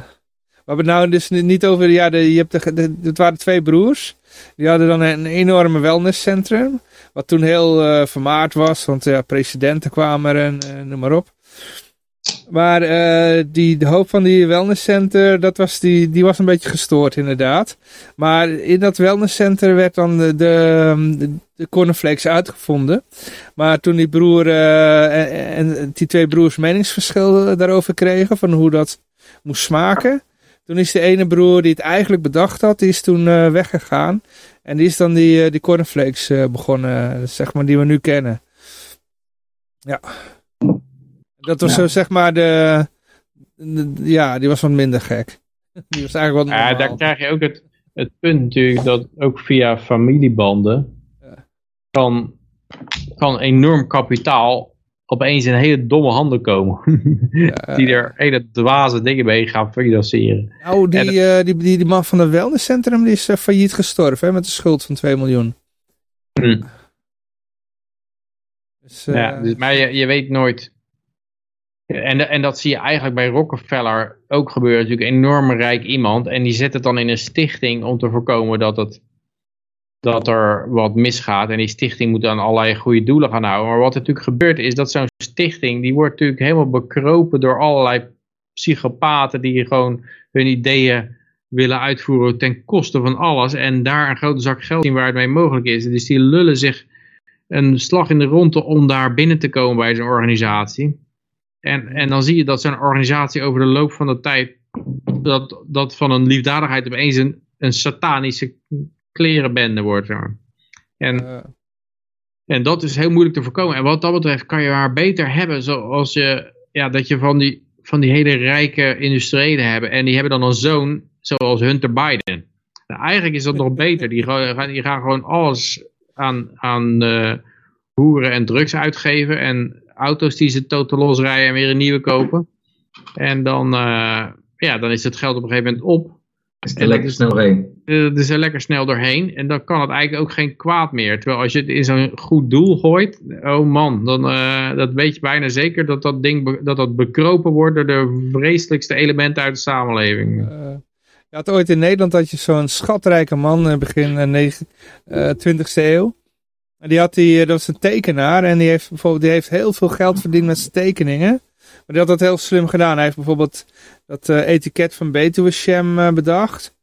hebben het nou dus niet over, ja, de, je hebt de, de, het waren twee broers. Die hadden dan een enorme wellnesscentrum. Wat toen heel uh, vermaard was, want ja, presidenten kwamen er en uh, noem maar op. Maar uh, die, de hoofd van die wellnesscenter, dat was die, die was een beetje gestoord inderdaad. Maar in dat wellnesscenter werd dan de, de, cornflakes uitgevonden. Maar toen die broer en, die twee broers meningsverschil daarover kregen, van hoe dat moest smaken. Toen is de ene broer die het eigenlijk bedacht had, die is toen weggegaan. En die is dan die, die cornflakes begonnen, zeg maar, die we nu kennen. Ja. Dat was ja. zo zeg maar de, de, Ja, die was wat minder gek. *laughs* Die was eigenlijk wat Ja, daar krijg je ook het, het punt natuurlijk dat ook via familiebanden ja. kan, kan enorm kapitaal opeens in hele domme handen komen. *laughs* Ja. die er hele dwaze dingen mee gaan financieren. Nou, die, uh, die, die, die man van het wellnesscentrum die is uh, failliet gestorven hè, met een schuld van 2 miljoen. Hm. Dus, uh, ja, dus, maar je, je weet nooit en, en dat zie je eigenlijk bij Rockefeller ook gebeuren. Natuurlijk een enorm rijk iemand. En die zet het dan in een stichting om te voorkomen dat, het, dat er wat misgaat. En die stichting moet dan allerlei goede doelen gaan houden. Maar wat er natuurlijk gebeurt is dat zo'n stichting, die wordt natuurlijk helemaal bekropen door allerlei psychopaten die gewoon hun ideeën willen uitvoeren ten koste van alles. En daar een grote zak geld zien waar het mee mogelijk is. Dus die lullen zich een slag in de ronde om daar binnen te komen bij zo'n organisatie. En, en dan zie je dat zo'n organisatie over de loop van de tijd, dat, dat van een liefdadigheid opeens een, een satanische klerenbende wordt. En, Eh, en dat is heel moeilijk te voorkomen. En wat dat betreft kan je haar beter hebben zoals je, ja, dat je van die, van die hele rijke industriëlen hebben. En die hebben dan een zoon zoals Hunter Biden. Nou, eigenlijk is dat nog *laughs* beter. Die gaan, die gaan gewoon alles aan, aan eh, hoeren en drugs uitgeven. En auto's die ze totaal losrijden en weer een nieuwe kopen. En dan, eh, ja, dan is het geld op een gegeven moment op. Is er dat lekker snel heen. Eh, Het is er lekker snel doorheen. En dan kan het eigenlijk ook geen kwaad meer. Terwijl als je het in zo'n goed doel gooit. Oh man, dan eh, dat weet je bijna zeker dat dat ding dat dat bekropen wordt door de vreselijkste elementen uit de samenleving. eh, je ooit in Nederland had je zo'n schatrijke man begin eh, 20e eeuw. En die had die, dat was een tekenaar en die heeft bijvoorbeeld die heeft heel veel geld verdiend met zijn tekeningen. Maar die had dat heel slim gedaan. Hij heeft bijvoorbeeld dat etiket van Betuwe eh bedacht.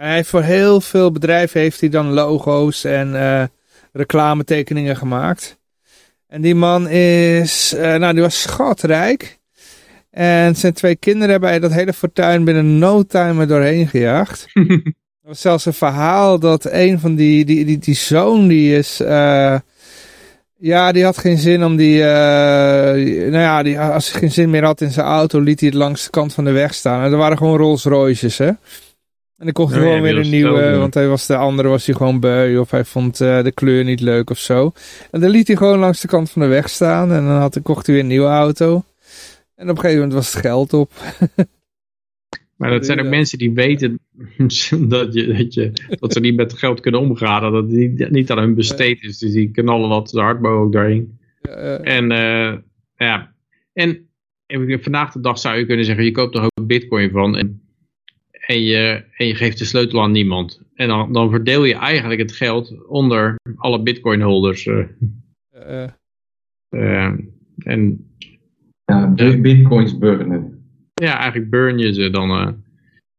Hij heeft voor heel veel bedrijven heeft hij dan logo's en eh reclametekeningen gemaakt. En die man is, eh, nou die was schatrijk. En zijn twee kinderen hebben hij dat hele fortuin binnen no time er doorheen gejaagd. *laughs* Er was zelfs een verhaal dat een van die, die, die, die zoon die is, eh, ja, die had geen zin om die, nou ja, die, als hij geen zin meer had in zijn auto, liet hij het langs de kant van de weg staan. En er waren gewoon Rolls Royces, hè. En dan kocht hij Oh ja, gewoon weer een ook, nieuwe, want hij was de andere was hij gewoon beu of hij vond eh, de kleur niet leuk of zo. En dan liet hij gewoon langs de kant van de weg staan en dan had, kocht hij weer een nieuwe auto. En op een gegeven moment was het geld op. *laughs* Maar dat zijn ook Ja. mensen die weten *laughs* dat, je, dat, je, dat ze niet met geld kunnen omgaan. Dat het niet, niet aan hun besteed is. Dus die knallen dat zo hard mogelijk daarin. Eh, En eh, ja, en en vandaag de dag zou je kunnen zeggen, je koopt er ook bitcoin van en, en, je, en je geeft de sleutel aan niemand. En dan, dan verdeel je eigenlijk het geld onder alle bitcoin holders. eh. eh, Eh, en Ja, bi- bitcoins burnen. ja, eigenlijk burn je ze dan. eh.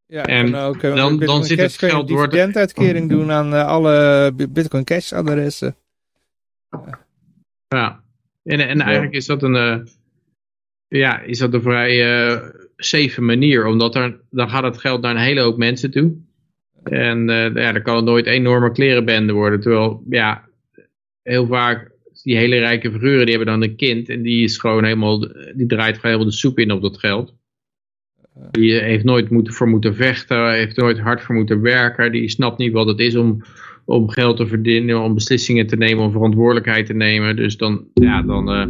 Ja, En ook, eh, dan- Bitcoin dan zit het Cash kun je geld een wordt- dividenduitkering doen aan alle Bi- Bitcoin Cash adressen. Ja. En, en eigenlijk is dat een, eh, ja, is dat een vrij safe manier, omdat er, dan gaat het geld naar een hele hoop mensen toe. En eh, ja, dan kan het nooit enorme klerenbende worden. Terwijl, ja, heel vaak, die hele rijke figuren, die hebben dan een kind en die is gewoon helemaal, die draait gewoon helemaal de soep in op dat geld. Die heeft nooit moeten, voor moeten vechten, heeft nooit hard voor moeten werken. Die snapt niet wat het is om, om geld te verdienen, om beslissingen te nemen, om verantwoordelijkheid te nemen. Dus dan, ja, dan, eh,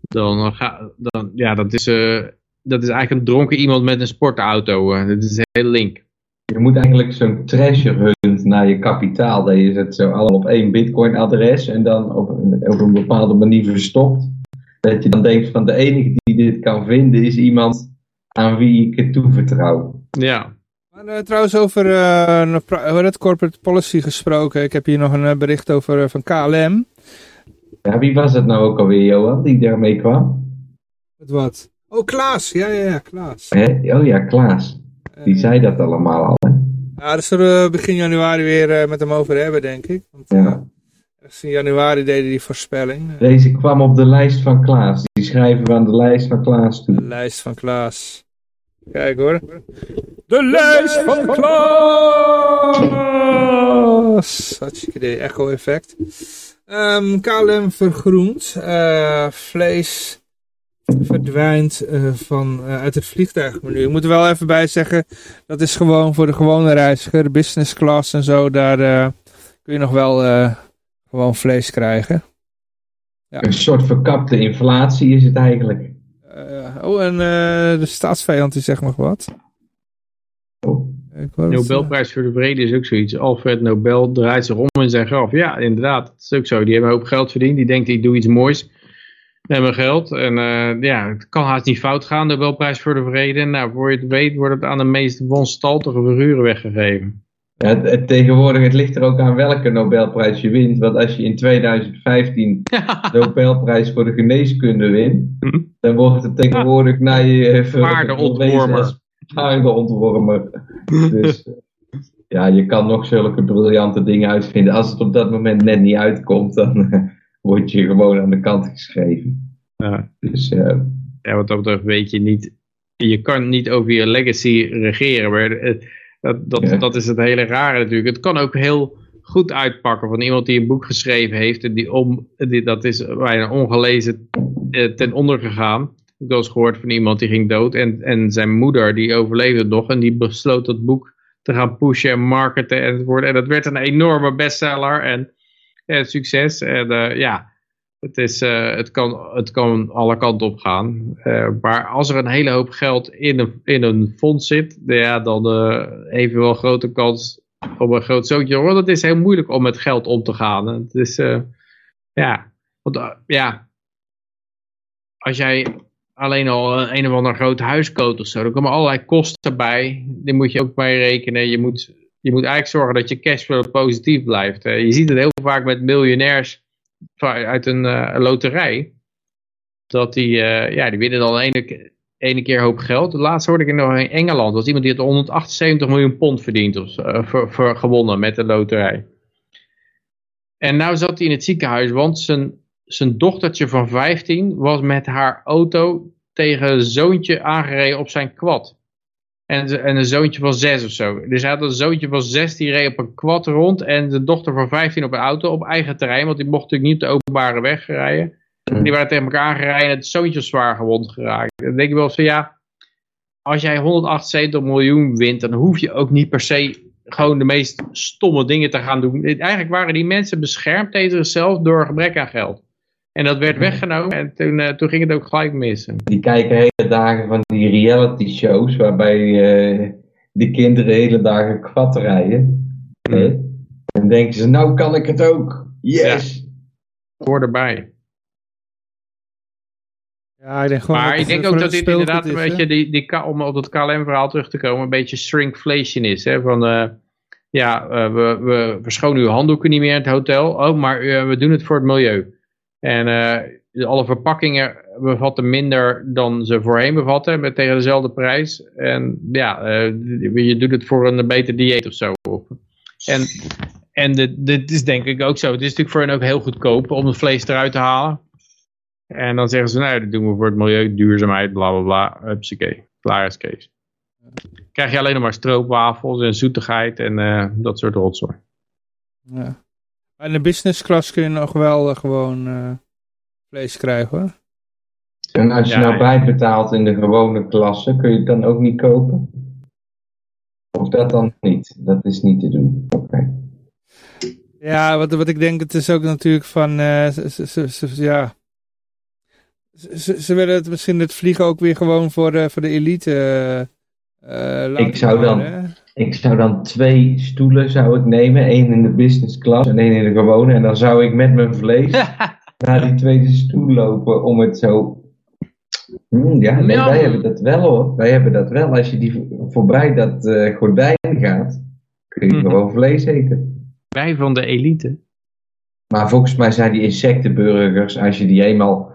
dan, ga, dan ja, dat is, eh, dat is eigenlijk een dronken iemand met een sportauto. eh. dat is een hele link. Je moet eigenlijk zo'n treasure hunt naar je kapitaal. Dat je het zo allemaal op één bitcoin adres en dan op een, op een bepaalde manier verstopt. Dat je dan denkt van de enige die dit kan vinden is iemand aan wie ik het toevertrouw. Ja, Maar, eh, trouwens over eh, het, corporate policy gesproken. Ik heb hier nog een bericht over van KLM. Ja, wie was het nou ook alweer, Johan, die daarmee kwam? Met wat? Oh, Klaas. Ja, ja, ja, Klaas. Hè? Oh ja, Klaas. Die Eh, zei dat allemaal al. Hè? Ja, daar zullen we begin januari weer eh, met hem over hebben, denk ik. Want eh, Ja. ergens in januari deden die voorspelling. Eh, Deze kwam op de lijst van Klaas. Die schrijven we aan de lijst van Klaas De toe. lijst van Klaas. Kijk hoor. De lijst van Klaas! Hartstikke idee, echo-effect. Ehm, KLM vergroent. eh, vlees verdwijnt eh, van, eh, uit het vliegtuigmenu. Ik moet er wel even bij zeggen, dat is gewoon voor de gewone reiziger, business class en zo, daar eh, kun je nog wel eh, gewoon vlees krijgen. Een soort verkapte inflatie is het eigenlijk. Eh, oh, en eh, de staatsvijand die zegt nog wat. Oh. Nobelprijs voor de Vrede is ook zoiets. Alfred Nobel draait zich om in zijn graf. Ja, inderdaad, dat is ook zo. Die hebben een hoop geld verdiend. Die denkt, ik doe iets moois mijn geld. En eh, ja, het kan haast niet fout gaan, Nobelprijs voor de Vrede. Nou, voor je het weet wordt het aan de meest wanstaltige figuren weggegeven. Ja, het, het tegenwoordig, het ligt er ook aan welke Nobelprijs je wint. Want als je in 2015 de *laughs* Nobelprijs voor de geneeskunde wint, Hm. dan wordt het tegenwoordig naar je eh, Paardenontwormer. als Paardenontwormer. *laughs* Dus, ja, je kan nog zulke briljante dingen uitvinden. Als het op dat moment net niet uitkomt, dan uh, word je gewoon aan de kant geschreven. Ja. Dus uh, ja, wat dat betreft weet je niet, je kan niet over je legacy regeren. Maar het, dat, dat, Ja. dat is het hele rare natuurlijk. Het kan ook heel goed uitpakken van iemand die een boek geschreven heeft. En die om, die, dat is bijna ongelezen eh, ten onder gegaan. Ik eens gehoord van iemand die ging dood. En, en zijn moeder die overleefde nog. En die besloot dat boek te gaan pushen en marketen enzovoort. En dat werd een enorme bestseller en, en succes. En eh, ja, het, is, eh, het, kan, het kan alle kanten op gaan. Eh, maar als er een hele hoop geld in een, in een fonds zit, ja, dan eh, heeft je wel grote kans op een groot zootje. Want het is heel moeilijk om met geld om te gaan. Het is, eh, ja, want, eh, ja, als jij alleen al een, een of ander groot huis koopt of zo, dan komen allerlei kosten bij. Die moet je ook mee rekenen. Je moet, je moet eigenlijk zorgen dat je cashflow positief blijft. Eh, je ziet het heel vaak met miljonairs uit een eh, loterij. Dat die, eh, ja, die winnen dan ene, ke- ene keer een hoop geld. Laatst hoorde ik nog in Engeland. was iemand die had 178 miljoen pond verdiend. Of, eh, voor gewonnen met de loterij. En nou zat hij in het ziekenhuis. Want zijn, zijn dochtertje van 15 was met haar auto tegen een zoontje aangereden op zijn quad. En, en een zoontje van 6 of zo. Dus hij had een zoontje van 6 die reed op een quad rond. En de dochter van 15 op een auto op eigen terrein. Want die mocht natuurlijk niet op de openbare weg rijden. Die waren tegen elkaar gereden en het zoontje was zwaar gewond geraakt. Dan denk ik wel eens van ja, als jij 178 miljoen wint, dan hoef je ook niet per se gewoon de meest stomme dingen te gaan doen. Eigenlijk waren die mensen beschermd tegen zichzelf door gebrek aan geld. En dat werd weggenomen en toen, eh, toen ging het ook gelijk mis. die kijken hele dagen van die reality shows waarbij eh, die kinderen hele dagen kwad rijden. Hè? En denken ze, nou kan ik het ook. Yes! Hoor erbij. Ja, ik denk gewoon Maar dat ik het denk ook dat dit inderdaad een is, beetje, die, die, om op het KLM-verhaal terug te komen, een beetje shrinkflation is. Hè? Van, eh, ja, eh, we, we verschonen uw handdoeken niet meer in het hotel. Oh, maar eh, we doen het voor het milieu. En eh, alle verpakkingen bevatten minder dan ze voorheen bevatten, met tegen dezelfde prijs. En ja, eh, je doet het voor een beter dieet of zo. En, en dit, dit is denk ik ook zo. Het is natuurlijk voor hen ook heel goedkoop om het vlees eruit te halen. En dan zeggen ze, nou, dat doen we voor het milieu, duurzaamheid, bla bla bla. Hupsakee, klaar is Kees. Krijg je alleen nog maar stroopwafels en zoetigheid en eh, dat soort rotzooi. Ja. Maar in de business class kun je nog wel eh, gewoon eh, vlees krijgen hoor. En als je Ja, nou bijbetaalt in de gewone klasse, kun je het dan ook niet kopen? Of dat dan niet? Dat is niet te doen. Oké. Ja, wat, wat ik denk, het is ook natuurlijk van, eh, ze, ze, ze- ze- ja. Ze, willen het misschien het vliegen ook weer gewoon voor, eh, voor de elite eh, Ik zou dan- houden? Ik zou dan twee stoelen zou ik nemen. één in de business class en één in de gewone. En dan zou ik met mijn vlees *laughs* naar die tweede stoel lopen om het zo... Hmm, ja, nee, Ja. wij hebben dat wel hoor. Wij hebben dat wel. Als je die vo- voorbij dat eh, gordijn gaat, kun je Mhm. gewoon vlees eten. Wij van de elite. Maar volgens mij zijn die insectenburgers, als je die eenmaal,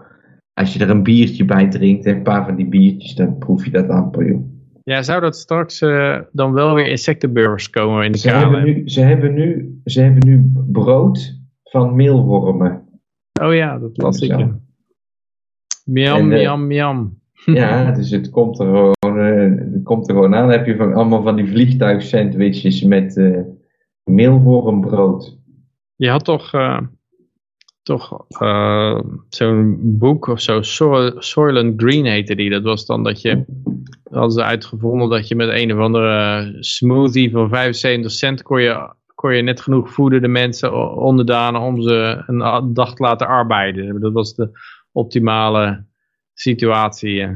als je er een biertje bij drinkt, een paar van die biertjes, dan proef je dat amper, joh. Ja, zou dat straks eh, dan wel weer insectenburgers komen in de Ze hebben, nu, ze, hebben nu, ze hebben nu brood van meelwormen. Oh ja, dat las ik. Ja. Miam, eh, miam, miam. *laughs* Ja, dus het komt er gewoon, eh, het komt er gewoon aan. Dan heb je van, allemaal van die vliegtuigsandwiches met eh meelwormbrood. Je had toch, eh, toch eh, zo'n boek of zo, Soil, Soylent Green heette die. Dat was dan dat je, hadden ze uitgevonden dat je met een of andere smoothie van 75 cent kon je, kon je net genoeg voeden de mensen onderdanen om ze een dag te laten arbeiden. Dat was de optimale situatie. eh.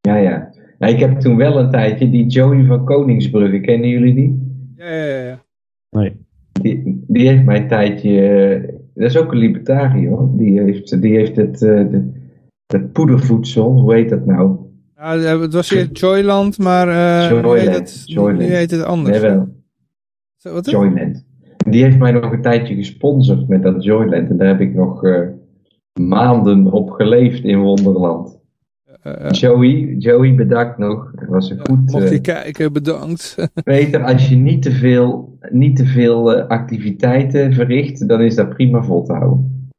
Ja, ja. Nou, ik heb toen wel een tijdje die Joey van Koningsbrugge, kennen jullie die? Ja, ja, ja. Nee. Die, die heeft mij een tijdje, eh, dat is ook een libertariër die heeft, die heeft het, eh, de, het poedervoedsel, hoe heet dat nou? Ja, het was eerst Joyland, maar eh nu, Joyland, heet het, Joyland. nu heet het anders. Nee, wel, Zo, wat Joyland. Die heeft mij nog een tijdje gesponsord met dat Joyland en daar heb ik nog eh, maanden op geleefd in Wonderland. Eh, eh, Joey, Joey bedankt nog. Dat was een ja, goed... mocht eh, je kijken, bedankt. *laughs* Peter, als je niet te veel, niet te veel eh, activiteiten verricht, dan is dat prima vol te houden.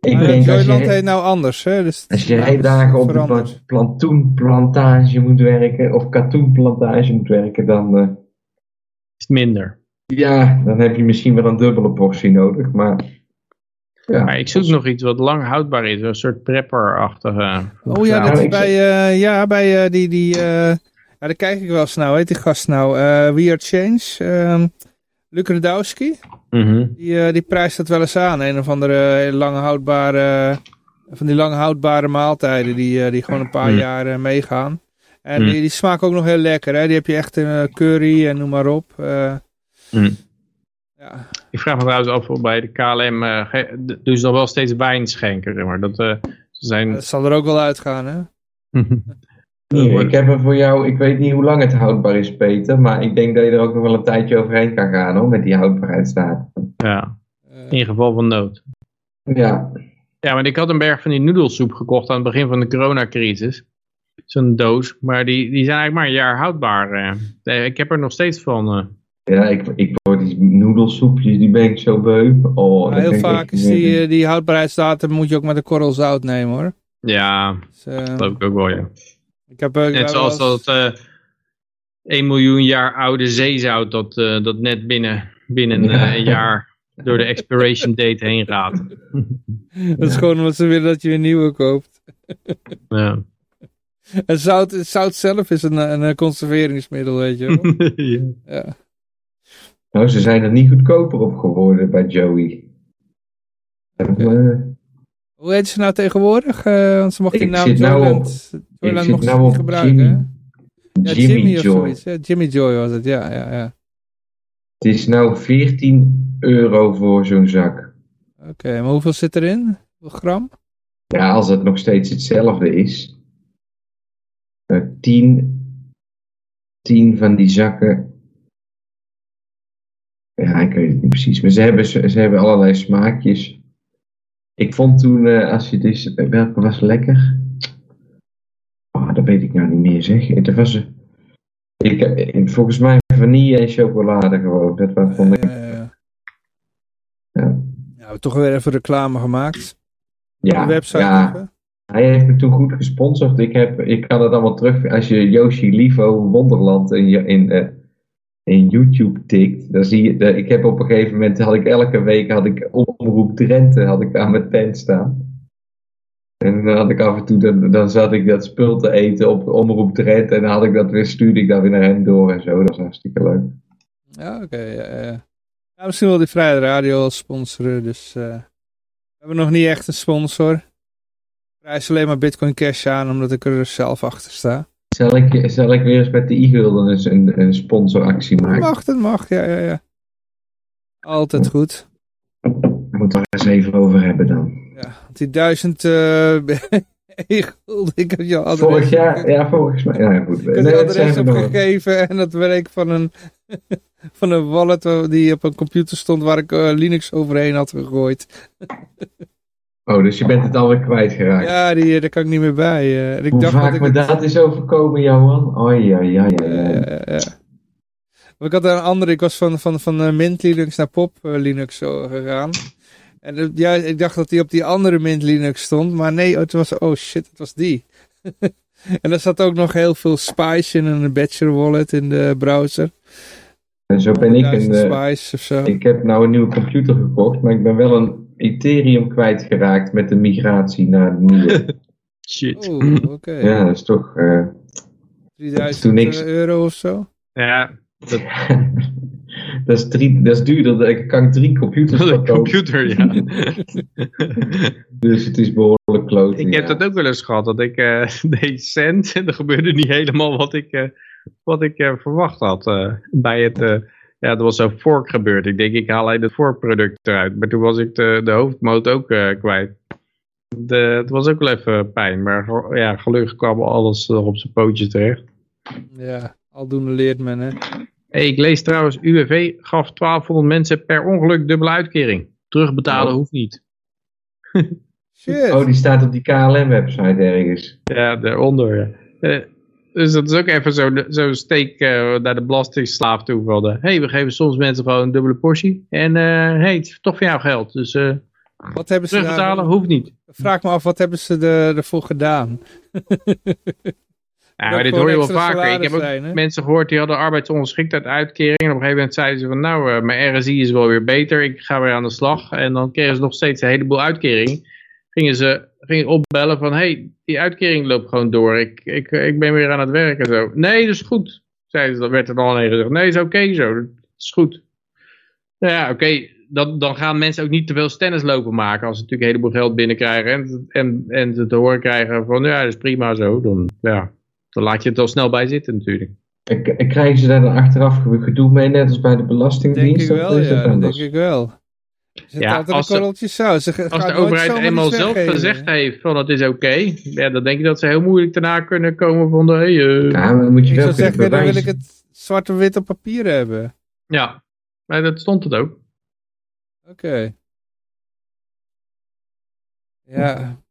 Ik Maar denk als Joyland je, heet nou anders, hè? Dus als je is dagen op de veranderd. plantoenplantage moet werken, of katoenplantage moet werken, dan, eh, Is minder. ja, dan heb je misschien wel een dubbele portie nodig. Maar ja, Maar ik zoek nog iets wat lang houdbaar is. Een soort prepper-achtige. Oh ja, dat is bij, eh, ja, bij eh, die, die eh, ja, daar kijk ik wel eens nou, heet die gast nou, eh We Are Change, ehm Luc Radowski, Mhm. die, eh, die prijst dat wel eens aan, een of andere lange houdbare, van die lang houdbare maaltijden, die, eh, die gewoon een paar Mm. jaar meegaan. En Mm. die, die smaken ook nog heel lekker, hè? die heb je echt in eh, curry en noem maar op. eh, Mm. ja. Ik vraag me trouwens af of bij de KLM eh, d- doen ze nog wel steeds wijn schenken. Zeg maar. dat, eh, ze zijn... Dat zal er ook wel uitgaan, hè? *laughs* Hier, ik heb er voor jou, ik weet niet hoe lang het houdbaar is, Peter, maar ik denk dat je er ook nog wel een tijdje overheen kan gaan hoor, met die houdbaarheidsdatum. ja, Eh, in geval van nood. Ja, Ja, maar ik had een berg van die noedelsoep gekocht aan het begin van de coronacrisis. Zo'n doos. Maar die, die zijn eigenlijk maar een jaar houdbaar. eh. Ik heb er nog steeds van. Ja ik, ik word die noedelsoepjes, die ben ik zo beu. Oh, heel vaak is die, die houdbaarheidsdatum moet je ook met een korrel zout nemen, hoor. Ja, Dus, eh, dat geloof ik ook wel, ja. ik heb, eh, ik Net heb zoals dat eh 1 miljoen jaar oude zeezout dat, eh, dat net binnen, binnen Ja. eh, een jaar door de expiration date heen gaat. *laughs* Dat is gewoon omdat ze willen dat je weer nieuwe koopt. *laughs* Ja. En zout, zout zelf is een, een, een conserveringsmiddel, weet je wel. *laughs* Ja. Ja. Nou, ze zijn er niet goedkoper op geworden bij Joey. Eh, Hoe heet ze nou tegenwoordig? Eh, want ze mocht die Ik naam zit nou Joyland, Joyland zit ze nou op gebruiken. Jimmy. Ja, Jimmy, Jimmy, of Joy. zoiets. Ja, Jimmy Joy was het, ja. ja, ja. Het is nou 14 euro voor zo'n zak. Oké, maar hoeveel zit erin? Hoeveel gram? Ja, als het nog steeds hetzelfde is. eh 10, 10 van die zakken. Ja, ik weet het niet precies. Maar ze hebben, ze, ze hebben allerlei smaakjes. Ik vond toen, eh, als je dus, welke was lekker? Oh, dat weet ik nou niet meer zeg. Het was, eh, ik, eh, volgens mij vanille en chocolade gewoon. Dat was, vond ik. Eh, Ja. ja, we hebben toch weer even reclame gemaakt. Ja, de website ja. even. Hij heeft me toen goed gesponsord. Ik, heb, ik kan het allemaal terug. Als je Yoshi Livo Wonderland in, in, eh, in YouTube tikt, dan zie je. dat ik heb op een gegeven moment had ik elke week had ik omroep Drenthe had ik aan mijn tent staan. En dan had ik af en toe, dan, dan zat ik dat spul te eten op omroep Drenthe en dan had ik dat weer, stuurde ik dat weer naar hen door en zo. Dat was hartstikke leuk. Ja, oké. ja, ja. Misschien wil die Vrije Radio sponsoren, dus... eh, we hebben nog niet echt een sponsor. Ik prijs alleen maar Bitcoin Cash aan, omdat ik er zelf achter sta. Zal ik, zal ik weer eens met de e-gulden eens een, een sponsoractie maken? Mag, dat mag, ja, ja, ja. Altijd goed. Moet er eens even over hebben dan. Ja, want die duizend eh *laughs* gulden, ik heb je adres, Vorig jaar, ja, volgens mij. Ja, goed. ik heb Nee, adres opgegeven en dat werk van een, *laughs* van een wallet die op een computer stond waar ik eh, Linux overheen had gegooid. *laughs* Oh, dus je bent het alweer kwijtgeraakt. Ja, die, eh, daar kan ik niet meer bij. En ik Hoe dacht vaak dat ik me het- dat is overkomen, Johan? Oei, ja, ja, ja. Ik had een andere, ik was van, van, van eh, Mint Linux naar Pop Linux zo gegaan. En ja, ik dacht dat die op die andere Mint Linux stond, maar nee, het was, oh shit, het was die. *laughs* en er zat ook nog heel veel Spice in een Badger wallet in de browser. En zo ben ik een... 1000 Spice of zo. ik heb nou een nieuwe computer gekocht, maar ik ben wel een Ethereum kwijtgeraakt met de migratie naar de nieuwe. *laughs* Shit. Oké. ja, dat is toch... eh, 3000 toen niks. euro of zo. Ja, dat, *laughs* dat, is drie, dat is duurder. Dan kan ik drie computers *laughs* kopen. computer, ja. Dus het is behoorlijk kloot. ik heb dat ook wel eens gehad, dat ik eh deed cent en er gebeurde niet helemaal wat ik, eh, wat ik eh, verwacht had eh, bij het... eh, ja, er was zo'n fork gebeurd. Ik denk, ik haal alleen het forkproduct eruit. Maar toen was ik de, de hoofdmoot ook eh, kwijt. De, het was ook wel even pijn. Maar ja, gelukkig kwam alles nog op zijn pootjes terecht. Ja, aldoende leert men, hè. Hey, ik lees trouwens, UWV gaf 1200 mensen per ongeluk dubbele uitkering. Terugbetalen Oh. hoeft niet. *laughs* Shit. Oh, die staat op die KLM-website ergens. Ja, daaronder. Uh, dus dat is ook even zo'n zo steek uh, naar de belastingslaaf toe. Van, hé, hey, we geven soms mensen gewoon een dubbele portie. En hé, hey, het is toch voor jou geld. Dus wat hebben ze terugbetalen hoeft niet. Vraag me af, wat hebben ze er, ervoor gedaan? Ja, maar dit hoor je wel vaker. Ik heb ook zijn, mensen gehoord die hadden arbeidsongeschiktheid uitkering. En op een gegeven moment zeiden ze van nou, uh, mijn RSI is wel weer beter. Ik ga weer aan de slag. En dan kregen ze nog steeds een heleboel uitkering. Gingen ze gingen opbellen van hey, die uitkering loopt gewoon door. Ik, ik, ik ben weer aan het werk en zo. Nee, dat is goed. Zeiden ze, dat werd er dan alleen gezegd. Nee, is oké okay zo. Dat is goed. Nou ja, oké. Dan, dan gaan mensen ook niet te veel stennis lopen maken als ze natuurlijk een heleboel geld binnenkrijgen en, en, en ze te horen krijgen van ja, dat is prima zo. Dan, ja, dan laat je het al snel bij zitten natuurlijk. En krijgen ze daar dan achteraf gedoe mee, net als bij de Belastingdienst? Denk ik wel, ja, dat denk ik wel. Ja, als, de, als de overheid eenmaal zelf gezegd heeft van het is oké, ja, dan denk ik dat ze heel moeilijk daarna kunnen komen van de... Hey, uh... Ja, maar dan moet je ik wel zou zeggen, dan wil ik het zwart op wit op papier hebben. Ja, maar dat stond het ook. Oké. Okay. Ja.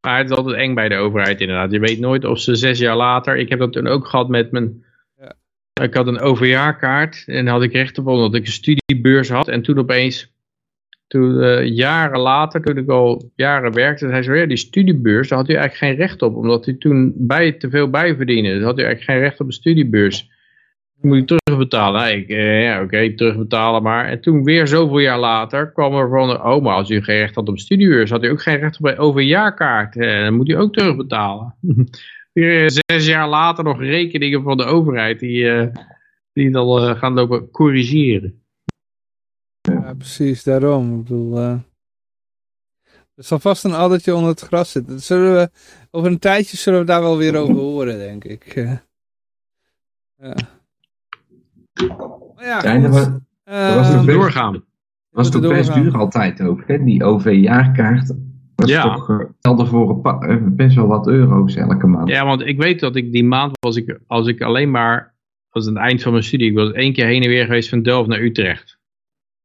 Maar het is altijd eng bij de overheid inderdaad. Je weet nooit of ze zes jaar later... Ik heb dat toen ook gehad met mijn... Ik had een overjaarkaart en had ik recht op omdat ik een studiebeurs had. En toen opeens, toen, uh, jaren later, toen ik al jaren werkte, zei ze ja, die studiebeurs, daar had u eigenlijk geen recht op. Omdat u toen bij, te veel bijverdiende. Dus had u eigenlijk geen recht op een studiebeurs moet ik terugbetalen. Nee, ik, eh, ja, oké, terugbetalen maar. En toen weer zoveel jaar later kwam er van, oh, maar als u geen recht had op studieuurs, had u ook geen recht op een overjaarkaart. Eh, dan moet u ook terugbetalen. *laughs* weer zes jaar later nog rekeningen van de overheid die, uh, die dan gaan lopen corrigeren. Ja, precies, daarom. Ik bedoel, uh, er zal vast een addertje onder het gras zitten. Zullen we, over een tijdje zullen we daar wel weer over horen, denk ik. ja. Ja, ja dat was, uh, was toch doorgaan. was toch best duur altijd ook, hè? Die OV-jaarkaart ja. toch uh, telde voor een best wel wat euro's elke maand. Ja, want ik weet dat ik die maand was ik, als ik alleen maar, was het eind van mijn studie, ik was één keer heen en weer geweest van Delft naar Utrecht.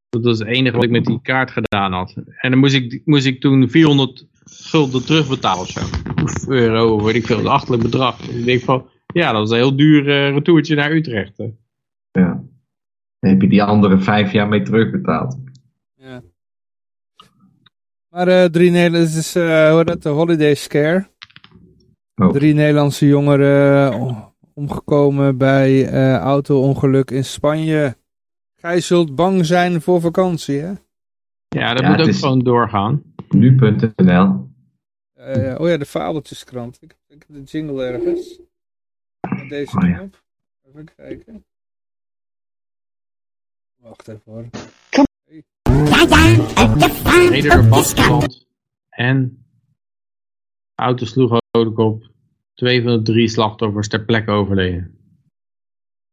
Dat was het enige wat ik met die kaart gedaan had. En dan moest ik, moest ik toen 400 gulden terugbetalen of zo. Of euro, weet ik veel, een achterlijk bedrag. ik denk van, ja, dat was een heel duur uh, retourtje naar Utrecht. Hè. Ja. Dan heb je die andere vijf jaar mee terugbetaald. Ja. Maar uh, drie Nederlandse, is, uh, hoe dat, de Holiday Scare. Oh. Drie Nederlandse jongeren uh, omgekomen bij auto-ongeluk in Spanje. Gij zult bang zijn voor vakantie, hè? Ja, dat moet ook gewoon doorgaan. Nu.nl Oh ja, de fabeltjeskrant. Ik, ik heb de jingle ergens. Deze oh, knop. Even kijken. Wacht even hoor. Vastgeland en auto sloeg op. Twee van de drie slachtoffers ter plekke overleden.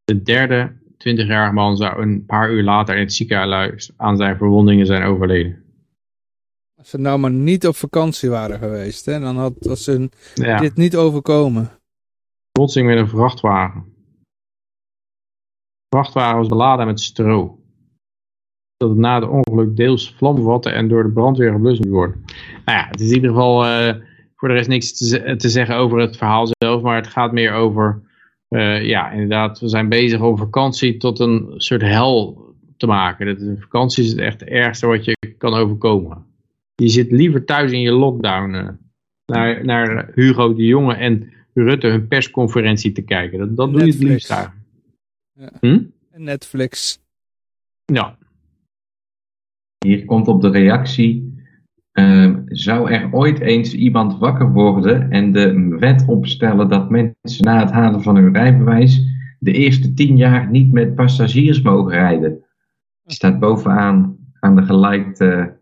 De derde 20-jarige man zou een paar uur later in het ziekenhuis aan zijn verwondingen zijn overleden. Als ze nou maar niet op vakantie waren geweest, hè, dan had ze dit niet overkomen. Botsing met een vrachtwagen. De vrachtwagen was beladen met stro dat het na het ongeluk deels vlam vatte en door de brandweer geblust moet worden. Nou ja, het is in ieder geval uh, voor de rest niks te, te, zeggen over het verhaal zelf, maar het gaat meer over, uh, ja inderdaad, we zijn bezig om vakantie tot een soort hel te maken. Dat, de vakantie is het echt het ergste wat je kan overkomen. Je zit liever thuis in je lockdown uh, naar, naar Hugo de Jonge en Rutte hun persconferentie te kijken. Dat, dat doe je het liefst daar. Ja. Hm? Netflix. Ja, hier komt op de reactie. Uh, zou er ooit eens iemand wakker worden en de wet opstellen dat mensen na het halen van hun rijbewijs de eerste tien jaar niet met passagiers mogen rijden? Die staat bovenaan aan de gelijkte,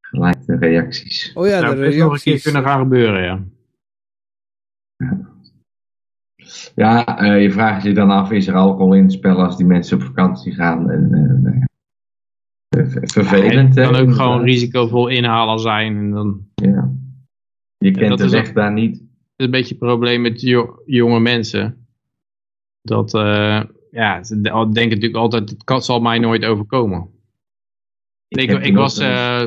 gelijkte reacties. Oh ja, de reacties. nog een keer kunnen gaan gebeuren, ja. Ja, uh, je vraagt je dan af, is er alcohol in het spel als die mensen op vakantie gaan? En, uh, Vervelend. het kan ook gewoon risicovol inhalen zijn. En dan... Ja. Je kent de weg daar niet. Dat is een beetje het probleem met jonge mensen. Dat, uh, ja, ze denken natuurlijk altijd, het zal mij nooit overkomen. Ik, ik, ook was, eh,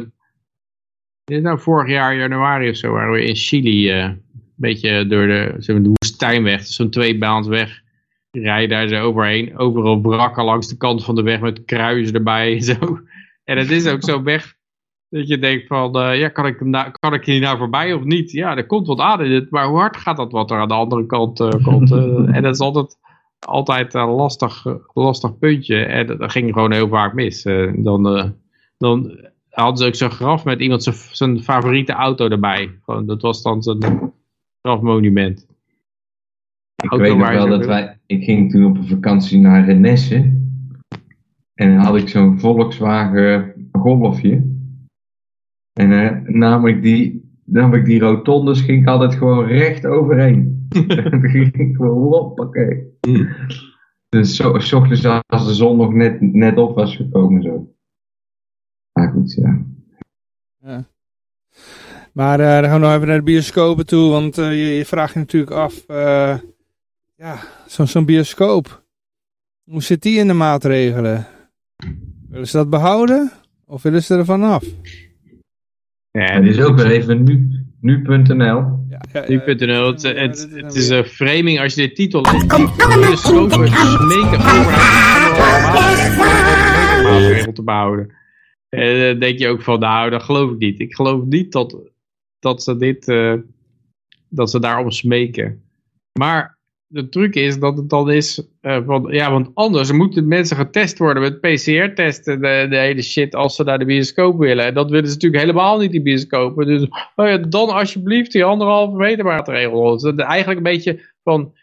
dit is nou vorig jaar januari of zo, waren we in Chili, eh, een beetje door de, zeg maar, de woestijnweg, zo'n tweebaansweg. Rijden daar zo overheen, overal wrakken langs de kant van de weg met kruisen erbij en zo. En het is ook zo'n weg *laughs* dat je denkt van, eh, ja, kan ik, hem nou- kan ik hier nou voorbij of niet? Ja, er komt wat aan in het, maar hoe hard gaat dat wat er aan de andere kant eh, *laughs* komt? Eh, en dat is altijd, altijd een lastig, lastig puntje. En dat, ging gewoon heel vaak mis. Eh, dan, eh, dan hadden ze ook zo'n graf met iemand zijn- favoriete auto erbij. Gewoon, dat was dan zijn grafmonument. Ik Auto weet nog wel zo dat wij, ik ging toen op een vakantie naar Renesse. En dan had ik zo'n Volkswagen Golfje. En eh, nam, ik die, nam ik die rotondes, ging ik altijd gewoon recht overheen. *laughs* dan ging ik gewoon hoppakee. Dus zo, s ochtends als de zon nog net, net op was gekomen zo. Maar goed, ja. Maar eh, dan gaan we nog even naar de bioscopen toe, want eh, je, je vraagt je natuurlijk af, ja, zo'n zo'n bioscoop, hoe zit die in de maatregelen? Willen ze dat behouden of willen ze er vanaf? Ja, dit is ook weer even nu, nu.nl. Ja, ja, Nu.nl, het, het, is het weer- een framing als je de titel leest. Bioscopen smeken overheid maatregel te behouden. En dan denk je ook van, nou, dat geloof ik niet. Ik geloof niet dat, dat ze dit, eh, dat ze daarom smeken. Maar de truc is dat het dan is, eh, van, ja, want anders moeten mensen getest worden met PCR-testen, de, de hele shit, als ze naar de bioscoop willen. En dat willen ze natuurlijk helemaal niet, die bioscopen. Dus oh ja, dan alsjeblieft die anderhalve meter maatregel. Dus dat is eigenlijk een beetje van,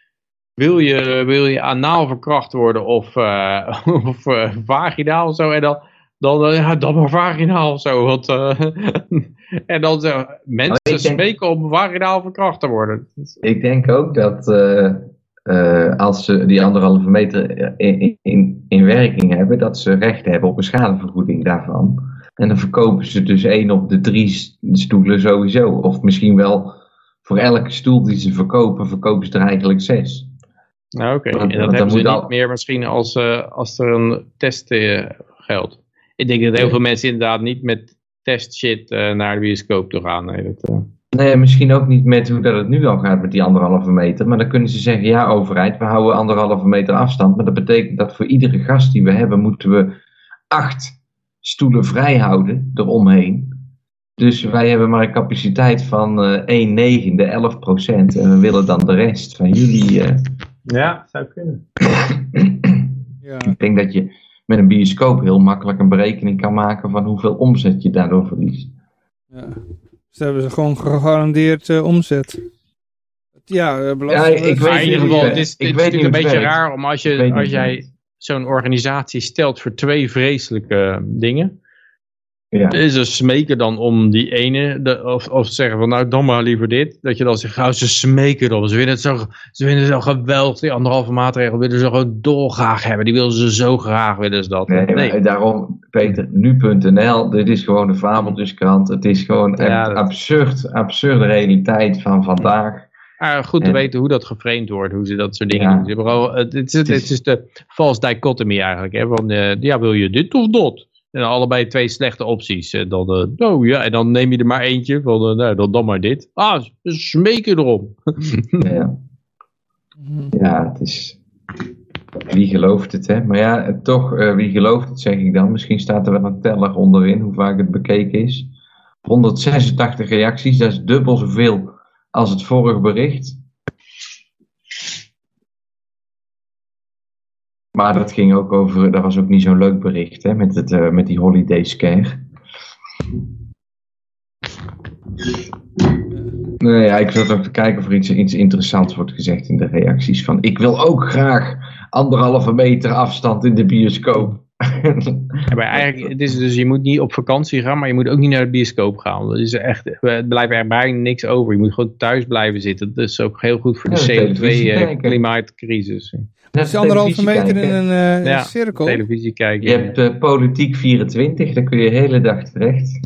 wil je, wil je anaal verkracht worden of, eh, *laughs* of eh, vaginaal of zo? En dan, dan, ja, dan maar vaginaal of zo. Want, *laughs* en dan zo, mensen Oh, denk- smeken om vaginaal verkracht te worden. Ik denk ook dat eh, eh, als ze die anderhalve meter in, in, in werking hebben, dat ze recht hebben op een schadevergoeding daarvan. En dan verkopen ze dus één op de drie stoelen sowieso. Of misschien wel voor elke stoel die ze verkopen, verkopen ze er eigenlijk zes. Nou, Oké, en dat hebben ze niet al- meer misschien als, eh, als er een test eh, geldt. Ik denk dat heel veel mensen inderdaad niet met test shit eh, naar de bioscoop toe gaan. Nee, dat, eh, Nee, misschien ook niet met hoe dat het nu al gaat met die anderhalve meter. Maar dan kunnen ze zeggen, ja overheid, we houden anderhalve meter afstand. Maar dat betekent dat voor iedere gast die we hebben, moeten we acht stoelen vrij houden eromheen. Dus wij hebben maar een capaciteit van eh 1 negende, 11 procent. En we willen dan de rest van jullie. eh. Ja, zou kunnen. *clears throat* Ja, Ik denk dat je met een bioscoop heel makkelijk een berekening kan maken van hoeveel omzet je daardoor verliest. ja. Dan hebben ze gewoon gegarandeerd eh, omzet. Ja, eh, belasting. Ja, ik weet in ieder geval, het is, het Ik is natuurlijk een beetje raar om als, je, als jij zo'n organisatie stelt voor twee vreselijke dingen. Ja. Is ze smeken dan om die ene, de, of, of zeggen van nou dan maar liever dit. Dat je dan zegt, nou ze smeken erom. Ze vinden het zo, ze het zo geweldig, die anderhalve maatregel willen ze gewoon dolgraag hebben. Die willen ze zo graag, willen ze dat. Nee, Nee. daarom, Peter, nu.nl, dit is gewoon een fabeltjeskrant. Het is gewoon Ja, echt dat- absurd, absurde realiteit van vandaag. Maar goed te En- weten hoe dat geframed wordt, hoe ze dat soort dingen Ja. doen. Ze hebben gewoon- het, het, is, het, Het is- de false dichotomy eigenlijk. Hè? Van, eh, ja, wil je dit of dat? En allebei twee slechte opties. En dan, eh, oh ja, en dan neem je er maar eentje van, eh, nou, dan, dan maar dit. Ah, smeken erom. *laughs* Ja, ja het is... Wie gelooft het, hè? Maar ja, het toch, eh, wie gelooft het, zeg ik dan. Misschien staat er wel een teller onderin, hoe vaak het bekeken is. 186 reacties, dat is dubbel zoveel als het vorige bericht. Maar dat ging ook over, dat was ook niet zo'n leuk bericht, hè, met, het, eh, met die holiday scare. Nee, ja, ik zat ook te kijken of er iets, iets interessants wordt gezegd in de reacties. Van, ik wil ook graag anderhalve meter afstand in de bioscoop. Ja, maar eigenlijk, het is dus, je moet niet op vakantie gaan, maar je moet ook niet naar de bioscoop gaan. Dat is echt, het blijft er bijna niks over. Je moet gewoon thuis blijven zitten. Dat is ook heel goed voor de kijken. CO2-klimaatcrisis. Is anderhalve meter in een, eh, in Ja, een cirkel. televisie kijken. Je hebt eh, Politiek 24, daar kun je de hele dag terecht.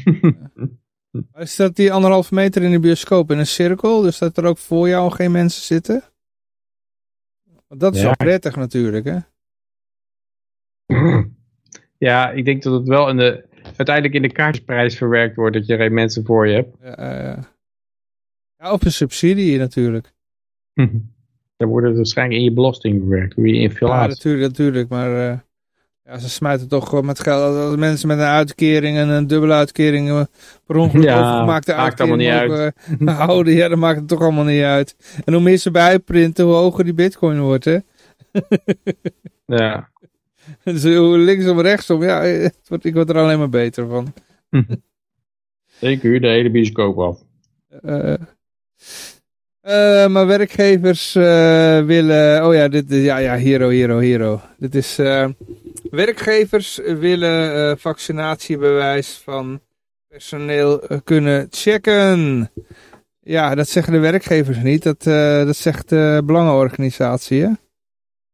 *laughs* Is dat die anderhalve meter in de bioscoop in een cirkel? Dus dat er ook voor jou geen mensen zitten? Want dat is Ja. wel prettig natuurlijk, hè? *clears throat* Ja, ik denk dat het wel in de. uiteindelijk in de kaartjesprijs verwerkt wordt dat je geen mensen voor je hebt. Ja, eh, ja, of een subsidie natuurlijk. *laughs* Dan wordt het waarschijnlijk in je belasting verwerkt, hoe je Ja, inflatie. natuurlijk, natuurlijk. Maar eh, ja, ze smijten toch gewoon met geld. Als mensen met een uitkering en een dubbele uitkering eh, per ongeluk Ja, overgemaakte maakt allemaal uitkering niet mogen, eh, *laughs* houden, ja, dan maakt het toch allemaal niet uit. En hoe meer ze bij uitprinten, hoe hoger die bitcoin wordt, hè. *laughs* Ja. Dus hoe linksom, rechtsom, ja, eh, het wordt, ik word er alleen maar beter van. *laughs* Ik huur de hele bioscoop af. Eh, eh, maar werkgevers eh, willen, oh ja, dit, ja, ja, hero, hero, hero. Dit is, eh, werkgevers willen eh, vaccinatiebewijs van personeel kunnen checken. Ja, dat zeggen de werkgevers niet, dat, eh, dat zegt de belangenorganisatie, hè?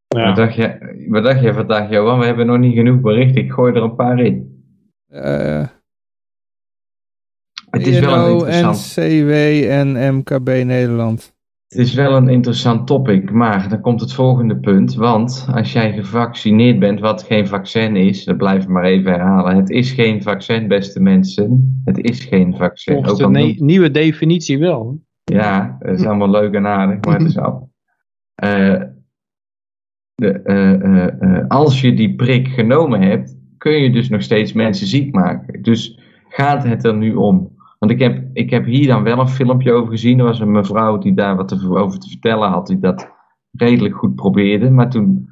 Wat, Ja. dacht je, wat dacht je vandaag, Johan? We hebben nog niet genoeg berichten. Ik gooi er een paar in. Eh Het is wel een ILO, interessant, NCW en MKB Nederland. het is wel een interessant topic, maar dan komt het volgende punt. Want als jij gevaccineerd bent, wat geen vaccin is, dat blijf ik maar even herhalen. Het is geen vaccin, beste mensen. Het is geen vaccin. Volgens Ook de al ne- noemt- nieuwe definitie wel. Ja, dat is allemaal leuk en aardig, maar het is al. Eh, de, eh, eh, als je die prik genomen hebt, kun je dus nog steeds mensen ziek maken. Dus gaat het er nu om? Want ik heb, ik heb hier dan wel een filmpje over gezien. Er was een mevrouw die daar wat over te vertellen had, die dat redelijk goed probeerde. Maar toen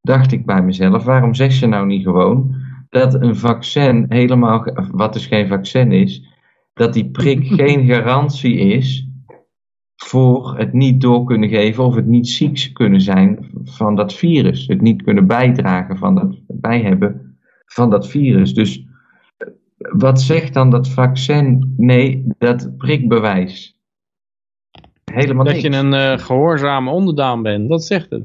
dacht ik bij mezelf, waarom zeg je nou niet gewoon dat een vaccin helemaal, wat dus geen vaccin is, dat die prik *laughs* geen garantie is voor het niet door kunnen geven of het niet ziek kunnen zijn van dat virus. Het niet kunnen bijdragen van dat bijhebben van dat virus. Dus wat zegt dan dat vaccin? Nee, dat prikbewijs. Helemaal Dat niks. je een eh, gehoorzame onderdaan bent, dat zegt het.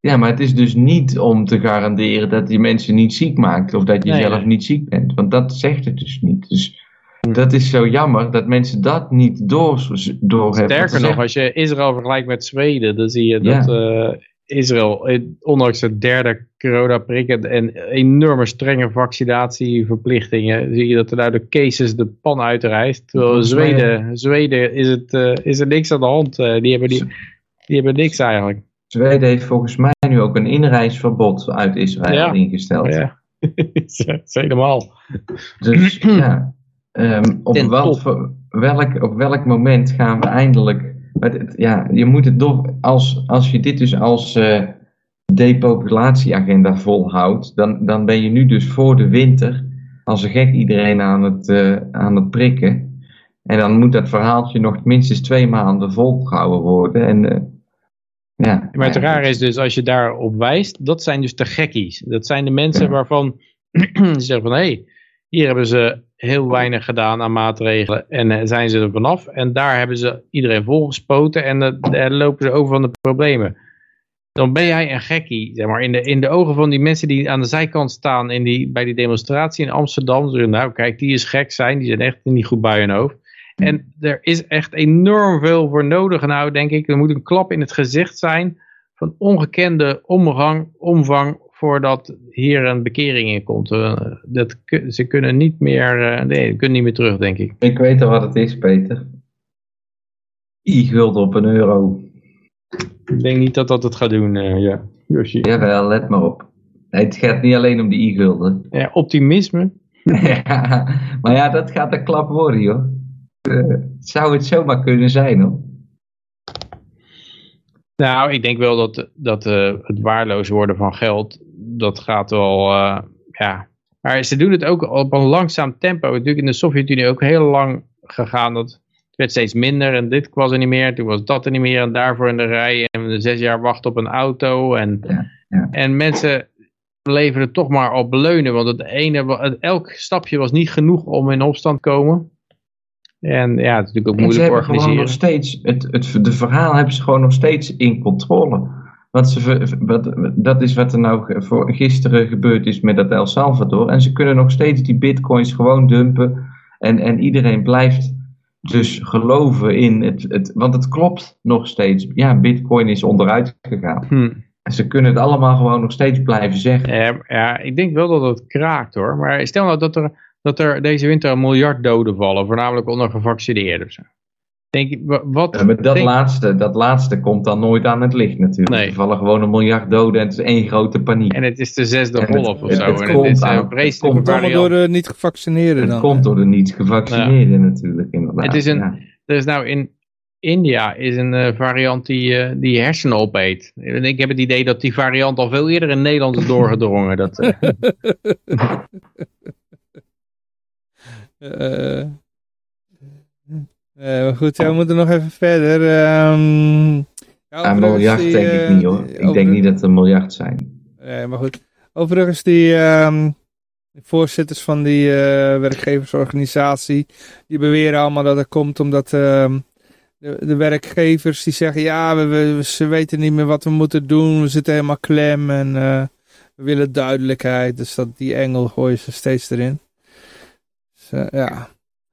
Ja, maar het is dus niet om te garanderen dat die mensen niet ziek maakt of dat je Nee, zelf nee. niet ziek bent. Want dat zegt het dus niet. Dus Hm. dat is zo jammer dat mensen dat niet door, door hebben. Want ze Sterker nog, als je Israël vergelijkt met Zweden, dan zie je dat eh, Israël, eh, ondanks de derde coronaprik en, en enorme strenge vaccinatieverplichtingen, zie je dat er nou de cases de pan uitreist. Terwijl Zweden, Zweden is, het, eh, is er niks aan de hand. Eh, die, hebben die, die hebben niks eigenlijk. Zweden heeft volgens mij nu ook een inreisverbod uit Israël Ja. ingesteld. Ja. *laughs* dat is helemaal. Dus *clears throat* ja, ehm, op, welk, op welk moment gaan we eindelijk. Maar het- ja, je moet het door. Als, als je dit dus als eh, depopulatieagenda volhoudt, dan, dan ben je nu dus voor de winter als een gek iedereen aan het, eh, aan het prikken. En dan moet dat verhaaltje nog minstens twee maanden volgehouden worden. En, eh, ja, Maar het rare is dus, als je daarop wijst, dat zijn dus de gekkies. Dat zijn de mensen Ja. waarvan *clears throat* ze zeggen van, hé, hey, hier hebben ze heel weinig gedaan aan maatregelen en eh, zijn ze er vanaf. En daar hebben ze iedereen volgespoten en eh, daar lopen ze over van de problemen. Dan ben jij een gekkie, zeg maar, in de, in de ogen van die mensen die aan de zijkant staan in die, bij die demonstratie in Amsterdam. Nou kijk, die is gek zijn, die zijn echt niet goed bij hun hoofd. En er is echt enorm veel voor nodig nou, denk ik. Er moet een klap in het gezicht zijn van ongekende omgang, omvang voordat hier een bekering in komt. Dat, ze kunnen niet meer, eh, nee, ze kunnen niet meer terug, denk ik. Ik weet al wat het is, Peter. I-gulden op een euro. Ik denk niet dat dat het gaat doen, eh, ja. Yoshi. Jawel, let maar op. Nee, Het gaat niet alleen om de i-gulden. *laughs* Ja, optimisme. Ja, maar ja, dat gaat een klap worden, joh. Eh, zou het zomaar kunnen zijn, hoor. Nou, ik denk wel dat, dat eh, het waardeloos worden van geld, dat gaat wel, eh, ja. Maar ze doen het ook op een langzaam tempo. Natuurlijk in de Sovjet-Unie ook heel lang gegaan. Dat het werd steeds minder en dit was er niet meer. Toen was dat er niet meer en daarvoor in de rij. En zes jaar wachten op een auto. En, Ja, ja. en mensen bleven er toch maar op beleunen. Want het ene, het- elk stapje was niet genoeg om in opstand te komen. En ja, het is natuurlijk ook En ze moeilijk hebben gewoon nog organiseren. steeds, het, het, de verhaal hebben ze gewoon nog steeds in controle. Want ze, wat, dat is wat er nou voor gisteren gebeurd is met dat El Salvador. En ze kunnen nog steeds die bitcoins gewoon dumpen. En, en iedereen blijft dus geloven in het, het. Want het klopt nog steeds. Ja, bitcoin is onderuit gegaan. Hm. En ze kunnen het allemaal gewoon nog steeds blijven zeggen. Ja, ja, ik denk wel dat het kraakt hoor. Maar stel nou dat er, dat er deze winter een miljard doden vallen, voornamelijk onder gevaccineerden. Denk, wat, Ja, maar dat, denk- laatste, dat laatste komt dan nooit aan het licht natuurlijk. Nee. Er vallen gewoon een miljard doden en het is één grote paniek. En het is de zesde het- golf of het- zo. het en het komt is aan- een het vreselijke komt Allemaal door de niet gevaccineerden het dan. komt door de niet gevaccineerden natuurlijk inderdaad. Het is een- Ja. Er is nou in India is een eh, variant die, eh, die hersenen opeet. En ik heb het idee dat die variant al veel eerder in Nederland is doorgedrongen. Dat, eh, *laughs* Eh, eh, maar goed, ja, we moeten nog even verder. ehm ja, Een miljard die, denk ik eh, niet hoor. die- Ik denk niet dat het een miljard zijn. Nee, maar goed. Overigens, die, ehm, de voorzitters van die eh, werkgeversorganisatie, die beweren allemaal dat het komt omdat ehm, de, de werkgevers die zeggen, ja, we, we- ze weten niet meer wat we moeten doen, we zitten helemaal klem en eh, we willen duidelijkheid. Dus dat, die engel gooien ze steeds erin. Dus, eh, ja,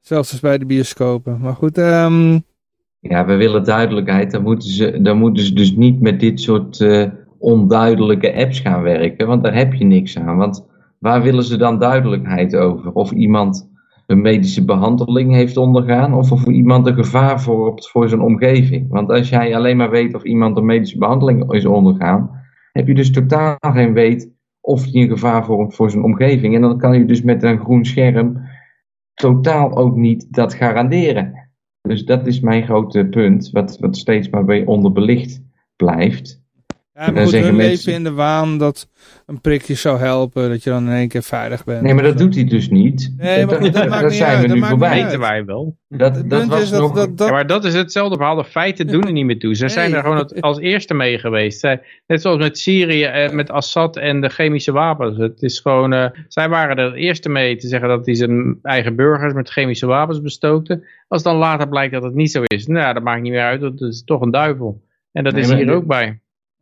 zelfs als bij de bioscopen. Maar goed, ehm, Ja, we willen duidelijkheid. Dan moeten ze, dan moeten ze dus niet met dit soort eh, onduidelijke apps gaan werken. Want daar heb je niks aan. Want waar willen ze dan duidelijkheid over? Of iemand een medische behandeling heeft ondergaan. Of of iemand een gevaar vormt voor zijn omgeving. Want als jij alleen maar weet of iemand een medische behandeling is ondergaan. Heb je dus totaal geen weet of hij een gevaar vormt voor zijn omgeving. En dan kan je dus met een groen scherm totaal ook niet dat garanderen. Dus dat is mijn grote punt, wat, wat steeds maar bij onderbelicht blijft. Ja, dan maar goed, zeggen leven in de waan dat een prikje zou helpen, dat je dan in één keer veilig bent. Nee, maar dat doet hij dus niet. Nee, maar goed, dat maakt niet zijn uit, we dat nu voorbij. uit. weten wij wel. Dat, Het dat punt was is dat, nog... dat, dat, Ja, maar dat is hetzelfde verhaal. De feiten doen er niet meer toe. Ze zijn er gewoon als eerste mee geweest. Zij- Net zoals met Syrië, eh, met Assad en de chemische wapens. Het is gewoon, eh, zij waren er het eerste mee te zeggen dat hij zijn eigen burgers met chemische wapens bestookte. Als dan later blijkt dat het niet zo is, nou dat maakt niet meer uit. Dat is toch een duivel. En dat Nee, is hier ook bij.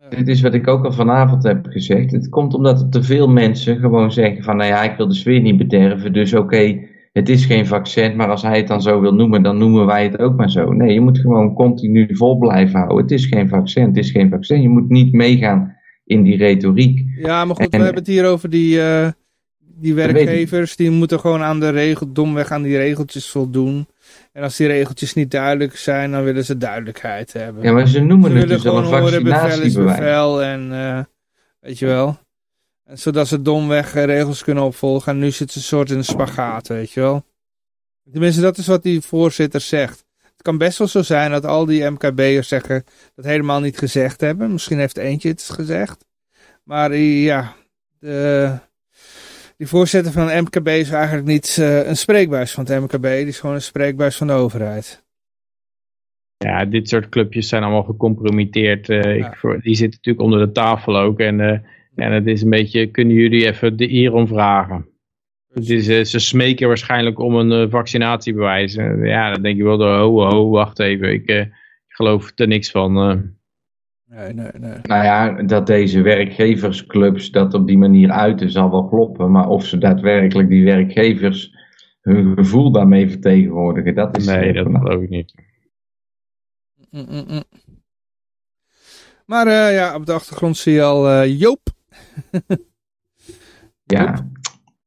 Dit is wat ik ook al vanavond heb gezegd. Het komt omdat er te veel mensen gewoon zeggen van, nou ja, ik wil de sfeer niet bederven, dus oké, het is geen vaccin, maar als hij het dan zo wil noemen, dan noemen wij het ook maar zo. Nee, je moet gewoon continu vol blijven houden. Het is geen vaccin, het is geen vaccin. Je moet niet meegaan in die retoriek. Ja, maar goed, En- we hebben het hier over die, eh, die werkgevers. Die moeten gewoon aan de regel, domweg aan die regeltjes voldoen. En als die regeltjes niet duidelijk zijn, dan willen ze duidelijkheid hebben. Ja, maar ze noemen ze het dus al een gewoon horen, bevel is vaccinatiebewijs. bevel. En eh, weet je wel. En zodat ze domweg eh, regels kunnen opvolgen. En nu zit ze een soort in een spagaat, weet je wel. Tenminste, dat is wat die voorzitter zegt. Het kan best wel zo zijn dat al die MKB'ers zeggen dat helemaal niet gezegd hebben. Misschien heeft eentje het gezegd. Maar eh, ja, de, die voorzitter van de MKB is eigenlijk niet eh, een spreekbuis van het MKB. Die is gewoon een spreekbuis van de overheid. Ja, dit soort clubjes zijn allemaal gecompromitteerd. eh, Ja. ik, voor, die zitten natuurlijk onder de tafel ook. En, eh, en het is een beetje, kunnen jullie even de hierom vragen? Het is, eh, ze smeken waarschijnlijk om een vaccinatiebewijs. Ja, dan denk je wel, ho, ho, wacht even. Ik, ik geloof er niks van. Nee, nee, nee. Nou ja, dat deze werkgeversclubs dat op die manier uiten zal wel kloppen. Maar of ze daadwerkelijk die werkgevers hun gevoel daarmee vertegenwoordigen, dat is... nee, dat geloof ik niet. Mm, mm, mm. Maar eh, ja, op de achtergrond zie je al eh, Joop. *laughs* Ja.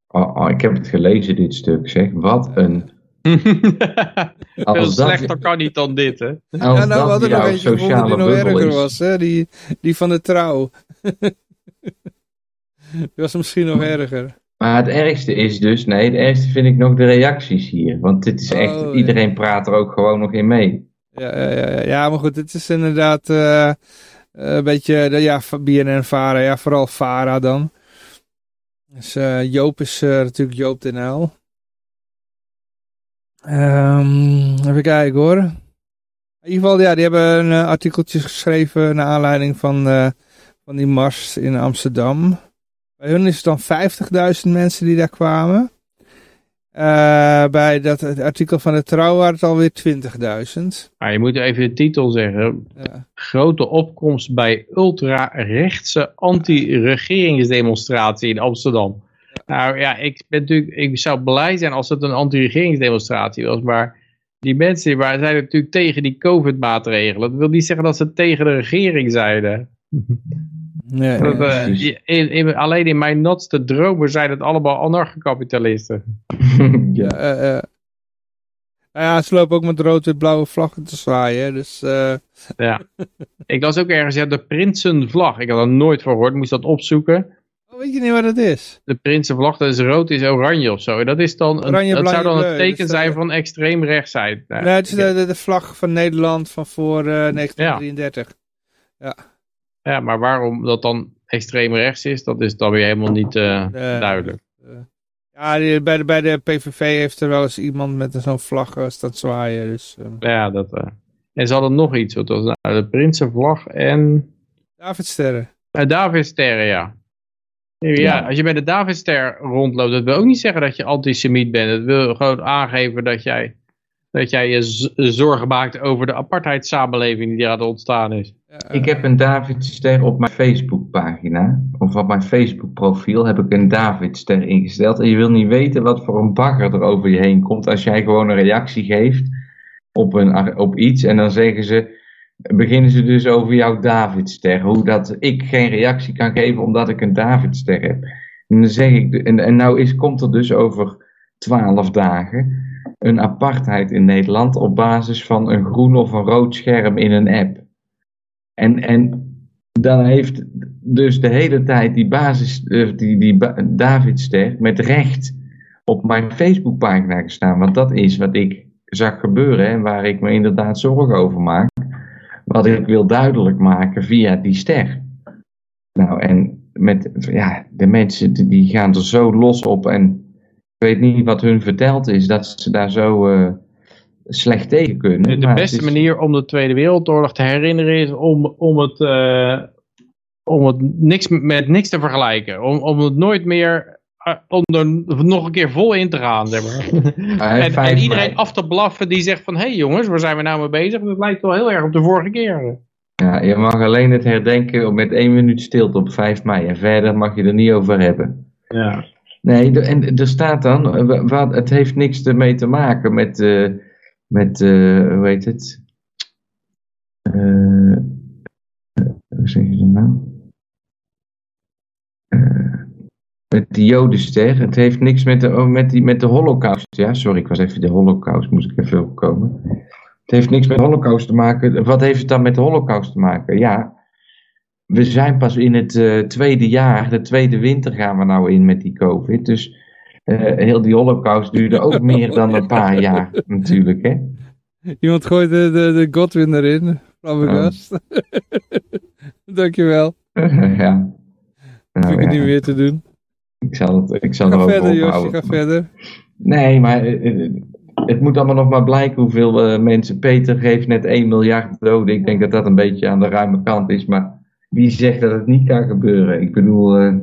Oh, oh, ik heb het gelezen, dit stuk, zeg. Wat een... *laughs* Veel dat, slechter kan niet dan dit, hè? ja, nou, we dat hadden nog eentje gevonden sociale die nog erger is. was. Hè? Die, die van de trouw. *laughs* die was misschien nog erger. Maar het ergste is dus, nee, het ergste vind ik nog de reacties hier. Want dit is echt, Oh, ja. iedereen praat er ook gewoon nog in mee. Ja, ja, ja, ja. ja, maar goed, het is inderdaad eh, een beetje, de, ja, BNN Vara, ja, vooral Vara dan. Dus eh, Joop is eh, natuurlijk Joop den Uyl. Ehm, even kijken hoor. In ieder geval, ja, die hebben een eh, artikeltje geschreven naar aanleiding van, eh, van die mars in Amsterdam. Bij hun is het dan 50.000 mensen die daar kwamen. Eh, bij dat het artikel van de Trouw waren het alweer 20.000. Maar je moet even de titel zeggen. Ja. Grote opkomst bij ultra-rechtse anti-regeringsdemonstratie in Amsterdam. Nou ja, ik, ben natuurlijk, ik zou blij zijn als het een anti-regeringsdemonstratie was, maar die mensen waren, zijn natuurlijk tegen die COVID-maatregelen. Dat wil niet zeggen dat ze tegen de regering. Nee, *laughs* Dat, nee, eh, in, in- alleen in mijn natste dromen zijn het allemaal anarchokapitalisten. *laughs* ja, eh, eh. Nou ja, ze lopen ook met rood-wit-blauwe vlaggen te zwaaien. Dus Ja. *laughs* ik las ook ergens, ja, de Prinsenvlag. Ik had er nooit van gehoord, moest dat opzoeken. Weet je niet wat het is? De Prinsenvlag, dat is rood, is oranje of zo. Dat is dan een, Oranje, dat zou dan een teken zijn van extreem rechtsheid. Nou, nee, het is de, de, vlag van Nederland van voor eh 1933. Ja, maar waarom dat dan extreem rechts is, dat is dan weer helemaal niet eh, duidelijk. ja, die- bij, de, bij de PVV heeft er wel eens iemand met zo'n vlag eh, staan zwaaien. Dus, eh. Ja, dat... En ze hadden nog iets, wat was nou? De Prinsenvlag en... Davidsterren. Uh, Davidsterren, ja. Ja. Ja. als je bij de Davidster rondloopt, dat wil ook niet zeggen dat je antisemiet bent. Het wil gewoon aangeven dat jij, dat jij je zorgen maakt over de apartheidssamenleving die aan het ontstaan is. Ik heb een Davidster op mijn Facebookpagina, of op mijn Facebookprofiel heb ik een Davidster ingesteld. En je wil niet weten wat voor een bagger er over je heen komt als jij gewoon een reactie geeft op, een, op iets. En dan zeggen ze, beginnen ze dus over jouw Davidster. Hoe dat ik geen reactie kan geven omdat ik een Davidster heb. En dan zeg ik, en, en nou is, komt er dus over twaalf dagen een apartheid in Nederland op basis van een groen of een rood scherm in een app. En, en dan heeft dus de hele tijd die basis, eh, die, die Davidster met recht op mijn Facebookpagina gestaan. Want dat is wat ik zag gebeuren en waar ik me inderdaad zorgen over maak. Wat ik wil duidelijk maken via die ster. Nou, en met, ja, de mensen die- gaan er zo los op en ik weet niet wat hun verteld is dat ze daar zo eh, slecht tegen kunnen. De, beste is- manier om de Tweede Wereldoorlog te herinneren is om, om, het, eh, om het niks, met niks te vergelijken. Om, om het nooit meer, *laughs* om er nog een keer vol in te gaan. Zeg maar. *laughs* En, en iedereen mei. af te blaffen die zegt van, hé hey jongens, waar zijn we nou mee bezig? Dat lijkt wel heel erg op de vorige keer. Ja, je mag alleen het herdenken met één minuut stilte op 5 mei. En verder mag je er niet over hebben. Ja. Nee, de- en er staat dan, eh, wa- wat, het heeft niks ermee te maken met, eh, met eh, hoe heet het? Hoe zeg je dat nou? Eh, met die jodenster. Het heeft niks met de, oh, met die, met de holocaust. Ja, sorry, ik was even de holocaust, moest ik even opkomen. Het heeft niks met de holocaust te maken. Wat heeft het dan met de holocaust te maken? Ja, we zijn pas in het eh, tweede jaar, de tweede winter gaan we nou in met die COVID. Dus eh, heel die holocaust duurde ook *laughs* meer dan een paar jaar natuurlijk, hè? Iemand gooit de, de, de Godwin erin. Flabbergast. *laughs* Dankjewel. *laughs* ja. Nou, ik het ja, niet meer te doen. Ik zal het, ik zal Ga er ook verder, Josje. Ga verder. Nee, maar eh, eh, het moet allemaal nog maar blijken hoeveel eh, mensen. Peter geeft net 1 miljard doden. Ik denk dat dat een beetje aan de ruime kant is. Maar wie zegt dat het niet kan gebeuren? Ik bedoel, eh,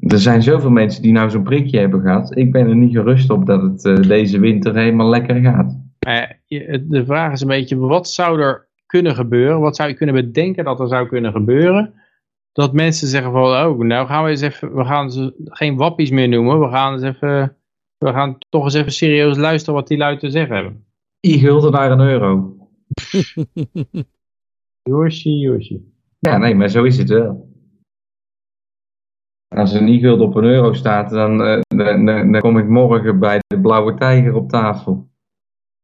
er zijn zoveel mensen die nou zo'n prikje hebben gehad. Ik ben er niet gerust op dat het deze winter helemaal lekker gaat. Eh, je- de vraag is een beetje, wat zou er kunnen gebeuren? Wat zou je kunnen bedenken dat er zou kunnen gebeuren? Dat mensen zeggen van, oh, nou gaan we eens even, we gaan ze geen wappies meer noemen. We gaan eens even, we gaan toch eens even serieus luisteren wat die lui te zeggen hebben. I-gulden naar een euro. *laughs* Yoshi, Yoshi. Ja, nee, maar zo is het wel. Als een i-gulden op een euro staat, dan, eh, dan, dan, dan kom ik morgen bij de blauwe tijger op tafel.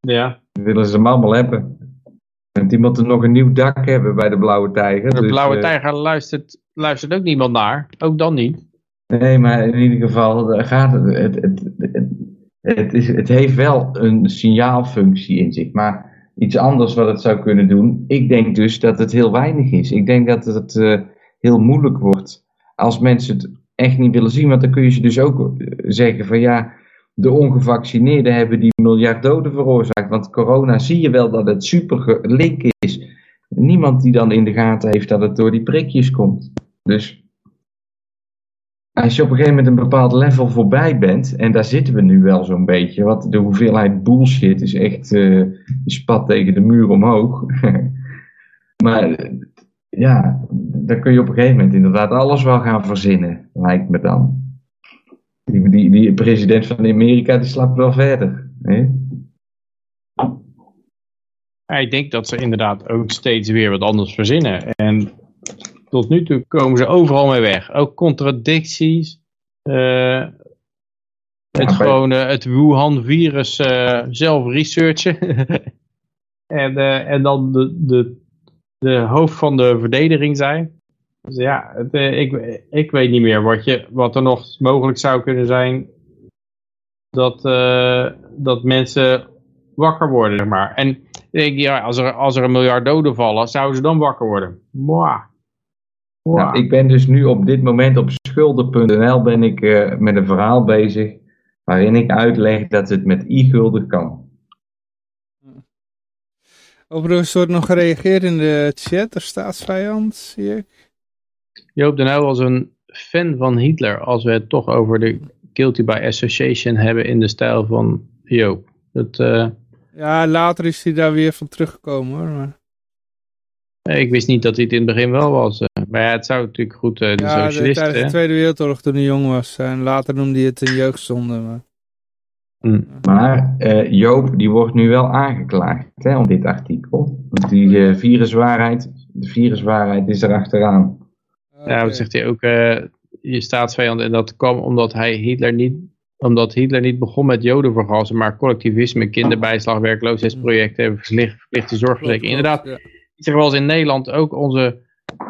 Ja, Dan willen ze hem allemaal hebben. En die moeten nog een nieuw dak hebben bij de blauwe tijger. de dus, blauwe eh, tijger luistert, luistert ook niemand naar. Ook dan niet. Nee, maar in ieder geval gaat het. Het, het, het, is, het heeft wel een signaalfunctie in zich. Maar iets anders wat het zou kunnen doen. Ik denk dus dat het heel weinig is. Ik denk dat het eh, heel moeilijk wordt als mensen het echt niet willen zien. Want dan kun je ze dus ook eh, zeggen van ja. De ongevaccineerden hebben die miljard doden veroorzaakt. Want corona zie je wel dat het super gelink is. Niemand die dan in de gaten heeft dat het door die prikjes komt. Dus als je op een gegeven moment een bepaald level voorbij bent, en daar zitten we nu wel zo'n beetje, want de hoeveelheid bullshit is echt, die spat tegen de muur omhoog. *laughs* maar ja, dan kun je op een gegeven moment inderdaad alles wel gaan verzinnen, lijkt me dan. Die, die, die president van Amerika, die slapt wel verder. Hè? Ik denk dat ze inderdaad ook steeds weer wat anders verzinnen. En tot nu toe komen ze overal mee weg. Ook contradicties. eh, het gewoon eh, het Wuhan-virus eh, zelf researchen. *laughs* en, en dan de, de, de hoofd van de verdediging zijn. Dus ja, het, ik, ik weet niet meer wat, je, wat er nog mogelijk zou kunnen zijn. Dat, dat mensen wakker worden, zeg maar. En ik denk, ja, als er, als er een miljard doden vallen, zouden ze dan wakker worden? Mwah. Nou, ik ben dus nu op dit moment op schulden.nl ben ik eh, met een verhaal bezig waarin ik uitleg dat het met e-gulden kan. Overigens wordt nog gereageerd in de chat, er staatsvijand, zie ik. Joop de Uyl was een fan van Hitler, als we het toch over de guilty by association hebben in de stijl van Joop. Dat, eh, Ja, later is hij daar weer van teruggekomen hoor. Maar, ik wist niet dat hij het in het begin wel was. eh. maar ja, het zou natuurlijk goed, eh, de ja, de- socialisten. tijdens de? Tweede Wereldoorlog toen hij jong was. En later noemde hij het een jeugdzonde. Maar... Hm. Maar eh, Joop die wordt nu wel aangeklaagd hè, om dit artikel. Want die eh, viruswaarheid, de viruswaarheid is er achteraan. Ja, wat zegt hij ook, eh, je staatsvijand. En dat kwam omdat hij Hitler niet, omdat Hitler niet begon met jodenvergassen, maar collectivisme, kinderbijslag, werkloosheidsprojecten en verplicht- verplichte zorgverzekering. Inderdaad, Ja. Zeg in Nederland ook onze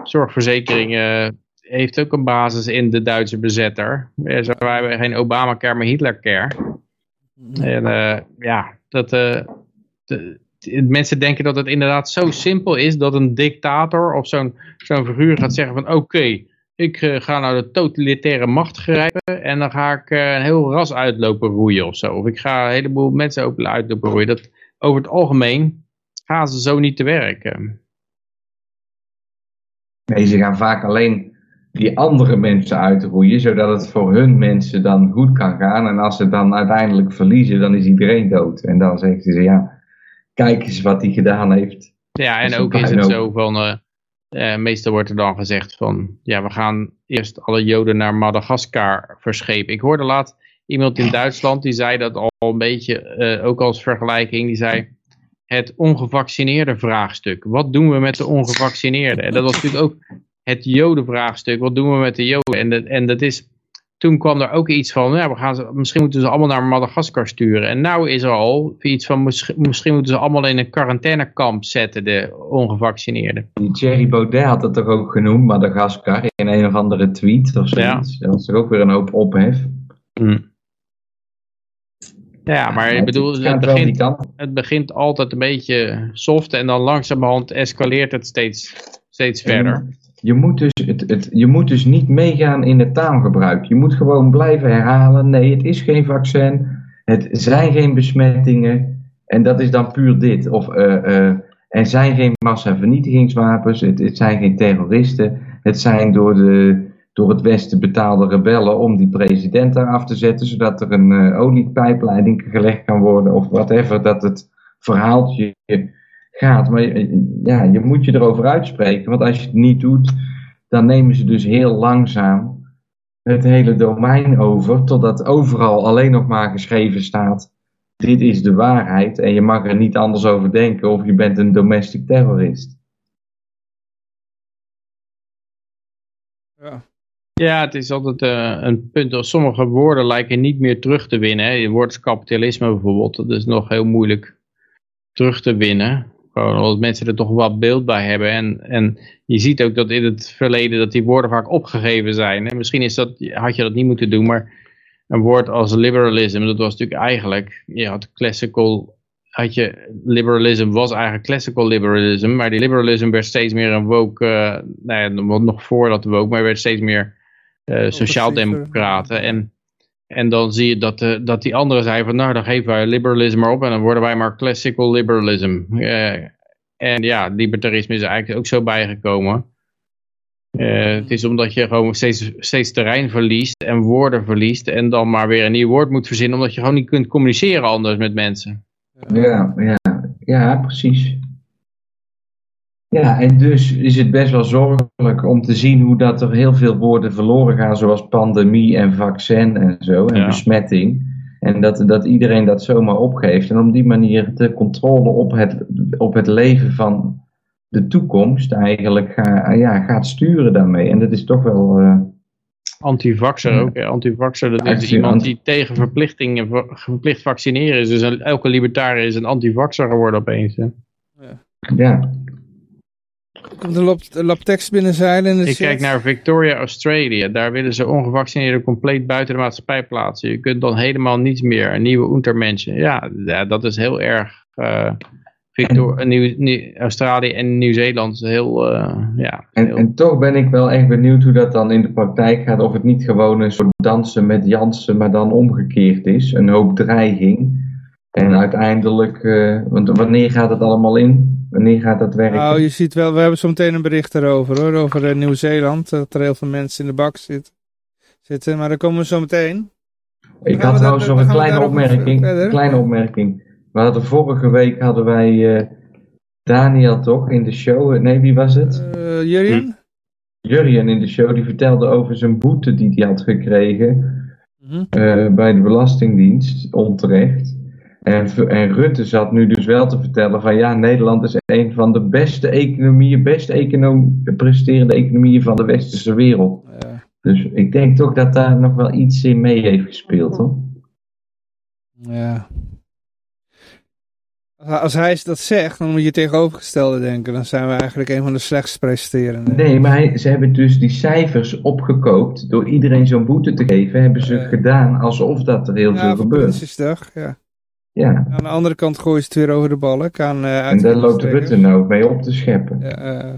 zorgverzekering eh, heeft ook een basis in de Duitse bezetter. Zo, wij hebben geen Obamacare, maar Hitlercare. En eh, ja, dat, de, mensen denken dat het inderdaad zo simpel is dat een dictator of zo'n zo'n figuur gaat zeggen van oké, ik ga nou de totalitaire macht grijpen en dan ga ik een heel ras uitlopen roeien of zo. Of ik ga een heleboel mensen ook uitlopen roeien. Dat, over het algemeen gaan ze zo niet te werken. Nee, ze gaan vaak alleen die andere mensen uitroeien, zodat het voor hun mensen dan goed kan gaan. En als ze dan uiteindelijk verliezen, dan is iedereen dood. En dan zeggen ze, ja, kijk eens wat hij gedaan heeft. Ja, en is ook is het zo van, eh, eh, meestal wordt er dan gezegd van, ja, we gaan eerst alle Joden naar Madagaskar verschepen. Ik hoorde laatst iemand in Duitsland, die zei dat al een beetje, eh, ook als vergelijking, die zei, het ongevaccineerde vraagstuk. Wat doen we met de ongevaccineerden? En dat was natuurlijk ook het Jodenvraagstuk. Wat doen we met de Joden? En, dat- en dat is, toen kwam er ook iets van, ja, we gaan ze, misschien moeten ze allemaal naar Madagaskar sturen. En nou is er al iets van, misschien, misschien moeten ze allemaal in een quarantainekamp zetten, de ongevaccineerden. Thierry Baudet had het toch ook genoemd, Madagaskar, in een of andere tweet of zoiets. Dat was toch ook weer een hoop ophef. Ja, maar ik bedoel, het begint, het begint altijd een beetje soft en dan langzamerhand escaleert het steeds, steeds verder. Je moet, dus het, het, je moet dus niet meegaan in het taalgebruik. Je moet gewoon blijven herhalen. Nee, het is geen vaccin. Het zijn geen besmettingen. En dat is dan puur dit. Of eh, eh, er zijn geen massavernietigingswapens. Het, het zijn geen terroristen. Het zijn door, de, door het Westen betaalde rebellen om die president daar af te zetten. Zodat er een eh, oliepijpleiding gelegd kan worden. Of whatever. Dat het verhaaltje gaat. Maar je- ja, je moet je erover uitspreken. Want als je het niet doet, dan nemen ze dus heel langzaam het hele domein over. Totdat overal alleen nog maar geschreven staat. Dit is de waarheid en je mag er niet anders over denken of je bent een domestic terrorist. Ja. Ja, het is altijd eh, een punt. Sommige woorden lijken niet meer terug te winnen. Hè. Je woord kapitalisme bijvoorbeeld, dat is nog heel moeilijk terug te winnen. Gewoon omdat mensen er toch wat beeld bij hebben. En, en je ziet ook dat in het verleden dat die woorden vaak opgegeven zijn. Hè. Misschien is dat, had je dat niet moeten doen, maar een woord als liberalism, dat was natuurlijk eigenlijk, je had classical, had je, liberalism was eigenlijk classical liberalism, maar die liberalism werd steeds meer een woke, eh nou ja, nog voordat woke, maar werd steeds meer eh sociaaldemocraten. En, en dan zie je dat, eh, dat die anderen zeiden van, nou dan geven wij liberalism maar op en dan worden wij maar classical liberalism. Eh, en ja, libertarisme is eigenlijk ook zo bijgekomen. Eh, het is omdat je gewoon steeds, steeds terrein verliest en woorden verliest en dan maar weer een nieuw woord moet verzinnen omdat je gewoon niet kunt communiceren anders met mensen. Ja, ja, ja, precies. Ja, en dus is het best wel zorgelijk om te zien hoe dat er heel veel woorden verloren gaan, zoals pandemie en vaccin en zo, en Ja. besmetting. En dat, dat iedereen dat zomaar opgeeft. En op die manier de controle op het, op het leven van de toekomst eigenlijk ga, ja, gaat sturen daarmee. En dat is toch wel... Uh, Antivaxer Ja. ook. Antivaxer, dat is iemand die tegen verplichtingen, ver- verplicht vaccineren is. Dus elke libertariër is een antivaxer geworden opeens. Hè. ja, Er komt een binnenzeilen in de Ik chat. kijk naar Victoria, Australië. Daar willen ze ongevaccineerden compleet buiten de maatschappij plaatsen. Je kunt dan helemaal niets meer. Een nieuwe untermenschen. Ja, ja, dat is heel erg... eh Victor, Nieuw, Nieuw- Australië en Nieuw-Zeeland is heel... eh, ja, En, heel- en toch ben ik wel echt benieuwd hoe dat dan in de praktijk gaat. Of het niet gewoon een soort dansen met Jansen, maar dan omgekeerd is. Een hoop dreiging. En uiteindelijk, eh, want wanneer gaat het allemaal in? Wanneer gaat dat werken? Nou, je ziet wel, we hebben zo meteen een bericht erover hoor, over eh, Nieuw-Zeeland. Dat er heel veel mensen in de bak zitten. zitten maar daar komen we zo meteen. ik had we trouwens nog een kleine opmerking. verder. Kleine opmerking. We hadden vorige week hadden wij eh, Daniel toch in de show. Eh, Nee, wie was het? Eh Jurjen? Jurjen in de show. Die vertelde over zijn boete die hij had gekregen. Mhm. eh, bij de Belastingdienst, onterecht. En, en Rutte zat nu dus wel te vertellen van ja, Nederland is een van de beste economieën, best econom presterende economieën van de westerse wereld. Ja. Dus ik denk toch dat daar nog wel iets in mee heeft gespeeld hoor. Ja. Als- hij dat zegt, dan moet je tegenovergestelde denken. Dan zijn we eigenlijk een van de slechtst presterende. Nee, maar hij- ze hebben dus die cijfers opgekoopt door iedereen zo'n boete te geven, hebben ze gedaan alsof dat er heel ja, veel gebeurt. Prinsjesdag, ja. Ja, Aan de andere kant gooien ze het weer over de balk aan uh, en daar loopt Rutte nou mee op te scheppen. Ja, eh.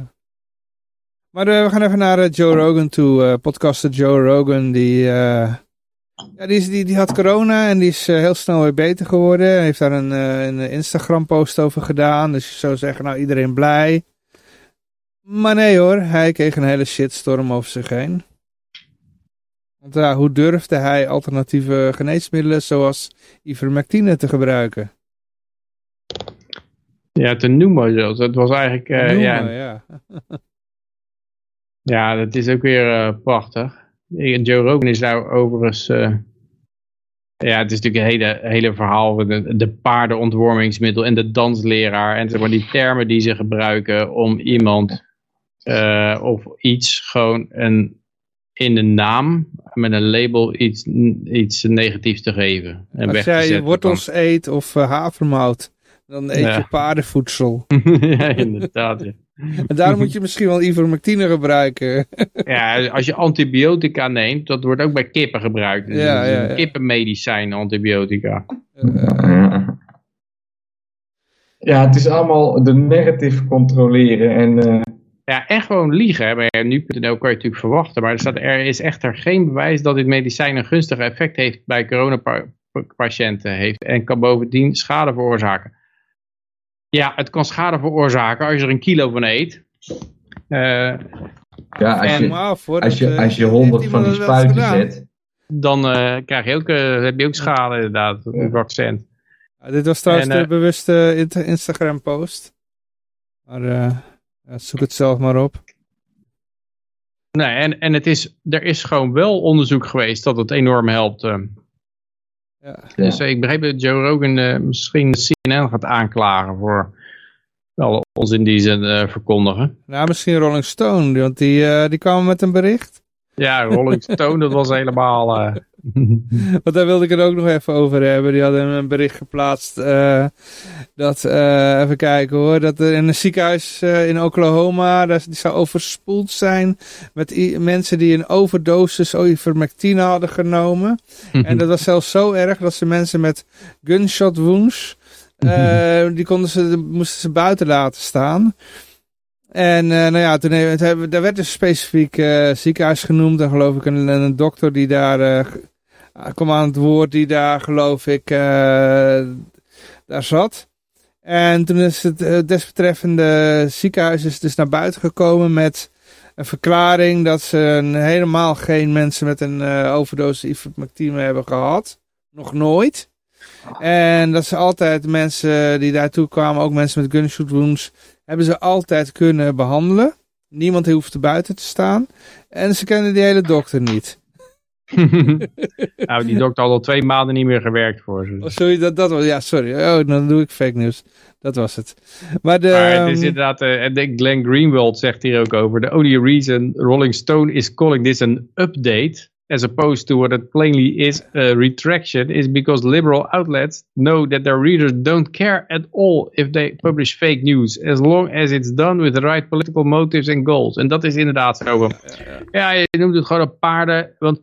Maar eh, we gaan even naar eh, Joe Rogan toe. eh, podcaster Joe Rogan, die, eh, ja, die, is, die, die had corona en die is eh, heel snel weer beter geworden. Hij heeft daar een, eh, een Instagram post over gedaan. Dus je zou zeggen, nou iedereen blij. Maar nee hoor, hij kreeg een hele shitstorm over zich heen. Want ja, hoe durfde hij alternatieve geneesmiddelen zoals ivermectine te gebruiken? ja, te noemen zelfs. Het was eigenlijk... eh, ja, ja. *laughs* Ja, dat is ook weer eh, prachtig. Joe Rogan is nou overigens... eh, ja, het is natuurlijk een hele, hele verhaal. De, de paardenontwormingsmiddel en de dansleraar. En zeg maar die termen die ze gebruiken om iemand of iets gewoon een, in de naam met een label iets, iets negatiefs te geven. En weg Als jij wortels eet of uh, havermout, dan eet Ja. je paardenvoedsel. *laughs* ja, inderdaad. Ja. En daarom moet je misschien wel ivermectine gebruiken. *laughs* Ja, als je antibiotica neemt, dat wordt ook bij kippen gebruikt. Dus Ja, is ja, kippenmedicijn, antibiotica. Eh, Ja. Ja, het is allemaal de narrative controleren en eh, Ja, en gewoon liegen. hè. Bij nu.nl kan je natuurlijk verwachten. Maar er, staat, er is echter geen bewijs dat dit medicijn een gunstig effect heeft bij coronapatiënten. Heeft, en kan bovendien schade veroorzaken. Ja, het kan schade veroorzaken als je er een kilo van eet. Eh, ja, als en je, maar af, hoor, als je, eh, als je honderd van die spuiten zet, dan eh, krijg je ook, eh, heb je ook schade inderdaad, een vaccin. Ja, dit was trouwens En, de bewuste Insta- Instagram post. Maar eh, ja, zoek het zelf maar op. Nee, en, en het is, er is gewoon wel onderzoek geweest dat het enorm helpt. eh. Ja. Dus eh, ik begreep dat Joe Rogan eh, misschien CNN gaat aanklagen voor wel onzin die ze eh, verkondigen. Nou, misschien Rolling Stone, want die, die kwamen met een bericht. Ja, Rolling Stone, dat was *laughs* helemaal... *laughs* Want daar wilde ik het ook nog even over hebben. Die hadden een bericht geplaatst. eh, dat, eh, even kijken hoor. Dat er in een ziekenhuis eh, in Oklahoma. Dat, die zou overspoeld zijn. Met mensen die een overdosis ivermectine hadden genomen. *laughs* En dat was zelfs zo erg dat ze mensen met gunshot wounds. *laughs* die konden ze, moesten ze buiten laten staan. En eh, nou ja, toen hebben- daar werd een specifiek eh, ziekenhuis genoemd. En geloof ik een, een dokter die daar g- kwam aan het woord. Die daar geloof ik daar zat. En toen is het desbetreffende ziekenhuis is dus naar buiten gekomen met een verklaring dat ze helemaal geen mensen met een overdosis ivermectine hebben gehad. Nog nooit. En dat ze altijd mensen die daartoe kwamen, ook mensen met gunshot wounds, hebben ze altijd kunnen behandelen. Niemand hoeft er buiten te staan. En ze kennen die hele dokter niet. *laughs* nou, die dokter had al twee maanden niet meer gewerkt voor ze. Oh, sorry, dat, dat was, ja, sorry. Oh, dan doe ik fake news. Dat was het. Maar, de, Maar het is ehm, inderdaad, eh, en Glenn Greenwald zegt hier ook over, the only reason Rolling Stone is calling this an update, as opposed to what it plainly is a retraction, is because liberal outlets know that their readers don't care at all if they publish fake news, as long as it's done with the right political motives and goals. En dat is inderdaad zo. Ja, je noemt het gewoon op paarden, want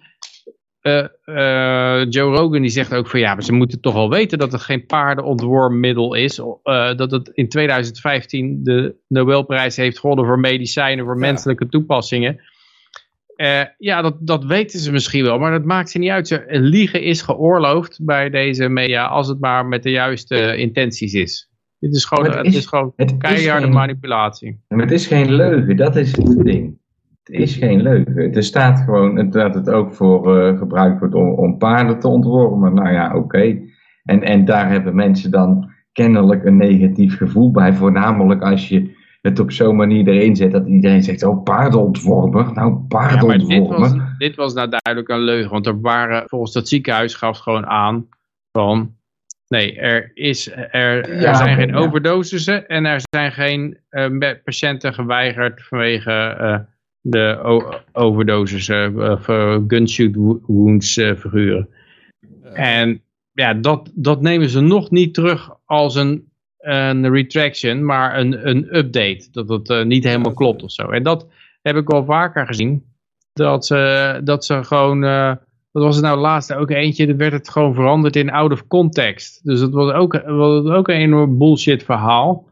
eh, eh, Joe Rogan die zegt ook van ja, maar ze moeten toch wel weten dat het geen paardenontwormmiddel is. eh, dat het in 2015 de Nobelprijs heeft gewonnen voor medicijnen, voor menselijke toepassingen. Eh, ja, dat, dat weten ze misschien wel, maar dat maakt ze niet uit. Ze, liegen is geoorloofd bij deze media als het maar met de juiste intenties is. Dit is gewoon, het het is- is, gewoon het is keiharde geen- manipulatie. Maar het is geen leugen, dat is het ding. Het is geen leugen. Er staat gewoon dat het ook voor eh, gebruikt wordt om, om paarden te ontwormen. Nou ja, oké. En, en daar hebben mensen dan kennelijk een negatief gevoel bij. Voornamelijk als je het op zo'n manier erin zet dat iedereen zegt, oh paardenontwormer. Nou, Ja, maar dit was, paardenontwormer. dit was nou duidelijk een leugen. Want er waren, volgens dat ziekenhuis gaf het gewoon aan van... Nee, er, is, er, er Ja, zijn geen ja. overdosissen en er zijn geen eh, patiënten geweigerd vanwege eh, de o- overdosis eh, of eh, gunshot wo- wounds eh, figuren. En ja, dat, dat nemen ze nog niet terug als een, een retraction, maar een, een update. Dat het eh, niet helemaal klopt of zo. En dat heb ik wel vaker gezien. Dat ze, dat ze gewoon, eh, wat was het nou laatst ook eentje, dan werd het gewoon veranderd in out of context. Dus dat was ook, was ook een enorm bullshit verhaal.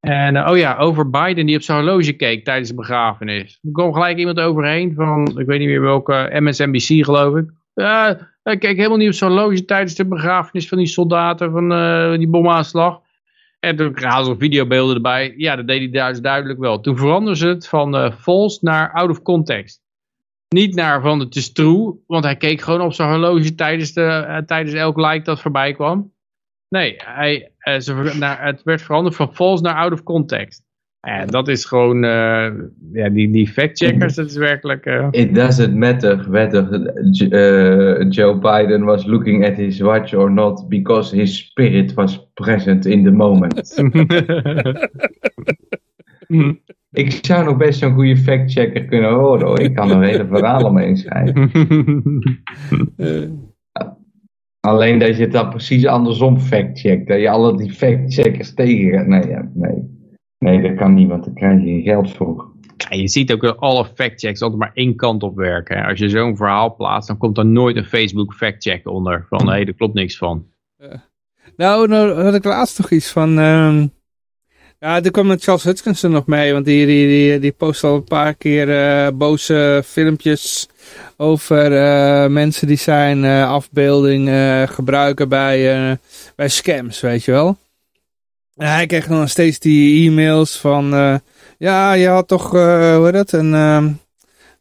En eh, oh ja, over Biden die op zijn horloge keek tijdens de begrafenis. Er kwam gelijk iemand overheen van, ik weet niet meer welke, MSNBC geloof ik. Ja, hij keek helemaal niet op zijn horloge tijdens de begrafenis van die soldaten van eh, die bomaanslag. En toen haalden ze videobeelden erbij. Ja, dat deed hij duidelijk, duidelijk wel. Toen veranderden ze het van eh false naar out of context. Niet naar van het is true, want hij keek gewoon op zijn horloge tijdens, de, eh, tijdens elk like dat voorbij kwam. Nee, hij, eh, ze, naar, het werd veranderd van false naar out of context. En dat is gewoon, eh, ja, die, die fact-checkers, dat is werkelijk... eh, It doesn't matter whether uh, Joe Biden was looking at his watch or not, because his spirit was present in the moment. *laughs* *laughs* Ik zou nog best zo'n goede factchecker kunnen horen hoor. Ik kan er hele verhalen omheen schrijven. eh, *laughs* Alleen dat je het dan precies andersom factcheckt. Dat je alle die factcheckers tegen gaat. Nee, ja, nee. Nee, dat kan niet, want daar krijg je geen geld voor. Ja, je ziet ook dat alle factchecks altijd maar één kant op werken. hè. Als je zo'n verhaal plaatst, dan komt er nooit een Facebook factcheck onder. Van, hé, er klopt niks van. Nou, nou had ik laatst nog iets van... ehm, ja, er kwam met Charles Hutchinson nog mee, want die, die, die, die post al een paar keer eh, boze filmpjes over eh, mensen die zijn eh, afbeelding eh, gebruiken bij, eh, bij scams, weet je wel. Hij kreeg dan steeds die e-mails van, eh, ja, je had toch, eh, hoe heet dat, een ehm,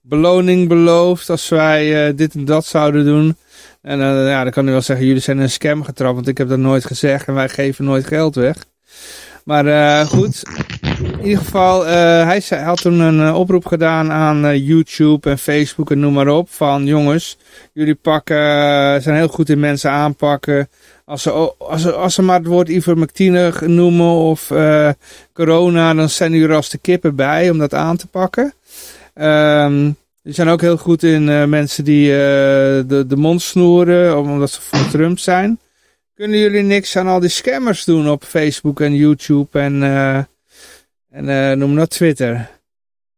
beloning beloofd als wij eh, dit en dat zouden doen. En ja, dan kan u wel zeggen, jullie zijn een scam getrapt, want ik heb dat nooit gezegd en wij geven nooit geld weg. Maar goed, in ieder geval, hij, hij had toen een oproep gedaan aan YouTube en Facebook en noem maar op. Van jongens, jullie pakken, zijn heel goed in mensen aanpakken. Als ze, als ze, maar het woord ivermectine noemen of eh, corona, dan zijn jullie er als de kippen bij om dat aan te pakken. Ehm die zijn ook heel goed in eh, mensen die eh, de, mond snoeren, omdat ze voor Trump zijn. Kunnen jullie niks aan al die scammers doen op Facebook en YouTube en, en noem dat Twitter? En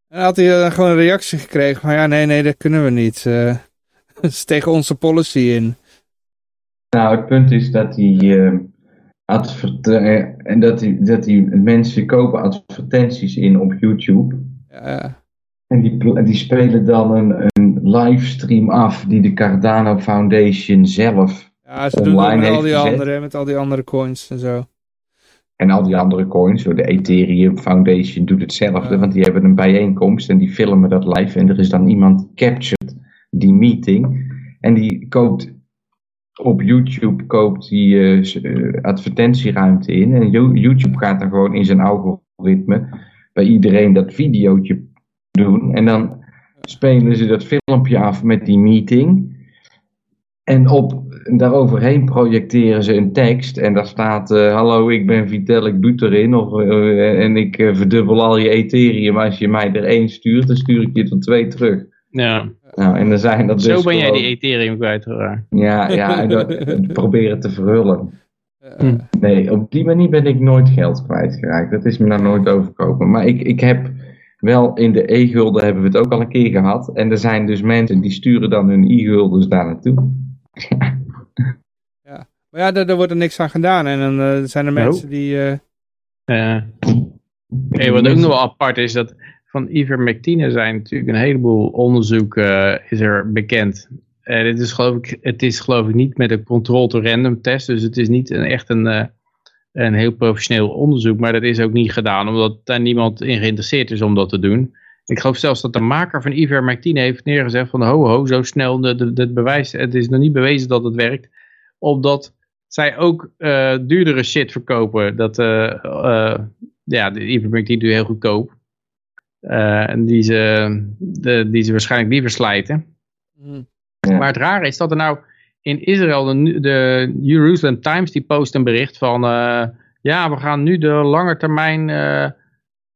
dan had hij dan gewoon een reactie gekregen van ja, nee, nee, dat kunnen we niet. *laughs* Dat is tegen onze policy in. Nou, het punt is dat die, eh, adverte- eh, en dat die, dat die mensen kopen advertenties in op YouTube. Ja, En die, die spelen dan een, een livestream af die de Cardano Foundation zelf ja ze doen Online met al heeft die gezet. andere, met al die andere coins en zo. en al die andere coins, zo de Ethereum Foundation doet hetzelfde, Ja. want die hebben een bijeenkomst en die filmen dat live en er is dan iemand captured die meeting en die koopt op YouTube koopt die eh, eh, advertentieruimte in en Yo- YouTube gaat dan gewoon in zijn algoritme bij iedereen dat videootje doen en dan spelen ze dat filmpje af met die meeting En op, daaroverheen projecteren ze een tekst en daar staat, eh, hallo ik ben Vitalik Buterin of, eh, en ik verdubbel al je Ethereum. Als je mij er één stuurt, dan stuur ik je tot twee terug. Ja. Nou, en dan zijn dat Zo dus ben jij die Ethereum kwijtgeraakt. Ja, ja en dat- *laughs* proberen te verhullen. Eh, Nee, op die manier ben ik nooit geld kwijtgeraakt. Dat is me nou nooit overkomen. Maar ik, ik heb wel in de e-gulden hebben we het ook al een keer gehad. En er zijn dus mensen die sturen dan hun e-guldens daar naartoe. Maar ja, daar, daar wordt er niks aan gedaan. En dan eh, zijn er Nou. mensen die... eh, Ja. Hey, wat ook nog wel apart is, dat van ivermectine zijn natuurlijk een heleboel onderzoeken is er bekend. En het, is geloof ik, het is geloof ik niet met een controlled random test, dus het is niet een, echt een, eh, een heel professioneel onderzoek, maar dat is ook niet gedaan omdat daar niemand in geïnteresseerd is om dat te doen. Ik geloof zelfs dat de maker van ivermectine heeft neergezegd van ho ho, zo snel, het, bewijs, het is nog niet bewezen dat het werkt, omdat zij ook eh, duurdere shit verkopen. Dat, eh, eh, ja, de ivermectine doe heel goedkoop. Eh, en die ze, de, die ze waarschijnlijk liever slijten. mm, Ja. Maar het rare is dat er nou in Israël, de, de Jerusalem Times, die post een bericht van... eh, ja, we gaan nu de langetermijn, eh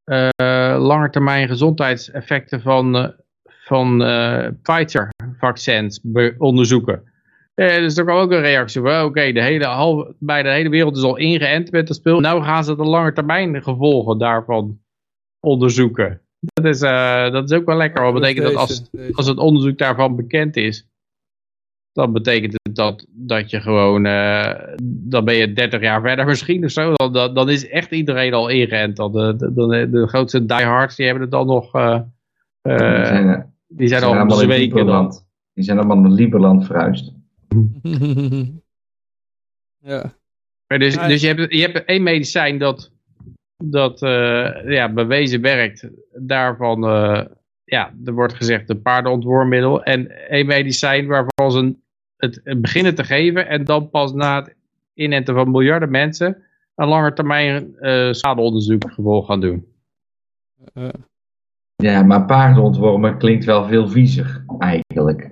eh, langetermijn gezondheidseffecten van, eh, van eh, Pfizer-vaccins onderzoeken. Eh, dus er kwam ook een reactie van, oké, de hele bij de hele wereld is al ingeënt met dat spul. Nou gaan ze de langetermijn gevolgen daarvan onderzoeken. Dat is, eh, dat is ook wel lekker, want dat betekent dat als, als het onderzoek daarvan bekend is, dan betekent het dat, dat je gewoon, eh, dan ben je 30 jaar verder misschien of zo. Dan, dan, dan is echt iedereen al ingeënt. Dan de, de, de, de grootste diehards, die hebben het dan nog, eh, eh, die zijn, eh, die zijn die al allemaal in bezweken dan. Lieberland. Die zijn allemaal naar Lieberland verhuisd. *laughs* ja. Dus, Ja. dus je, hebt, je hebt één medicijn dat, dat eh, ja, bewezen werkt. Daarvan, eh, ja, er wordt gezegd een paardenontwormiddel. En één medicijn waarvan ze een- het, het beginnen te geven. En dan pas na het inenten van miljarden mensen een langetermijn eh schadeonderzoek gevolg gaan doen. Ja, maar paardenontwormen klinkt wel veel viezer, eigenlijk.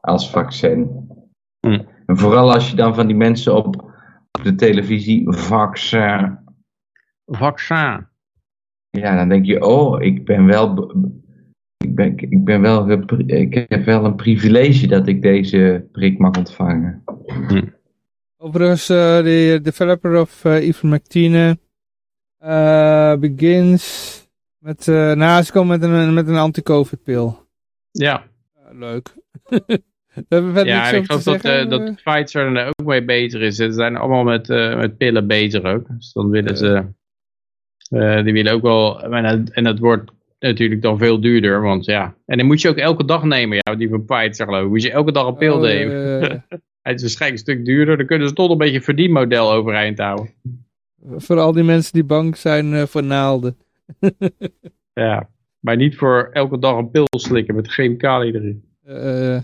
Als vaccin. Hm. En vooral als je dan van die mensen op, op de televisie vaccin. Vaccin. Ja, dan denk je, oh, ik ben wel. Ik, ben, ik, ben wel ik heb wel een privilege dat ik deze prik mag ontvangen. Overigens, eh, de developer of eh ivermectine eh, begins met, eh nou, ze komen met een, met een anti-covid pil. Ja, leuk. *laughs* Ja niks ik geloof dat, eh, dat Pfizer er ook mee bezig is. Ze zijn allemaal met, eh, met pillen bezig ook. Dus dan willen ze, eh, die willen ook wel, en het, en wordt natuurlijk dan veel duurder, want ja. En dan moet je ook elke dag nemen, ja, die van Pfizer geloof ik. Moet je elke dag een pil Oh, nemen. *laughs* Het is waarschijnlijk een stuk duurder, dan kunnen ze toch een beetje een verdienmodel overeind houden. voor al die mensen die bang zijn eh, voor naalden. *laughs* Ja, maar niet voor elke dag een pil slikken met chemicaliën erin. Eh,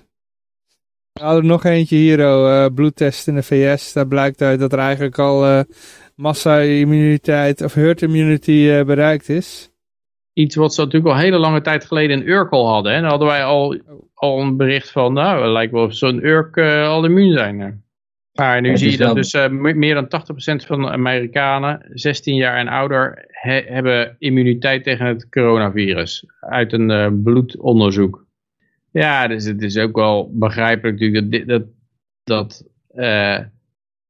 we hadden nog eentje hier, oh, bloedtest in de VS. Daar blijkt uit dat er eigenlijk al massa-immuniteit of herd immunity eh, bereikt is. Iets wat ze natuurlijk al hele lange tijd geleden in Urk al hadden. Hè? Daar hadden wij al, al een bericht van, nou, het lijkt wel of zo'n Urk eh, al immuun zijn. hè. Maar nu zie je dat dus eh, me- meer dan 80% van de Amerikanen, 16 jaar en ouder, he- hebben immuniteit tegen het coronavirus. Uit een eh, bloedonderzoek. Ja, dus het is ook wel begrijpelijk natuurlijk dat, dit- dat, dat eh,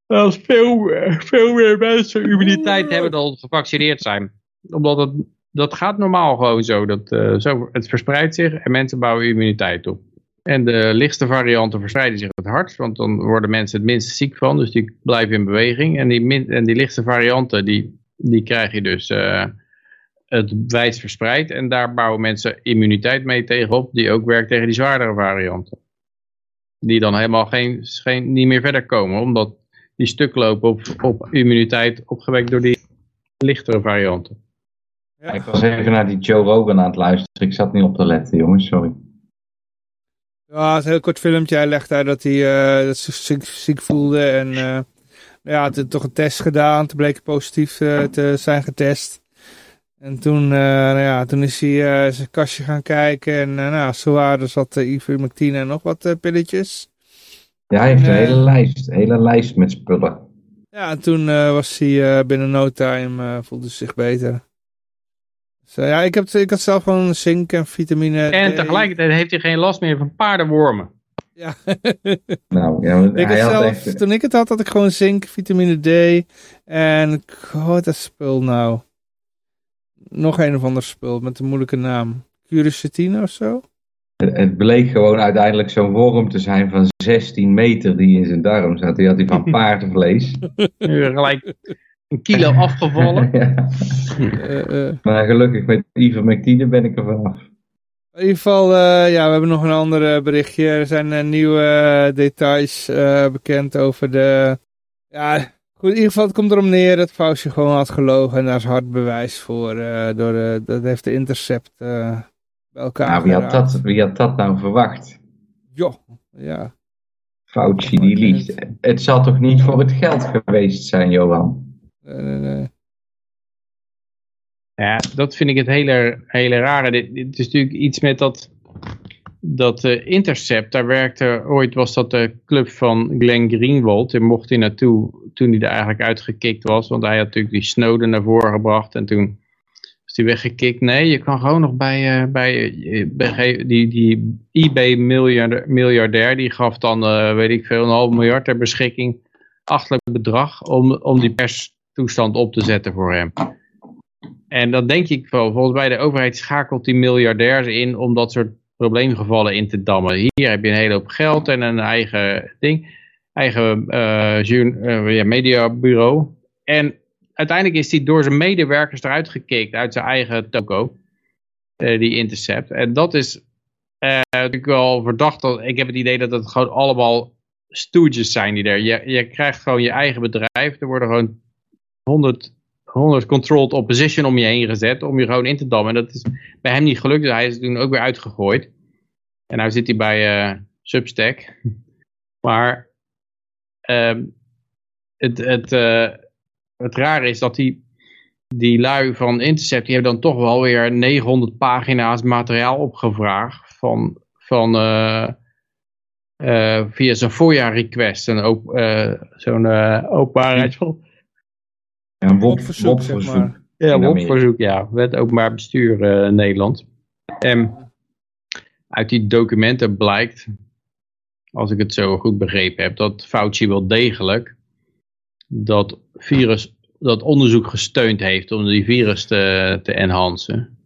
als veel, eh, veel meer mensen immuniteit hebben dan gevaccineerd zijn. Omdat het, dat gaat normaal gewoon zo. Dat, eh, zo. Het verspreidt zich en mensen bouwen immuniteit op. En de lichtste varianten verspreiden zich het hardst, want dan worden mensen het minst ziek van, dus die blijven in beweging. En die, min, en die lichtste varianten, die, die krijg je dus eh, het wijd verspreid. En daar bouwen mensen immuniteit mee tegenop, die ook werkt tegen die zwaardere varianten. Die dan helemaal geen, geen, niet meer verder komen, omdat die stuk lopen op, op immuniteit opgewekt door die lichtere varianten. Ja. Ik was even naar die Joe Rogan aan het luisteren. Ik zat niet op te letten, jongens, sorry. Ja, het is een heel kort filmpje. Hij legt uit dat hij eh, dat zich ziek, ziek voelde. En eh ja, had toch een test gedaan. Toen bleek hij positief eh, te zijn getest. En toen, eh, nou ja, toen is hij eh, zijn kastje gaan kijken. En nou, zo waren er zat uh, ivermectine en nog wat eh, pilletjes. Ja, hij heeft een Eh. hele lijst, een hele lijst met spullen. Ja, en toen eh, was hij eh, binnen no time, eh, voelde zich beter. Dus, eh, ja, ik, heb, ik had zelf gewoon zink en vitamine En D. tegelijkertijd heeft hij geen last meer van paardenwormen. Ja. *laughs* *laughs* Nou, ja, ik hij had zelf, echt... toen ik het had, had ik gewoon zink, vitamine D en god, dat spul nou. Nog een of ander spul met een moeilijke naam. Curacetine of zo? Het bleek gewoon uiteindelijk zo'n worm te zijn van 16 meter die in zijn darm zat. Die had hij van *laughs* paardenvlees. Nu gelijk een kilo *laughs* afgevallen. ja. Eh, eh. Maar gelukkig met ivermectine ben ik er vanaf. In ieder geval, eh, ja, we hebben nog een ander berichtje. Er zijn nieuwe details bekend over de... Ja, goed, in ieder geval, het komt erom neer dat Fauci gewoon had gelogen. En daar is hard bewijs voor. door dat heeft de Intercept bij elkaar Nou, wie had, geraakt. dat, wie had dat nou verwacht? Joh, ja. Fauci die liegt. Het zal toch niet voor het geld geweest zijn, Johan? Nee, nee, nee. Ja, dat vind ik het hele, hele rare. Dit, dit is natuurlijk iets met dat, dat eh, Intercept. Daar werkte, ooit was dat de club van Glenn Greenwald. En mocht hij naartoe toen hij er eigenlijk uitgekikt was. Want hij had natuurlijk die Snowden naar voren gebracht. En toen hij weggekikt. Nee, je kan gewoon nog bij, eh, bij, eh, die, die eBay-miljardair. Miljardair, die gaf dan, eh, weet ik veel, een half miljard ter beschikking. Achtelijk bedrag om, om die perstoestand op te zetten voor hem. En dan denk ik wel, volgens mij de overheid schakelt die miljardairs in om dat soort probleemgevallen in te dammen. Hier heb je een hele hoop geld en een eigen ding, eigen ja, mediabureau. En uiteindelijk is hij door zijn medewerkers eruit gekeken uit zijn eigen toko, eh, die Intercept. En dat is eh, natuurlijk wel verdacht. Dat, ik heb het idee dat het gewoon allemaal stooges zijn die er. Je, je krijgt gewoon je eigen bedrijf. Er worden gewoon 100 100 controlled opposition om je heen gezet, om je gewoon in te dammen. En dat is bij hem niet gelukt, dus hij is toen ook weer uitgegooid. En nu zit hij bij eh, Substack. *laughs* Maar ehm, het, het, het rare is dat die, die lui van Intercept, die hebben dan toch wel weer 900 pagina's materiaal opgevraagd van, van eh, eh, via zo'n FOIA request, een op, eh, zo'n openbaarheidsvol. Ja, een WOP zeg maar. Ja, In op verzoek, ja. Wet openbaar bestuur eh, Nederland. En uit die documenten blijkt, als ik het zo goed begrepen heb, dat Fauci wel degelijk dat virus, dat onderzoek gesteund heeft om die virus te, te enhancen.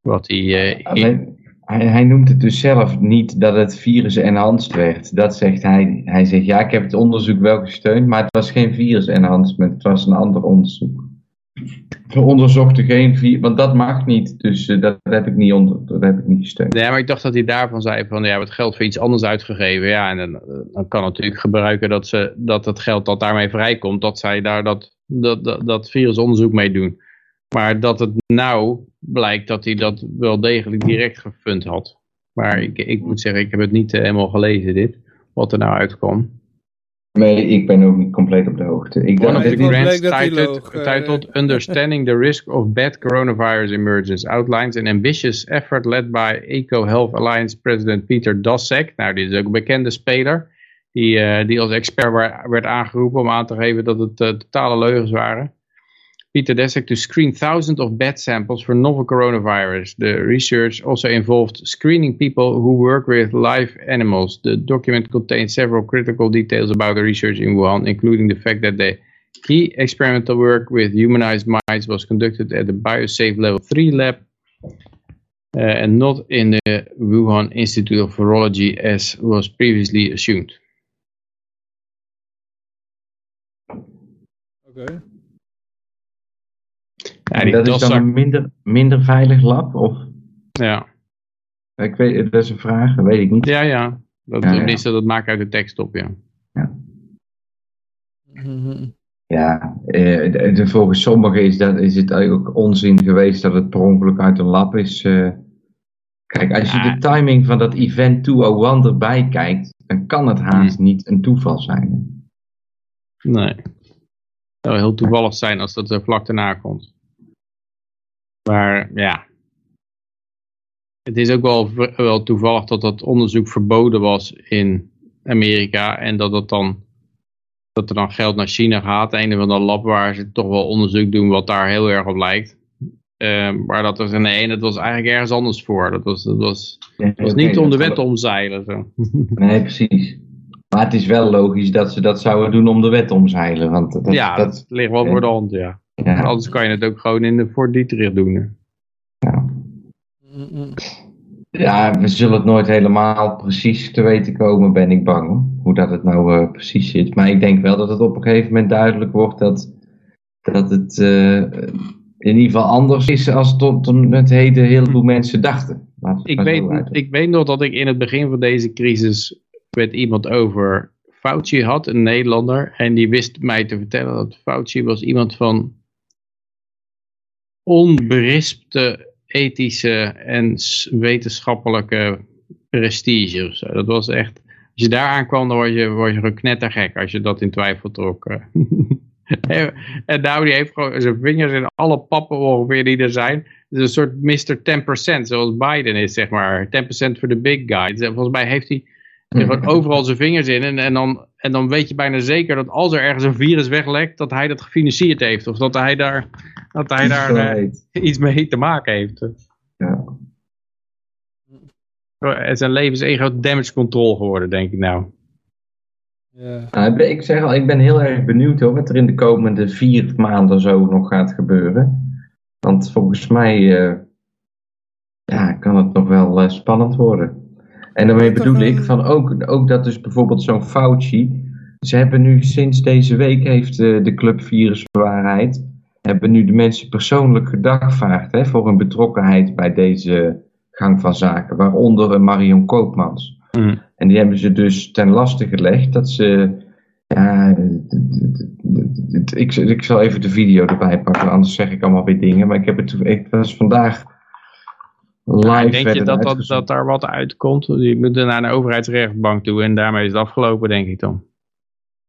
Wat hij eh, Alleen, hij, hij noemt het dus zelf niet dat het virus enhanced werd. Dat zegt hij. Hij zegt ja, ik heb het onderzoek wel gesteund, maar het was geen virus enhancement. Het was een ander onderzoek. We onderzochten geen virus, want dat mag niet. Dus eh, dat, heb ik niet onder, dat heb ik niet gesteund. Ja, maar ik dacht dat hij daarvan zei van ja, het geld voor iets anders uitgegeven. Ja, en dan, dan kan natuurlijk gebruiken dat, ze, dat het geld dat daarmee vrijkomt, dat zij daar dat, dat, dat, dat virusonderzoek mee doen. Maar dat het nou blijkt dat hij dat wel degelijk direct gefund had. Maar ik, ik moet zeggen, ik heb het niet eh, helemaal gelezen dit, wat er nou uitkwam. Nee, ik ben ook niet compleet op de hoogte. Ik One dacht of ik the dat titled, eh. titled *laughs* Understanding the Risk of Bad Coronavirus Emergence outlines an ambitious effort led by Eco Health Alliance President Peter Daszak. Nou, dit is ook een bekende speler. Die, eh, die als expert werd aangeroepen om aan te geven dat het eh, totale leugens waren. Peter Daszak to screen thousands of bed samples for novel coronavirus. The research also involved screening people who work with live animals. The document contains several critical details about the research in Wuhan, including the fact that the key experimental work with humanized mice was conducted at the BioSafe Level 3 lab uh, and not in the Wuhan Institute of Virology as was previously assumed. Oké. Ja, die dat is dan een minder, minder veilig lab? Of, ja. ik weet, dat is een vraag, dat weet ik niet. ja, ja. Dat, Ja, ja. dat maakt uit de tekst op, ja. Mhm. Ja, eh, volgens sommigen is, dat, is het eigenlijk ook onzin geweest dat het per ongeluk uit een lab is. eh. Kijk, als je Ja. de timing van dat event 201 erbij kijkt, dan kan het haast niet een toeval zijn. Nee. Het zou heel toevallig zijn als dat er vlak daarna komt. Maar ja. Het is ook wel, wel toevallig dat dat onderzoek verboden was in Amerika en dat, het dan, dat er dan geld naar China gaat. Een of andere lab waar ze toch wel onderzoek doen wat daar heel erg op lijkt. Uh, maar dat was nee, dat was eigenlijk ergens anders voor. Dat was, dat was, dat was niet om de wet te omzeilen. Zo. *laughs* Nee, precies. Maar het is wel logisch dat ze dat zouden doen om de wet omzeilen. Want dat, ja, dat, ligt wel voor de hand, ja. Ja. Anders kan je het ook gewoon in de Fort Dietrich doen. Ja. ja, we zullen het nooit helemaal precies te weten komen, ben ik bang. Hoe dat het nou uh, precies zit. Maar ik denk wel dat het op een gegeven moment duidelijk wordt dat, dat het... Uh, in ieder geval anders is als tot, tot met heden heel veel mensen dachten. Ik weet, ik weet nog dat ik in het begin van deze crisis met iemand over Fauci had, een Nederlander. En die wist mij te vertellen dat Fauci was iemand van onberispte ethische en wetenschappelijke prestige. Dat was echt, als je daar aankwam, dan word je, word je knettergek als je dat in twijfel trok. *laughs* en nou, heeft gewoon zijn vingers in alle pappen ongeveer die er zijn. Is een soort Mr. 10%, zoals Biden is, zeg maar. 10% voor de big guy. Volgens mij heeft hij gewoon overal zijn vingers in. En, en, dan, en dan weet je bijna zeker dat als er ergens een virus weglekt, dat hij dat gefinancierd heeft. Of dat hij daar, dat hij daar uh, iets mee te maken heeft. Ja. Zijn leven is één groot damage control geworden, denk ik nou. Ja. Nou, ik zeg al, ik ben heel erg benieuwd hoor, wat er in de komende vier maanden zo nog gaat gebeuren. Want volgens mij uh, ja, kan het nog wel uh, spannend worden. En daarmee bedoel ik van ook, ook dat dus bijvoorbeeld zo'n Fauci. Ze hebben nu sinds deze week heeft uh, de Club Virusbewaarheid. Hebben nu de mensen persoonlijk gedagvaard hè, voor hun betrokkenheid bij deze gang van zaken. Waaronder Marion Koopmans. Mm. En die hebben ze dus ten laste gelegd dat ze. Ja, ik, ik zal even de video erbij pakken, anders zeg ik allemaal weer dingen. Maar ik heb het, ik was vandaag live. denk je dat, dat, dat daar wat uitkomt? Je moet naar een overheidsrechtbank toe en daarmee is het afgelopen, denk ik dan.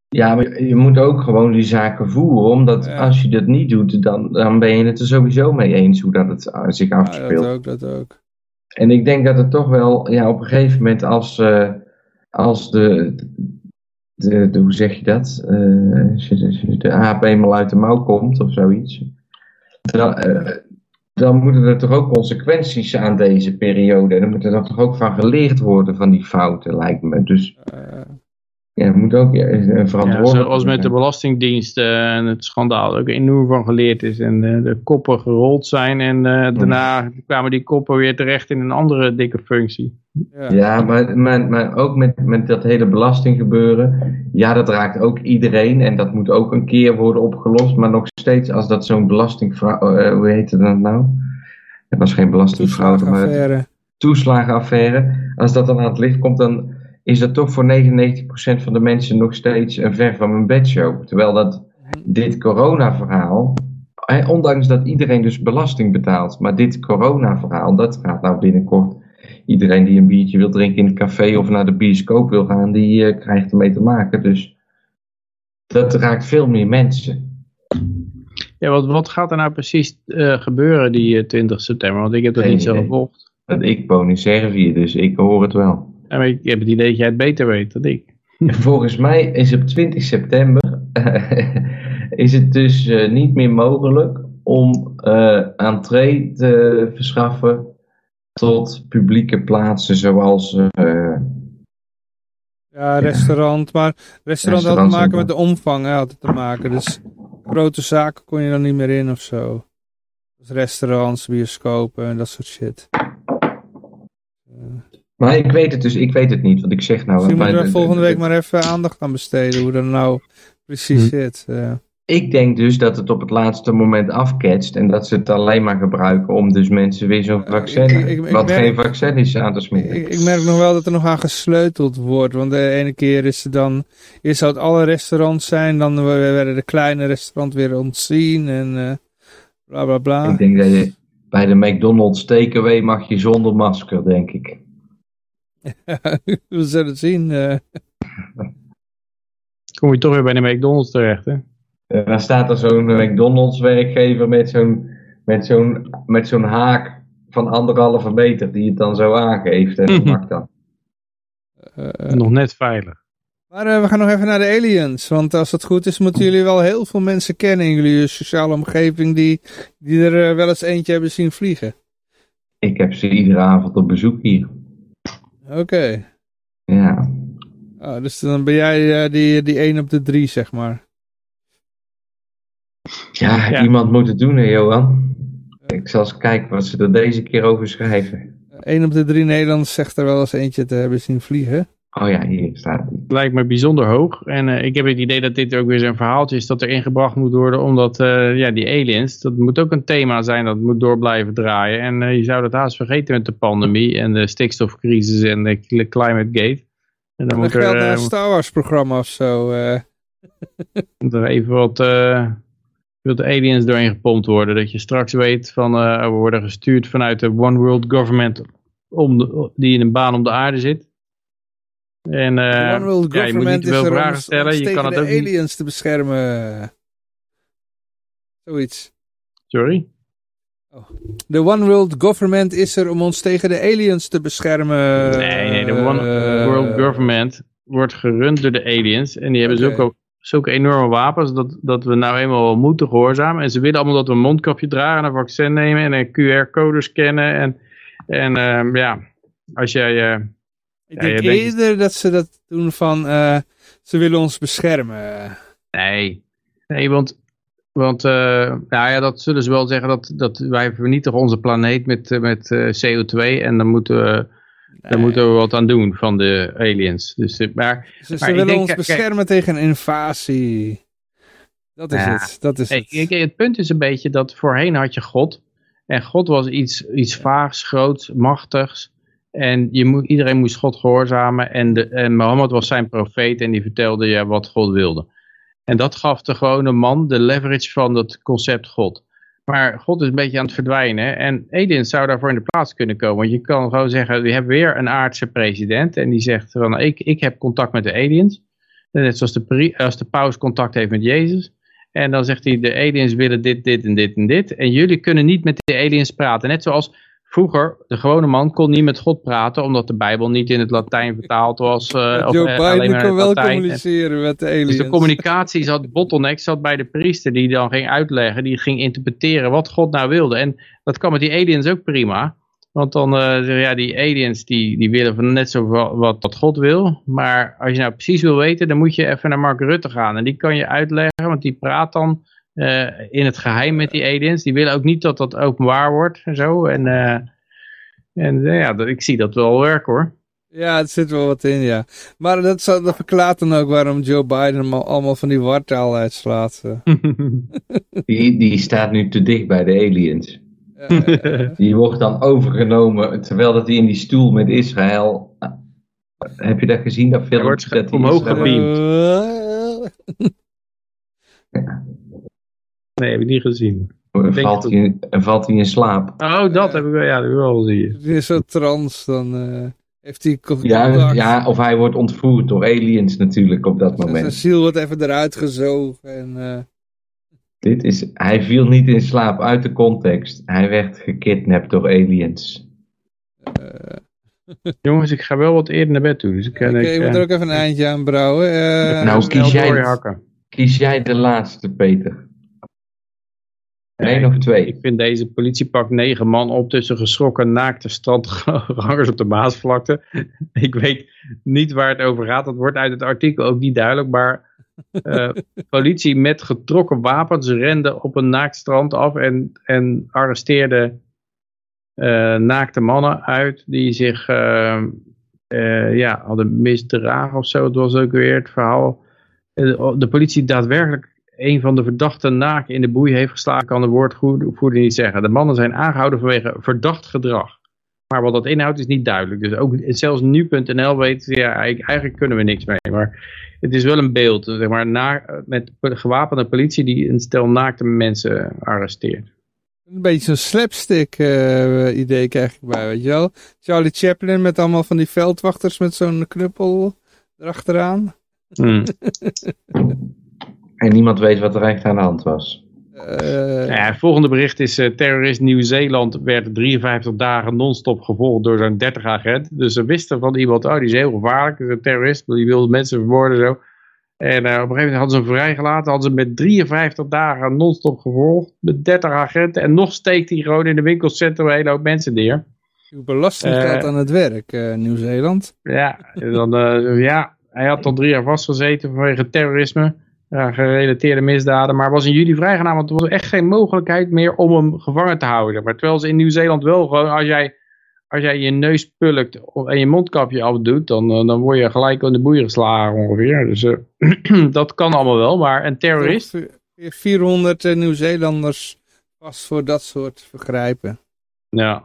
Ja, maar je moet ook gewoon die zaken voeren, omdat als je dat niet doet, dan, dan ben je het er sowieso mee eens hoe dat het uh, zich afspeelt. Ja, dat ook, dat ook. En ik denk dat het toch wel, ja, op een gegeven moment als, uh, als de, de, de, hoe zeg je dat, uh, als, je, als je de aap eenmaal uit de mouw komt of zoiets, dan, uh, dan moeten er toch ook consequenties aan deze periode. En dan moet er toch ook van geleerd worden van die fouten, lijkt me. Dus ja, moet ook een verantwoordelijk ja, Zoals met de Belastingdienst uh, en het schandaal ook enorm van geleerd is. En uh, de koppen gerold zijn en uh, daarna kwamen die koppen weer terecht in een andere dikke functie. Ja, ja maar, maar, maar ook met, met dat hele belastinggebeuren. Ja, dat raakt ook iedereen en dat moet ook een keer worden opgelost. Maar nog steeds als dat zo'n belastingfraude, hoe heette dat nou? Het was geen belastingfraude, maar toeslagenaffaire. Als dat dan aan het licht komt, dan is dat toch voor 99% van de mensen nog steeds een ver van mijn bedshow. Terwijl dat dit corona-verhaal, ondanks dat iedereen dus belasting betaalt, maar dit corona-verhaal, dat gaat nou binnenkort. Iedereen die een biertje wil drinken in het café of naar de bioscoop wil gaan, die uh, krijgt ermee te maken. Dus dat raakt veel meer mensen. Ja, wat, wat gaat er nou precies uh, gebeuren die 20 september? Want ik heb dat niet zo gevolgd. Ik woon in Servië, dus ik hoor het wel. Ja, ik heb het idee dat jij het beter weet dan ik. Volgens mij is op 20 september *laughs* is het dus uh, niet meer mogelijk om uh, entree te verschaffen tot publieke plaatsen zoals... Uh, ja, restaurant. Maar restaurant had te maken met de omvang. Hè, had het te maken. Dus grote zaken kon je dan niet meer in of zo. Dus restaurants, bioscopen en dat soort shit. Maar ik weet het dus, ik weet het niet, want ik zeg nou... Misschien moeten we volgende week maar even aandacht aan besteden, hoe dat nou precies hm. zit. Ja. Ik denk dus dat het op het laatste moment afketst en dat ze het alleen maar gebruiken om dus mensen weer zo'n vaccin, ik, ik, wat geen vaccin is, aan te smeren. Ik, merk nog wel dat er nog aan gesleuteld wordt, want de ene keer is het dan, eerst zou het alle restaurants zijn, dan werden de kleine restaurants weer ontzien en uh, bla bla bla. Ik denk dat je bij de McDonald's takeaway mag je zonder masker, denk ik. *laughs* we zullen het zien. Uh. Kom je toch weer bij de McDonald's terecht, hè? Uh, dan staat er zo'n McDonald's werkgever met zo'n met zo'n met zo'n haak van anderhalve meter die het dan zo aangeeft. En dat mag dan. Uh, Nog net veilig. Maar uh, we gaan nog even naar de aliens. Want als het goed is, moeten jullie wel heel veel mensen kennen in jullie sociale omgeving die, die er uh, wel eens eentje hebben zien vliegen. Ik heb ze iedere avond op bezoek hier. Oké. Okay. Ja. Oh, dus dan ben jij uh, die, die 1 op de 3, zeg maar. Ja, ja, iemand moet het doen, hè, Johan. Ik zal eens kijken wat ze er deze keer over schrijven. 1 op de 3 Nederlanders zegt er wel eens eentje te hebben zien vliegen. Oh ja, hier staat het. Lijkt me bijzonder hoog. En uh, ik heb het idee dat dit ook weer zo'n verhaaltje is dat er ingebracht moet worden. Omdat uh, ja, die aliens, dat moet ook een thema zijn dat moet door blijven draaien. En uh, je zou dat haast vergeten met de pandemie en de stikstofcrisis en de climate gate. En dan moet er een Star Wars programma of zo. *laughs* moet er even wat de aliens doorheen gepompt worden. Dat je straks weet van we worden gestuurd vanuit de One World Government om de, die in een baan om de aarde zit. En One World ja, je moet niet veel vragen stellen. Je kan het ook aliens niet... te beschermen. Zoiets. Sorry? Oh. De One World Government is er om ons tegen de aliens te beschermen. Nee, nee, de One uh, World Government wordt gerund door de aliens. En die hebben okay. zulke, zulke enorme wapens dat, dat we nou eenmaal moeten gehoorzamen. En ze willen allemaal dat we een mondkapje dragen, een vaccin nemen en een QR-code scannen. En, en uh, ja, als jij... Uh, ik denk ja, eerder dat ze dat doen van, uh, ze willen ons beschermen. Nee, nee want, want uh, nou ja, dat zullen ze wel zeggen, dat, dat wij vernietigen onze planeet met, met uh, CO2 en dan moeten we... Nee. Daar moeten we wat aan doen van de aliens. Dus, maar, ze, maar willen denk, ons beschermen kijk, tegen invasie. Dat is ja, het. Dat is het. het punt is een beetje dat voorheen had je God. En God was iets, iets vaags, groots, machtigs. En je iedereen moest God gehoorzamen. En, de, en Mohammed was zijn profeet en die vertelde je wat God wilde. En dat gaf de gewone man de leverage van het concept God. Maar God is een beetje aan het verdwijnen. En aliens zou daarvoor in de plaats kunnen komen. Want je kan gewoon zeggen, we hebben weer een aardse president. En die zegt van, ik, ik heb contact met de aliens. Net zoals de, als de paus contact heeft met Jezus. En dan zegt hij, de aliens willen dit, dit en dit en dit. En jullie kunnen niet met de aliens praten. Net zoals Vroeger, de gewone man kon niet met God praten, omdat de Bijbel niet in het Latijn vertaald was. Uh, Joe of, uh, Biden kon wel communiceren met de aliens. Dus de communicatie zat, bottleneck zat bij de priester, die dan ging uitleggen, die ging interpreteren wat God nou wilde. En dat kan met die aliens ook prima. Want dan, uh, ja, die aliens die, die willen van net zo wat, wat God wil. Maar als je nou precies wil weten, dan moet je even naar Mark Rutte gaan. En die kan je uitleggen, want die praat dan in het geheim met die aliens. Die willen ook niet dat dat openbaar wordt en zo. En, uh, en uh, ja, ik zie dat wel werken hoor. Ja, er zit wel wat in, ja. Maar dat, zou, dat verklaart dan ook waarom Joe Biden allemaal van die wartaal uitslaat. *laughs* die, die staat nu te dicht bij de aliens. die wordt dan overgenomen, terwijl dat hij in die stoel met Israël... Heb je dat gezien? Dat film? wordt dat omhoog gebeamd. Nee, heb ik niet gezien. En valt, hij, en valt hij in slaap. Oh, dat heb ik wel, ja, dat heb ik wel gezien. Is zo trans, dan uh, heeft hij ja, ja, of hij wordt ontvoerd door aliens natuurlijk op dat moment. Zijn ziel wordt even eruit gezogen. En, uh... Dit is, hij viel niet in slaap uit de context. Hij werd gekidnapt door aliens. Uh... *laughs* Jongens, ik ga wel wat eerder naar bed toe. Dus ik, okay, ik, moet er ook even een eindje aan brouwen. nou, kies jij, kies jij de laatste, Peter. Nee, nog twee. Ik vind deze politie pakt negen man op tussen geschrokken naakte strandgangers *laughs* op de Maasvlakte. *laughs* ik weet niet waar het over gaat. Dat wordt uit het artikel ook niet duidelijk. Maar uh, *laughs* politie met getrokken wapens rende op een naakt strand af en, en arresteerde uh, naakte mannen uit die zich uh, ja, hadden misdragen of zo. Het was ook weer het verhaal. De politie daadwerkelijk een van de verdachten naak in de boei heeft geslagen, kan de woordvoerder niet zeggen. De mannen zijn aangehouden vanwege verdacht gedrag. Maar wat dat inhoudt is niet duidelijk. Dus ook zelfs nu.nl weet, ja, eigenlijk kunnen we niks mee. Maar het is wel een beeld, zeg maar, na, met gewapende politie die een stel naakte mensen arresteert. Een beetje zo'n slapstick uh, idee krijg ik bij, weet je wel. Charlie Chaplin met allemaal van die veldwachters met zo'n knuppel erachteraan. Hmm. *laughs* En niemand weet wat er echt aan de hand was. Uh, Eh, Ja, het volgende bericht is, eh, terrorist Nieuw-Zeeland werd 53 dagen non-stop gevolgd door zo'n 30 agent. Dus ze wisten van iemand, oh die is heel gevaarlijk, is een terrorist, die wil mensen vermoorden zo. En eh, op een gegeven moment hadden ze hem vrijgelaten, hadden ze hem met 53 dagen non-stop gevolgd, met 30 agenten. En nog steekt hij gewoon in de winkelcentrum een hele hoop mensen neer. uw belastinggeld eh, aan het werk, eh, Nieuw-Zeeland. Ja, dan, eh, ja, hij had al drie jaar vastgezeten vanwege terrorisme, ja, gerelateerde misdaden. Maar was in juli vrijgenomen, want er was echt geen mogelijkheid meer om hem gevangen te houden. Maar terwijl ze in Nieuw-Zeeland wel gewoon, als jij, als jij je neus pulkt en je mondkapje afdoet, dan, eh, dan word je gelijk aan de boeien geslagen ongeveer. Dus eh, *clears throat* dat kan allemaal wel, maar een terrorist... Ongeveer 400 eh, Nieuw-Zeelanders vast voor dat soort vergrijpen. Ja.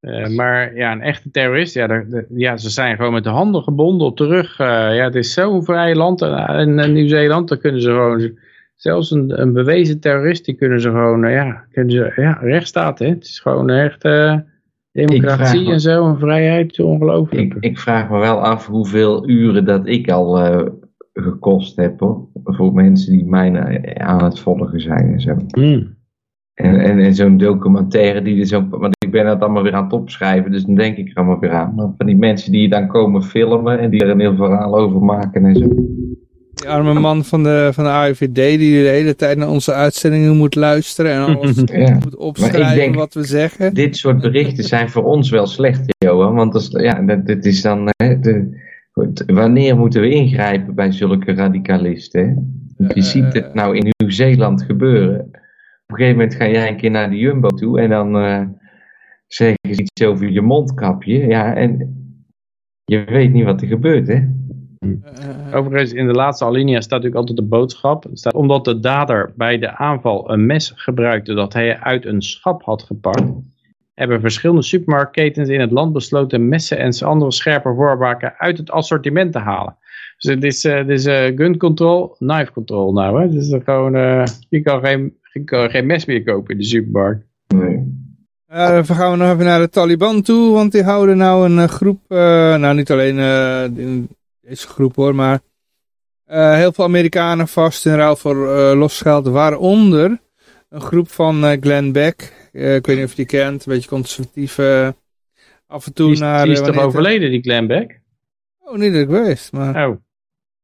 Eh, maar ja, een echte terrorist, ja, daar- ja, ze zijn gewoon met de handen gebonden op de rug. Eh, ja, het is zo'n vrij land eh, in, Nieuw-Zeeland, daar kunnen ze gewoon, zelfs een, een bewezen terrorist, die kunnen ze gewoon, ja, kunnen ze, ja, rechtsstaat, hè. Het is gewoon echt democratie me- en zo, en vrijheid, ongelooflijk. Ik, ik vraag me wel af hoeveel uren dat ik al gekost heb hoor. Voor mensen die mij aan het volgen zijn en zo. Hmm. En, en, en zo'n documentaire die er zo. Want ik ben het allemaal weer aan het opschrijven, dus dan denk ik er allemaal weer aan. Maar van die mensen die dan komen filmen en die er een heel verhaal over maken en zo. Die arme man van de, van de AIVD die de hele tijd naar onze uitzendingen moet luisteren en alles *laughs* Ja. moet opschrijven denk- wat we zeggen. Dit soort berichten zijn voor ons wel slecht, Johan. Want dat is, ja, dat, dit is dan. Hè, de, wanneer moeten we ingrijpen bij zulke radicalisten? Hè? Je Eh, ziet het nou in Nieuw-Zeeland gebeuren. Op een gegeven moment ga jij een keer naar de Jumbo toe en dan eh, zeggen ze iets over je mondkapje. Ja, en je weet niet wat er gebeurt, hè? eh, Overigens, in de laatste alinea staat natuurlijk altijd de boodschap. Staat, omdat de dader bij de aanval een mes gebruikte dat hij uit een schap had gepakt, hebben verschillende supermarktketens in het land besloten messen en andere scherpe voorwerpen uit het assortiment te halen. Dus het is, eh, is gun control, knife control nou. Hè? Dus gewoon, je, kan geen, je kan geen mes meer kopen in de supermarkt. Nee. Ja, dan gaan we nog even naar de Taliban toe, want die houden nou een eh, groep, eh, nou niet alleen eh, in deze groep hoor, maar eh, heel veel Amerikanen vast in ruil voor eh losgeld, waaronder een groep van eh, Glenn Beck. Eh, ik weet niet of je die kent, een beetje conservatief, eh, af en toe Die is, naar... die is eh, toch overleden, die Glenn Beck? Oh, niet dat ik wist, maar Oh.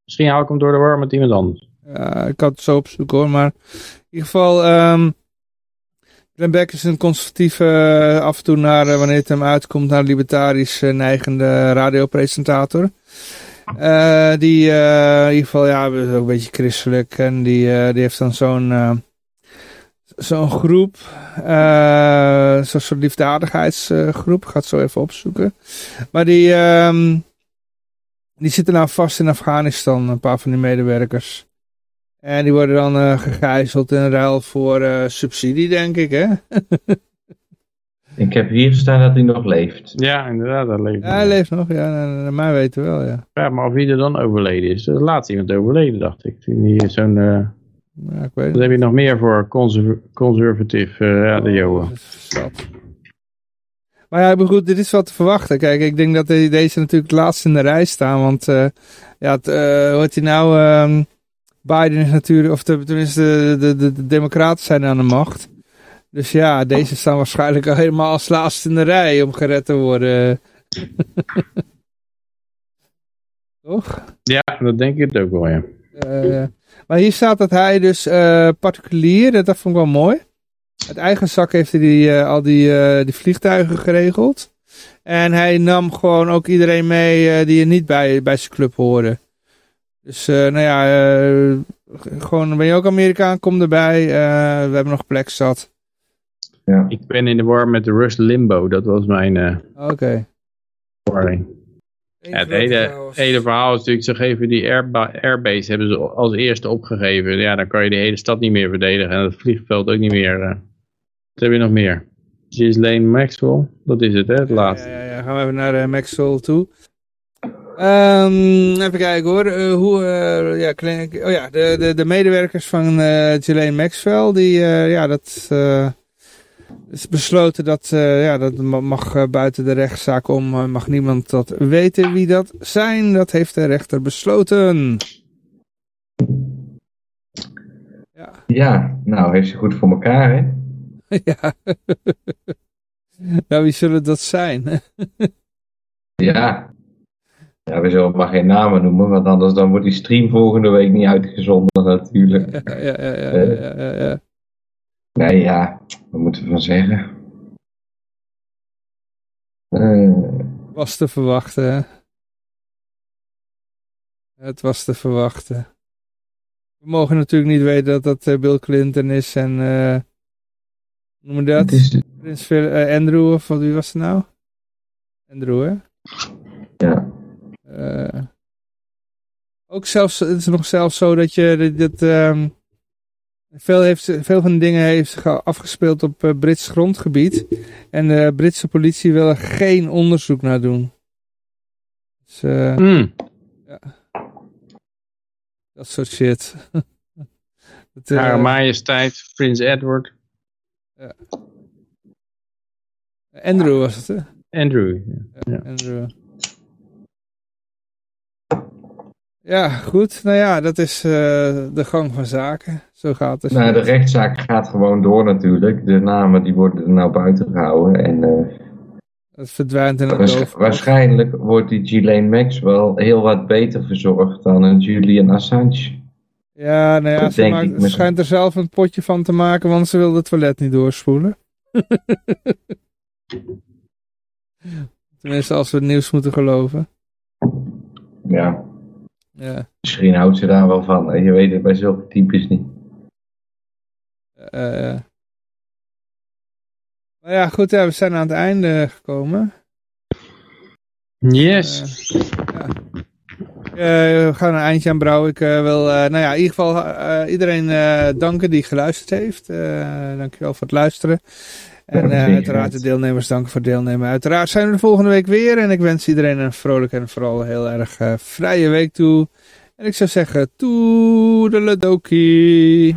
Misschien haal ik hem door de war met iemand anders. ja, ik had het zo opzoeken hoor, maar ieder geval... ehm Glenn Beck is een conservatieve, eh, af en toe naar, eh, wanneer het hem uitkomt, naar libertarisch eh, neigende radiopresentator. Die in ieder geval, ja, is ook een beetje christelijk. En die, die heeft dan zo'n zo'n groep, zo'n soort liefdadigheidsgroep. Ik ga het zo even opzoeken. Maar die, ehm, die zitten nou vast in Afghanistan, een paar van die medewerkers. En die worden dan eh, gegijzeld in ruil voor eh, subsidie, denk ik, hè? Ik heb hier staan dat hij nog leeft. Ja, inderdaad, dat leeft. Ja, hij leeft nog, ja, naar, naar mij weten wel, ja. Ja, maar of wie er dan overleden is. Er is laatst iemand overleden, dacht ik. Die Zo'n, eh, ja ik weet wat heb je nog meer voor conserv conservatief eh radio? Zat. Maar ja, maar goed, dit is wat te verwachten. Kijk, ik denk dat deze natuurlijk het laatst in de rij staan. Want, eh, ja, het, eh, hoe heet hij nou? ehm, Biden is natuurlijk, of de, tenminste, de, de, de, de democraten zijn aan de macht. Dus ja, deze staan waarschijnlijk al helemaal als laatste in de rij om gered te worden. *laughs* Toch? Ja, dat denk ik ook wel, ja. Eh, maar hier staat dat hij dus eh, particulier, dat, dat vond ik wel mooi. Uit eigen zak heeft hij die, eh, al die, die vliegtuigen geregeld. En hij nam gewoon ook iedereen mee die er niet bij, bij zijn club hoorde. Dus eh, nou ja, eh, gewoon ben je ook Amerikaan, kom erbij. Eh, we hebben nog plek zat. Ja. Ik ben in de war met de Rush Limbo. Dat was mijn eh Oké. warning. Ja, het hele, hele verhaal is natuurlijk, ze geven die airba- airbase hebben ze als eerste opgegeven. Ja, dan kan je de hele stad niet meer verdedigen en het vliegveld ook niet meer. eh. Wat heb je nog meer? Ghislaine Maxwell, dat is het hè, het laatste. Ja, ja, ja, gaan we even naar uh, Maxwell toe. Ehm, even kijken hoor. Eh, hoe, eh, ja, oh ja, de, de, de medewerkers van uh, Ghislaine Maxwell, die, ja, dat is besloten dat, ja, dat ma- mag buiten de rechtszaak om, mag niemand dat weten wie dat zijn. Dat heeft de rechter besloten. Ja. Ja, nou heeft ze goed voor elkaar, hè? *laughs* ja. *laughs* nou, wie zullen dat zijn? *laughs* ja. Ja, we zullen maar geen namen noemen, want anders dan wordt die stream volgende week niet uitgezonden natuurlijk. ja, ja, ja, ja, ja, ja, ja. Nee, ja, wat moeten we van zeggen? Eh, Was te verwachten, hè? Het was te verwachten. We mogen natuurlijk niet weten dat dat eh, Bill Clinton is en... eh hoe noem je dat? is, Prins eh, Andrew, of wat, wie was het nou? Andrew, hè? ja, Eh, ook zelfs, het is nog zelfs zo dat je dat, ehm, veel, heeft, veel van de dingen heeft zich afgespeeld op eh, Brits grondgebied. En de Britse politie wil er geen onderzoek naar doen. Dus, eh, Hmm. dat soort shit. *laughs* dat, Majesteit, Prins Edward, Andrew was het, hè? Andrew. Ja, Andrew. Ja, goed. Nou ja, dat is eh, de gang van zaken. Zo gaat het. nou, de rechtszaak gaat gewoon door natuurlijk. De namen die worden er nou buiten gehouden. En eh, Het verdwijnt in het waarsch- waarschijnlijk wordt die Ghislaine Maxwell heel wat beter verzorgd dan een Julian Assange. Ja, nou ja, ze, maakt, ze schijnt er zelf een potje van te maken, want ze wil het toilet niet doorspoelen. *laughs* Tenminste, als we het nieuws moeten geloven. Ja, Ja, misschien houdt ze daar wel van. En je weet het bij zulke types niet. eh, eh. Maar ja, goed, ja, we zijn aan het einde gekomen. Yes. Ja. Eh, we gaan een eindje aan brouwen. Ik eh, wil, eh, nou ja, in ieder geval eh, iedereen eh, danken die geluisterd heeft. Eh dankjewel voor het luisteren. En eh, uiteraard de deelnemers danken voor het deelnemen. Uiteraard zijn we de volgende week weer. En ik wens iedereen een vrolijke en vooral heel erg eh, vrije week toe. En ik zou zeggen, toedeledokie.